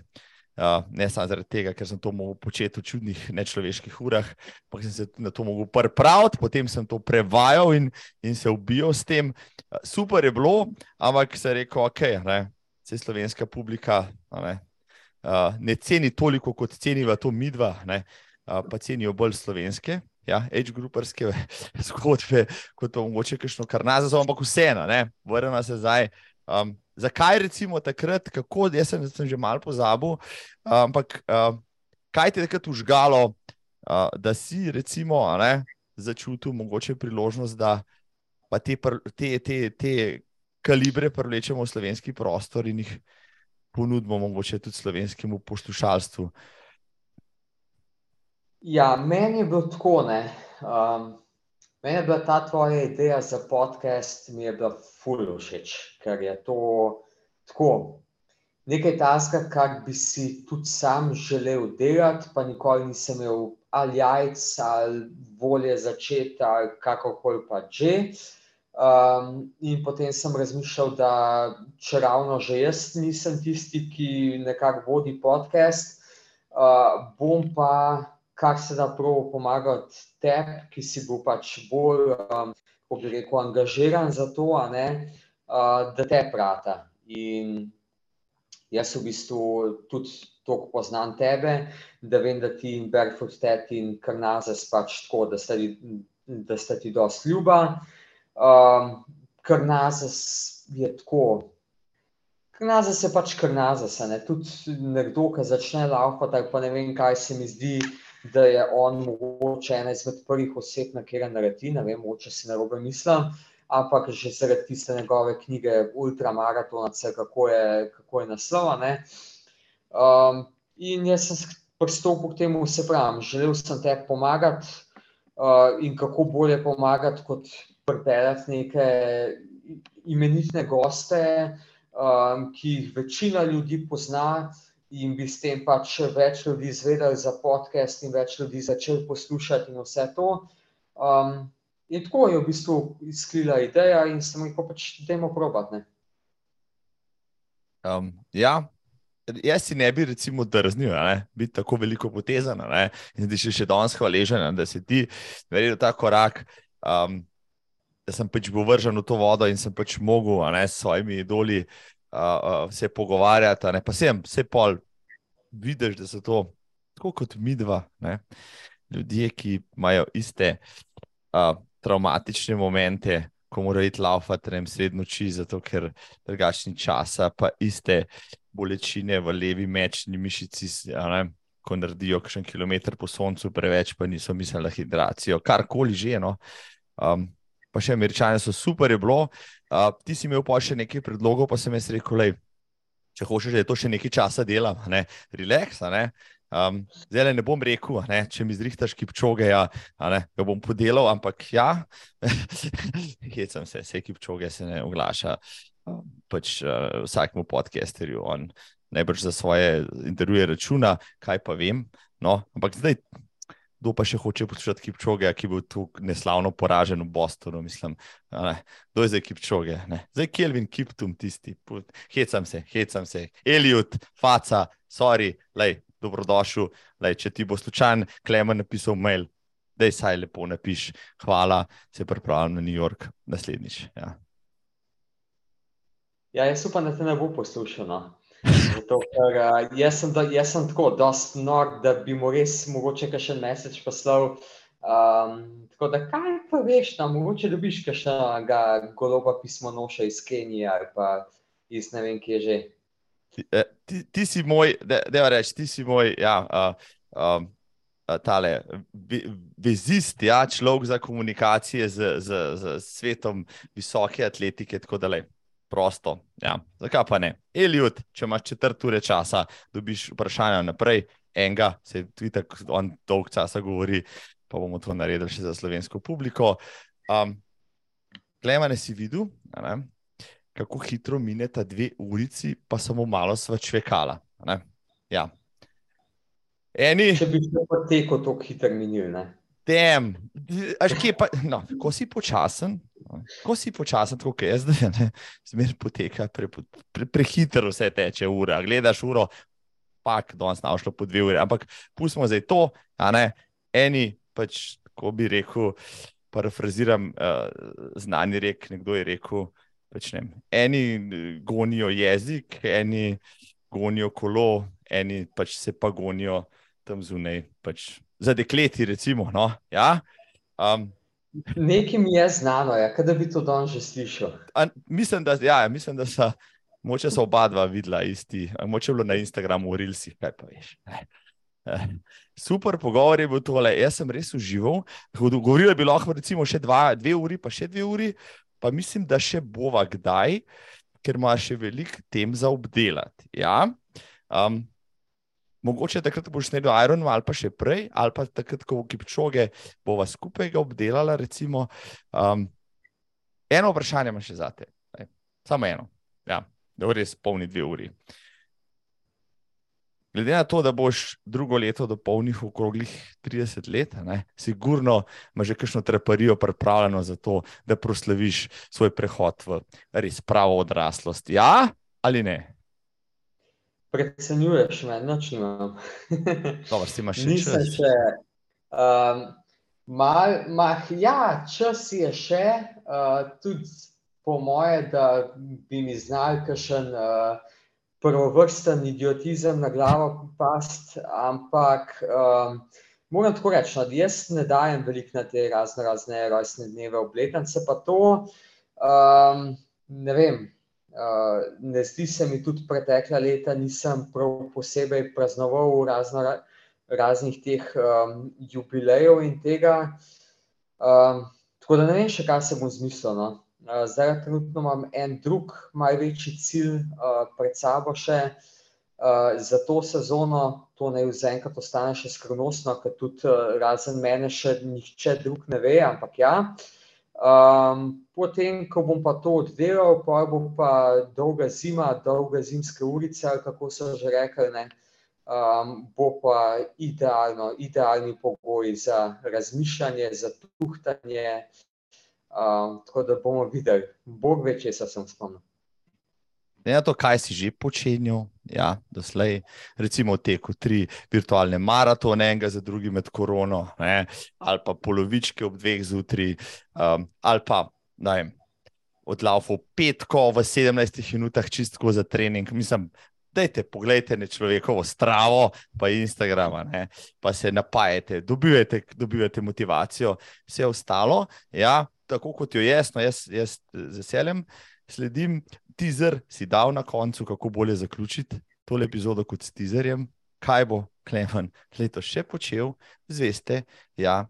Uh, ne samo zaradi tega, ker sem to mogel početi v čudnih, nečloveških urah, ampak sem se na to mogel pripraviti, potem sem to prevajal in, in se ubijal s tem. Uh, super je bilo, ampak se je rekel, ok, ne, vse slovenska publika ne, uh, ne ceni toliko, kot ceniva to midva, uh, pa cenijo bolj slovenske. Ja, Age-gruperske zgodbe, kot pa mogoče kakšno kar nazaj, ampak vseeno, vrnemo se zdaj. Um, zakaj recimo takrat, kako jaz sem, sem že malo pozabil, ampak uh, kaj ti je takrat užgalo, uh, da si recimo ne, začutil mogoče priložnost, da te, te, te, te kalibre privlečemo v slovenski prostor in jih ponudimo mogoče tudi slovenskemu poslušalstvu. Ja, meni je bilo tako. Um, Meni je bila ta tvoja ideja za podcast, mi je bila fully všeč, ker je to tako. Nekaj taska, kar bi si tudi sam želel delati, pa nikoli nisem imel ali jajc, ali volje začeti, ali kako pa že. Um, in potem sem razmišljal, da če ravno že jaz nisem tisti, ki nekako vodi podcast, uh, bom pa kar se da prav pomagati tebi, ki si bil pač bolj, um, kako bi rekel, angažiran za to, ne, uh, da te prata. In jaz v bistvu tudi toliko poznam tebe, da vem, da ti in Barefoot Ted in Krnazes pač tako, da sta, da sta ti dosti ljuba. Um, Krnazes je tako. Krnaza se pač krnaza, ne tudi nekdo, ki začne laufati, pa ne vem, kaj se mi zdi, da je on mogoče ena izmed prvih oseb, na kateri naredi, ne vem, če se ne robe mislim, ampak že zaradi tiste njegove knjige Ultramaratona, kako je, kako je naslova. Um, in jaz sem pristopil k temu, se pravi, želel sem te pomagati uh, in kako bolje pomagati, kot pripeljati neke imenitne goste, um, ki jih večina ljudi pozna in bi s tem pač več ljudi izvedeli za podcast in več ljudi začeli poslušati in vse to. Um, in tako je v bistvu izkrila ideja in sem rekel, pač dajmo probati. Um, ja. Jaz si ne bi, recimo, drznil, da bi tako veliko potezan in da si še danes hvaležen, da si ti naredil ta korak, um, da sem pač bil vržen v to vodo in sem pač mogel ne, s svojimi idoli uh, uh, se pogovarjati. Ne? Pa sem, vse pol vidiš, da so to tako kot mi dva, ne? ljudje, ki imajo iste uh, traumatične momente, ko morajo iti laufati na srednjo noči, zato ker drugačni časa, pa iste bolečine v levi mečni mišici. Ko naredijo kakšen kilometr po soncu, preveč pa niso mislili na hidracijo, karkoli že. No. Um, pa še američani so super, je bilo. Uh, ti si imel pa še nekaj predlogov, pa sem jaz rekel, lej, če hočeš, da je to še nekaj časa dela, ne, relax. Ne. Um, zdaj ne bom rekel, ne, če mi zrihtaš kipčoge, ja, ne, ga bom podelal, ampak ja, hecam se, vse kipčoge se ne oglaša. Pač uh, vsakemu podcasterju, on najbrž za svoje intervjuje računa, kaj pa vem. No, ampak zdaj kdo pa še hoče poslušati Kipčoge, ki bil tu neslavno poražen v Bostonu, mislim, kdo je zdaj Kipčoge, ne? zdaj Kelvin Kiptum, tisti, hecam se, hecam se, Eliot, Faca, sorry, lej, dobrodošel, lej, če ti bo slučajno Klemen napisal mail, da je saj lepo napiš, hvala, se pripravljam na New York naslednjič. Ja. Ja, jaz upam, da te ne bo poslušal. No. Zato, ker, uh, jaz, sem da, jaz sem tako, dost nor, da bi mu res mogoče še en mesec poslal. Um, tako da, kaj pa veš, da mogoče dobiš še enega goloba pismo noša iz Kenije ali pa iz ne vem kje že. Ti, eh, ti, ti si moj, da ne reči, ti si moj, ja, uh, um, tale vezist, ja, človek za komunikacije z, z, z svetom visoke atletike, tako da le prosto. Ja. Zakaj pa ne? Eliot, če imaš četrt ure časa, dobiš vprašanje naprej, enega, se tudi tako on dolg časa govori, pa bomo to naredili še za slovensko publiko. Um, Klemane si videl, ne? kako hitro mine ta dve urici, pa samo malo sva čvekala. Ja. Eni, Če bi se potekel tako hitro minil. Tem, až kje pa, no, ko si počasen, ko si počasen, kot jaz, zdaj, ne, zmer poteka, pre, pre, prehitro vse teče ura. Gledaš uro, pak, danes nam šlo po dve uri, ampak pustimo zdaj to, a ne, eni pač, ko bi rekel, parafraziram uh, znani rek, nekdo je rekel, pač ne, eni gonijo jezik, eni gonijo kolo, eni pač se pa gonijo tam zunaj, pač za dekleti, recimo. No? Ja? Um, Nekaj mi je znano, ja, da bi to danes že slišal. a, mislim, da, ja, mislim, da so, moče so oba dva videla isti, moče je bilo na Instagramu, v Rilsih, kaj pa veš. Super pogovor je bil tole, jaz sem res užival. Govorili bi lahko recimo še dva, dve uri, pa še dve uri, pa mislim, da še bova kdaj, ker ima še veliko tem za obdelati. Ja? Um, mogoče takrat boš snedel Iron, ali pa še prej, ali pa takrat, ko bo Kipčoge, bova skupaj ga obdelala. Recimo. Um, eno vprašanje imam še za te, Ej, samo eno. Ja, da res polni dve uri. Glede na to, da boš drugo leto dopolnil okroglih 30 let, ne, sigurno imaš že kakšno treparijo pripravljeno za to, da proslaviš svoj prehod v res pravo odraslost. Ja ali ne? Precenjuješ me, noč nimam. Dobro, si imaš še Nisem čas. še. Um, mal, mah, ja, čas je še, uh, tudi po moje, da bi mi znal kakšen uh, prvovrsten idiotizem na glavo past, ampak um, moram tako reči, no, da jaz ne dajem veliko na te razne, razne rojstne dneve, obletnice, pa to, um, ne vem. Uh, ne zdi se mi tudi pretekla leta, nisem prav posebej praznoval razno, raznih teh um, jubilejev in tega. Um, tako da ne vem, še kaj se bom zmislil. No. Uh, zdaj, trenutno imam en drug, malo večji cilj uh, pred sabo še uh, za to sezono. To naj zaenkrat ostane še skrivnostno, ker tudi uh, razen mene še nihče drug ne ve, ampak ja. Um, potem, ko bom pa to oddelal, pa bo pa dolga zima, dolga zimska ulica, kako so že rekli, ne, um, bo pa idealno, idealni pogoj za razmišljanje, za tuhtanje. Um, tako da bomo videli, Bog ve, če se sem spomnil. Ne na to, kaj si že počenjal, ja, doslej, recimo teku tri virtualne maratone, enega za drugim med korono, ne, ali pa polovičke ob dveh zjutraj, um, ali pa vem, odlaufal petko v 17 minutah čistko za trening. Mislim, dajte, pogledajte na človekovo stravo, pa Instagrama, ne, pa se napajete, dobivate, dobivate motivacijo, vse ostalo, ja, tako kot jo jaz, no jaz, jaz z veseljem sledim. Teaser si dal na koncu, kako bolje zaključiti tole epizodo kot s teaserjem. Kaj bo Klemen letos še počel, zveste, ja,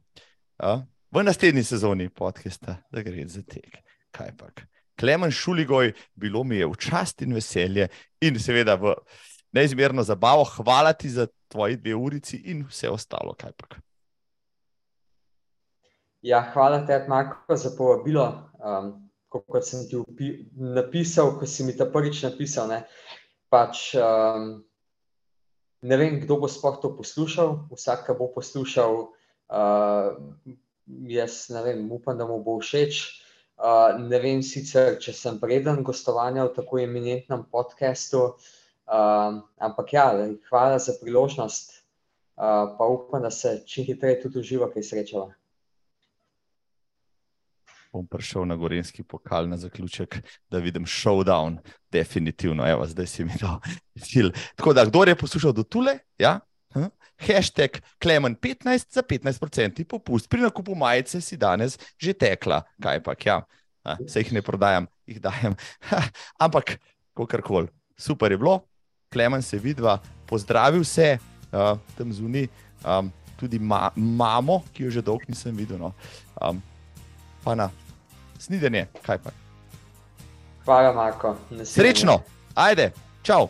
a, v naslednji sezoni podcasta, da gre za tek. Kaj pa? Klemen Šuligoj, bilo mi je v čast in veselje in seveda v neizmerno zabavo. Hvala ti za tvoji dve urici in vse ostalo. Kaj pa? Ja, hvala tebi, Marko, za povabilo. Um, kot sem ti upi, napisal, ko si mi ta prvič napisal. Ne, pač, um, ne vem, kdo bo sploh to poslušal, vsak, ki bo poslušal, uh, jaz ne vem, upam, da mu bo všeč. Uh, ne vem sicer, če sem vreden gostovanja v tako eminentnem podkastu, uh, ampak ja, hvala za priložnost, uh, pa upam, da se čim hitreje tudi uživa, kaj srečava bom prišel na Gorenski pokal na zaključek, da vidim showdown, definitivno, evo, zdaj si mi dal cilj. Tako da, kdo je poslušal do tule, ja? Hm? Hashtag Klemen 15 za 15% popust. Pri nakupu majice si danes že tekla, kaj pa, ja, se jih ne prodajam, jih dajem. Ampak, kakorkoli, super je bilo, Klemen se vidva, pozdravil se uh, tam zunaj, um, tudi ma mamo, ki jo že dolgo nisem videl. No. Um, pa na snidenje, kaj pa. Hvala, Marko. Srečno, ajde, čau.